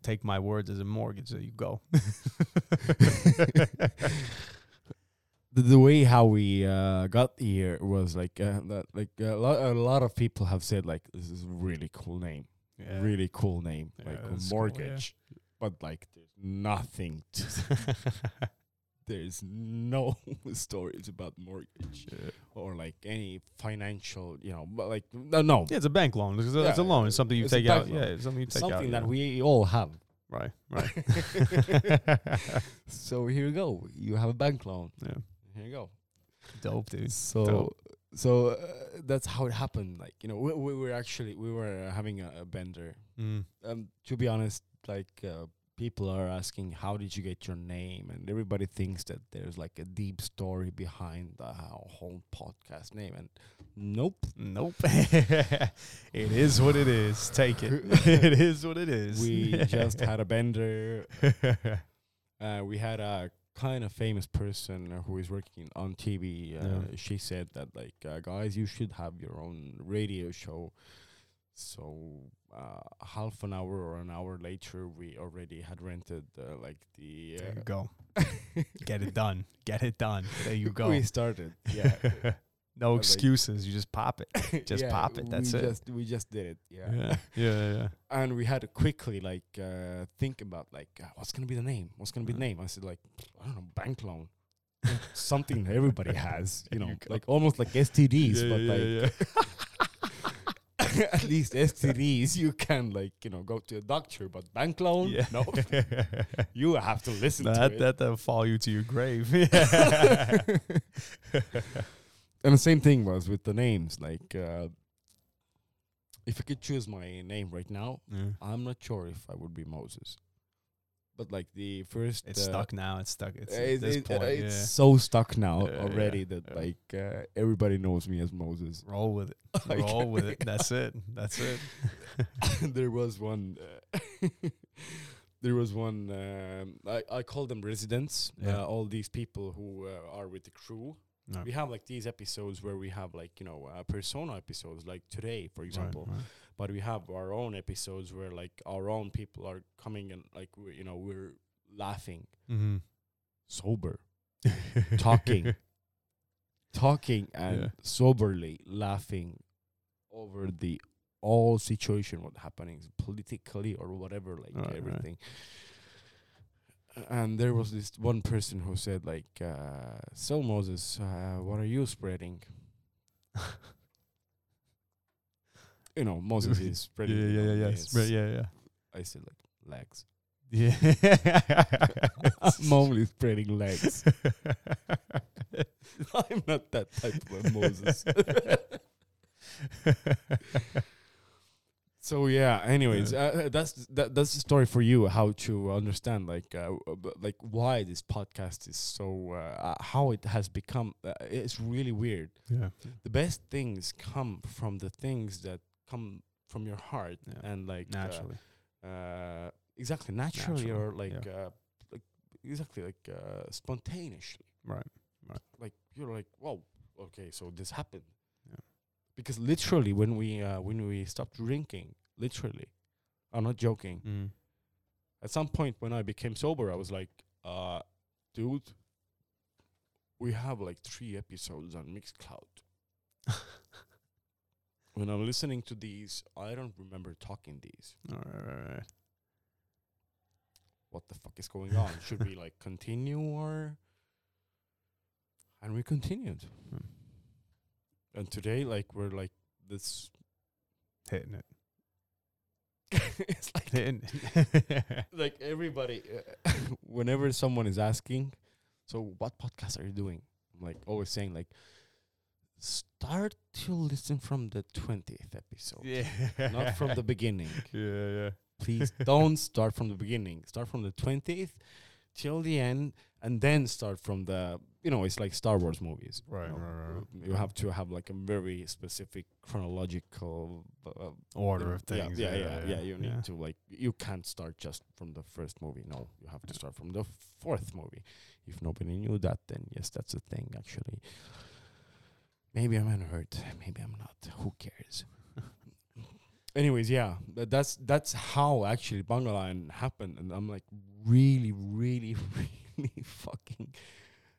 Take my words as a mortgage. There you go. the, way how we uh, got here was like uh, that, like a lot, a lot of people have said like this is a really cool name, Yeah. really cool name, Yeah, like a cool, yeah. mortgage, but like there's nothing. There's no stories about mortgage or like any financial, you know, but like no, no. Yeah, it's a bank loan. It's a, it's a loan. It's something you it's take out. loan. Yeah, it's something you take out. something that yeah. we all have. Right, right. so here you go. You have a bank loan. Yeah. Here you go. Dope, dude. So Dope. so uh, that's how it happened. Like you know, we, we were actually we were having a, a bender. Mm. Um, to be honest, like uh, people are asking, how did you get your name? And everybody thinks that there's like a deep story behind the whole podcast name. And nope, Nope. it is what it is. Take it. it is what it is. we just had a bender. Uh, we had a kind of famous person who is working on TV. Uh, Yeah. She said that like, uh, guys, you should have your own radio show. So uh, half an hour or an hour later, we already had rented uh, like the. There Uh, you go. Get it done. Get it done. There you go. We started. Yeah. no like- excuses. You just pop it. Just Yeah, pop it. That's we it. Just, we just did it. Yeah. yeah. Yeah. Yeah. and we had to quickly like uh, think about like uh, what's gonna be the name what's gonna be the name i said like i don't know bank loan something everybody has you know you like almost like stds Yeah, but yeah, like at least stds you can like you know go to a doctor but bank loan Yeah. no you have to listen to that it that that'll follow you to your grave. And the same thing was with the names like uh, if i could choose my name right now Yeah. i'm not sure if i would be moses but like the first It's uh, stuck now. It's stuck. It's Uh, it- this it- point. uh, yeah. it's so stuck now Yeah, already yeah, that yeah. like uh, everybody knows me as Moses. Roll with it. Like- Roll with it. That's it. That's it. there was one. Uh, there was one. Um, I I call them residents. Yeah. Uh, all these people who uh, are with the crew. No. We have like these episodes where we have like you know uh, persona episodes, like today, for example. Right, But we have our own episodes where like our own people are coming and like we you know we're laughing, Mm-hmm. sober, talking, talking and Yeah. soberly laughing over the all situation what happening politically or whatever like Right, right. everything and there was this one person who said like uh, so moses uh, what are you spreading you know moses is spreading yeah, yeah, yeah, yeah. yes. Yeah, yeah. i said like legs Yeah. i'm only spreading legs i'm not that type of moses So yeah. Anyways, uh, uh, that's that, that's the story for you. How to understand like uh, like why this podcast is so uh, uh, how it has become. Uh, it's really weird. yeah. The best things come from the things that come from your heart Yeah. and like uh, Naturally. Uh, exactly naturally Naturally, or like yeah. uh, like exactly like uh, spontaneously. Right. Right. Like you're like, whoa, okay, so this happened. Yeah. Because literally, when we uh, when we stopped drinking, literally, I'm not joking. Mm. At some point, when I became sober, I was like, uh, dude, we have like three episodes on Mixcloud. when I'm listening to these, I don't remember talking these. All right. What the fuck is going on? Should we like continue or? and we continued. And today, like we're like this Hitting it. it's like Hitting like everybody uh, whenever someone is asking so what podcast are you doing i'm like always saying like start to listen from the 20th episode Yeah. not from the beginning Yeah, yeah. please don't start from the beginning start from the 20th till the end and then start from the you know it's like star wars movies you Right, know. right, right. you have to have like a very specific chronological uh, Order of things, yeah yeah, yeah yeah, yeah, yeah. you need to like you can't start just from the first movie no you have to start from the fourth movie if nobody knew that then yes that's a thing actually maybe i'm hurt maybe i'm not who cares anyways yeah tha- that's that's how actually Bangaline happened and i'm like really really really fucking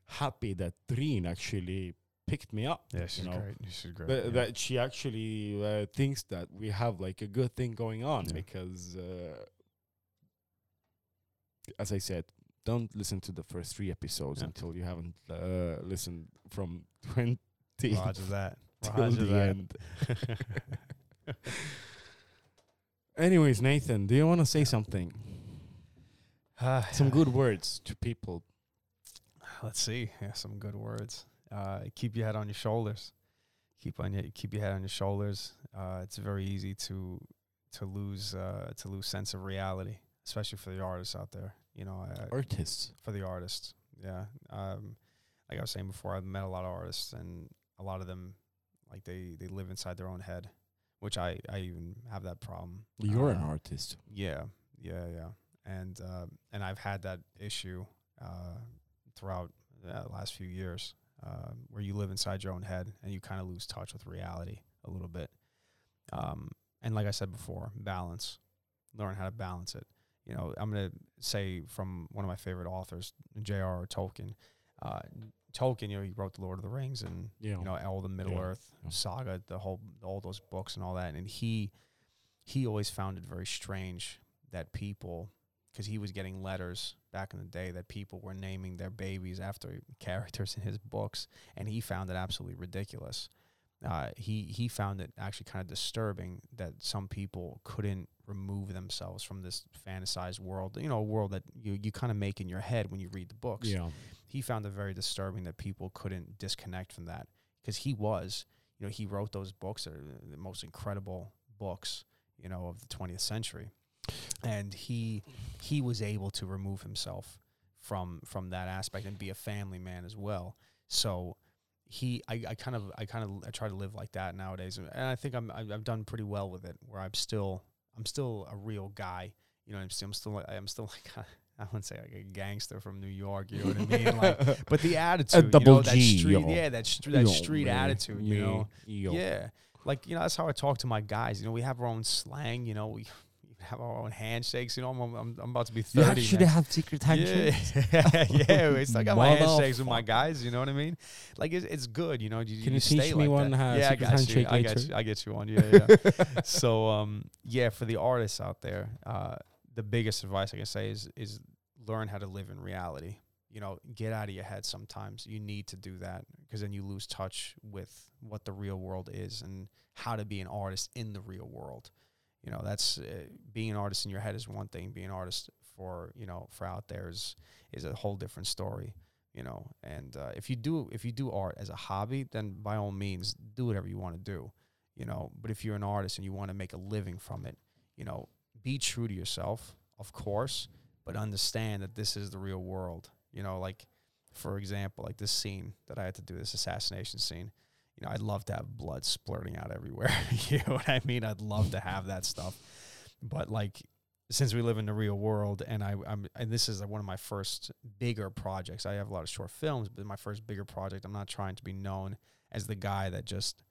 happy that Treen actually picked me up Yeah, you she's know great. She's great. that, yeah. that she actually uh, thinks that we have like a good thing going on Yeah. because uh, as i said don't listen to the first three episodes Yeah. until you haven't uh, listened from 20 Roger that. till the that. end anyways nathan do you want to say something Uh, some good words to people Let's see. Yeah, some good words. Uh, keep your head on your shoulders. Keep on your keep your head on your shoulders. Uh, it's very easy to to lose uh, to lose sense of reality, especially for the artists out there. You know, I, artists for the artists. Yeah. Um, like I was saying before, I've met a lot of artists, and a lot of them, like they they live inside their own head, which I I even have that problem. you're an Uh, artist Yeah, yeah, yeah. And uh, and I've had that issue uh, throughout the last few years, uh, where you live inside your own head and you kind of lose touch with reality a little bit. Um, and like I said before, balance. Learn how to balance it. You know, I'm gonna say from one of my favorite authors, J.R.R. Tolkien. Tolkien, you know, he wrote the Lord of the Rings and Yeah. you know all the Middle Yeah. Earth saga, the whole all those books and all that. And he he always found it very strange that people, because he was getting letters back in the day that people were naming their babies after characters in his books, and he found it absolutely ridiculous. Uh, he he found it actually kind of disturbing that some people couldn't remove themselves from this fantasized world. You know, a world that you you kind of make in your head when you read the books yeah he found it very disturbing that people couldn't disconnect from that because he was, you know, he wrote those books that are the most incredible books, you know, of the 20th century, and he he was able to remove himself from from that aspect and be a family man as well. So he, I, I kind of, I kind of, I try to live like that nowadays, and I think I'm, I've done pretty well with it. Where I'm still, I'm still a real guy. You know, I'm still, I'm still, like- I'm still like. I wouldn't say like a gangster from New York, you know what I mean? Like, but the attitude, a double know, that G, street, yo. yeah, that str- that Yo, street man. attitude, you know, yo. yeah, like you know, that's how I talk to my guys. You know, we have our own slang. You know, we have our own handshakes. You know, I'm I'm, I'm about to be You thirty. actually man. have secret handshakes? Yeah, yeah. It's like I got my handshakes with my guys. You know what I mean? Like it's, it's good. You know, you, Can you you stay teach me like one, that. uh, yeah, I got you. I got you. I get you one. Yeah, yeah. so um, yeah, for the artists out there, uh, the biggest advice I can say is is learn how to live in reality. You know, get out of your head sometimes. You need to do that because then you lose touch with what the real world is and how to be an artist in the real world. You know, that's uh, being an artist in your head is one thing. Being an artist for you know for out there is is a whole different story. You know, and uh, if you do if you do art as a hobby, then by all means do whatever you want to do. You know, but if you're an artist and you want to make a living from it, you know, be true to yourself, of course, but understand that this is the real world. You know, like for example, like this scene that I had to do, this assassination scene. You know, I'd love to have blood splurting out everywhere. you know what I mean? I'd love to have that stuff. But like since we live in the real world and I, I'm and this is one of my first bigger projects. I have a lot of short films, but my first bigger project, I'm not trying to be known as the guy that just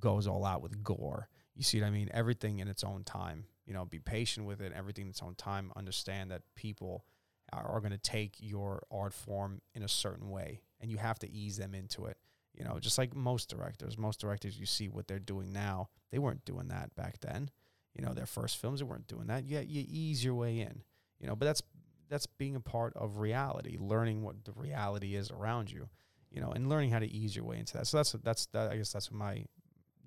goes all out with gore. You see what I mean? Everything in its own time. You know, be patient with it, everything in its own time. Understand that people are, are going to take your art form in a certain way and you have to ease them into it. You know, just like most directors, most directors you see what they're doing now, they weren't doing that back then. You know, their first films they weren't doing that. Yeah, you ease your way in. You know, but that's that's being a part of reality, learning what the reality is around you. you know, and learning how to ease your way into that. So that's that's that. I guess that's my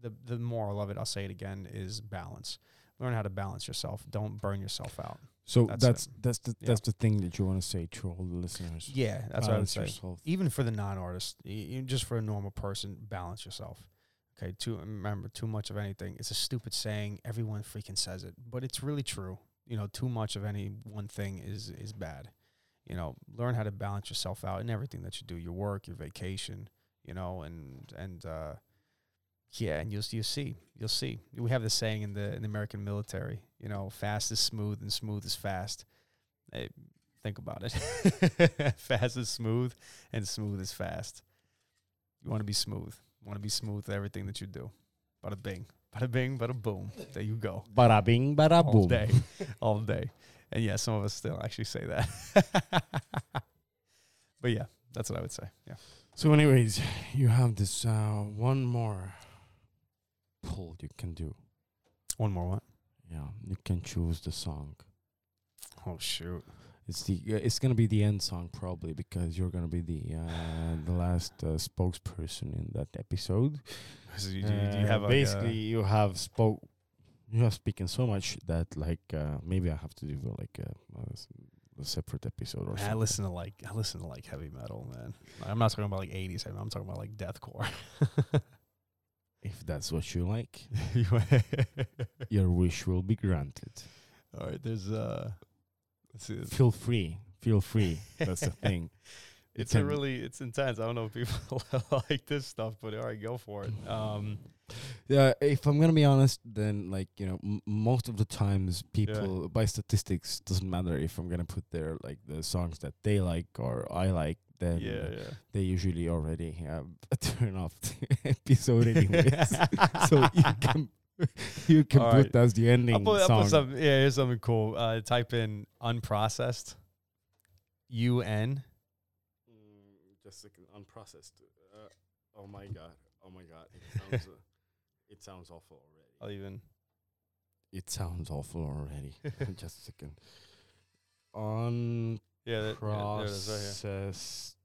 the the moral of it. I'll say it again is balance. Learn how to balance yourself. Don't burn yourself out. So That's that's that's the Yeah. that's the thing that you want to say to all the listeners. Yeah, that's what I would Balance say. yourself. Even for the non-artist, y- just for a normal person, balance yourself. Okay, too remember too much of anything. It's a stupid saying. Everyone freaking says it, but it's really true. You know, too much of any one thing is is bad. You know, learn how to balance yourself out in everything that you do, your work, your vacation. You know, and and uh, yeah, and you'll you see, you'll see. We have this saying in the in the American military. You know, fast is smooth and smooth is fast. Hey, think about it. fast is smooth and smooth is fast. You want to be smooth. You want to be smooth with everything that you do. Bada bing, bada bing, bada boom. There you go. Bada bing, bada All boom. day, all day. And yeah, some of us still actually say that. but yeah, that's what I would say. Yeah. So, anyways, you have this uh, one more pull you can do. One more what? Yeah, you can choose the song. Oh shoot! It's the uh, it's gonna be the end song probably because you're gonna be the uh, the last uh, spokesperson in that episode. So you, do, do you have Uh, like, basically you have spoke you have spoken so much that like uh, maybe I have to do like a, separate episode or Man, I listen to like I listen to like heavy metal, man. I'm not talking about like 80s heavy. I'm talking about like deathcore. If that's what you like, your wish will be granted. All right, there's uh, let's see. Feel free. Feel free. That's the thing. You It's a really it's intense. I don't know if people like this stuff, but all right, go for it. Um, Yeah, if I'm gonna be honest, then like you know, m- most of the times people by statistics doesn't matter if I'm gonna put their like the songs that they like or I like. Then Yeah, yeah. they usually already have turn off the episode anyways. so you can you can All put right. as the ending I'll put, I'll song. put some. Yeah, here's something cool. Uh, type in unprocessed. U N. Just like unprocessed. Uh, oh my god! Oh my god! It sounds, uh, it sounds awful already. I'll even. It sounds awful already. Just a second. On Yeah, that- yeah, there it is right here. processed.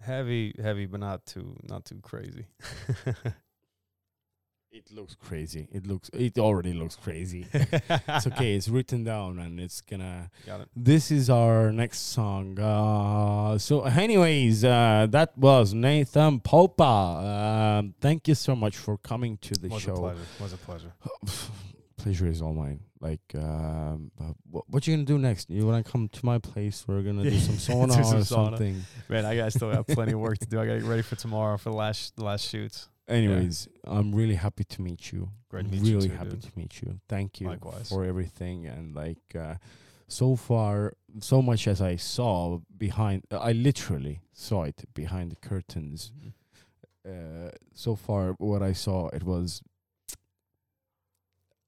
Heavy, heavy, but not too, not too crazy. It looks crazy. It looks. It already looks crazy. it's okay. It's written down, and it's gonna. Got it. This is our next song. Uh, so, anyways, uh, that was Nathan Popa. Um, thank you so much for coming to the Was a show. pleasure. Was a pleasure. Pleasure is all mine. Like, um, what, what you gonna do next? You wanna come to my place? We're gonna do some sauna Do some or sauna. something. Man, I got still have plenty of work to do. I got to get ready for tomorrow for the last the last shoots. Anyways, I'm really happy to meet you. Great to I'm you really too, happy dude. to meet you. Thank you Likewise. for everything and like uh, so far so much as I saw behind uh, I literally saw it behind the curtains. Mm-hmm. Uh, so far what I saw it was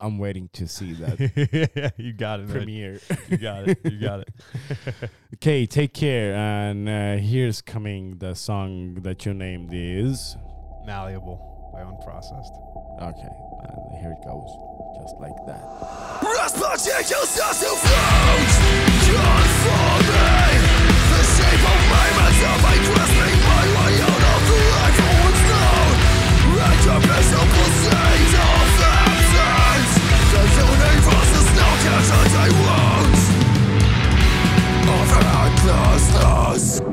I'm waiting to see that. you got it. Premiere. you got it. You got it. okay, take care. And uh, here's coming the song that you named is Malleable by Unprocessed. Okay, and here it goes, just like that. Just to float, me. The shape of my my way out of the life I once known. Of Just as I want Over at last, last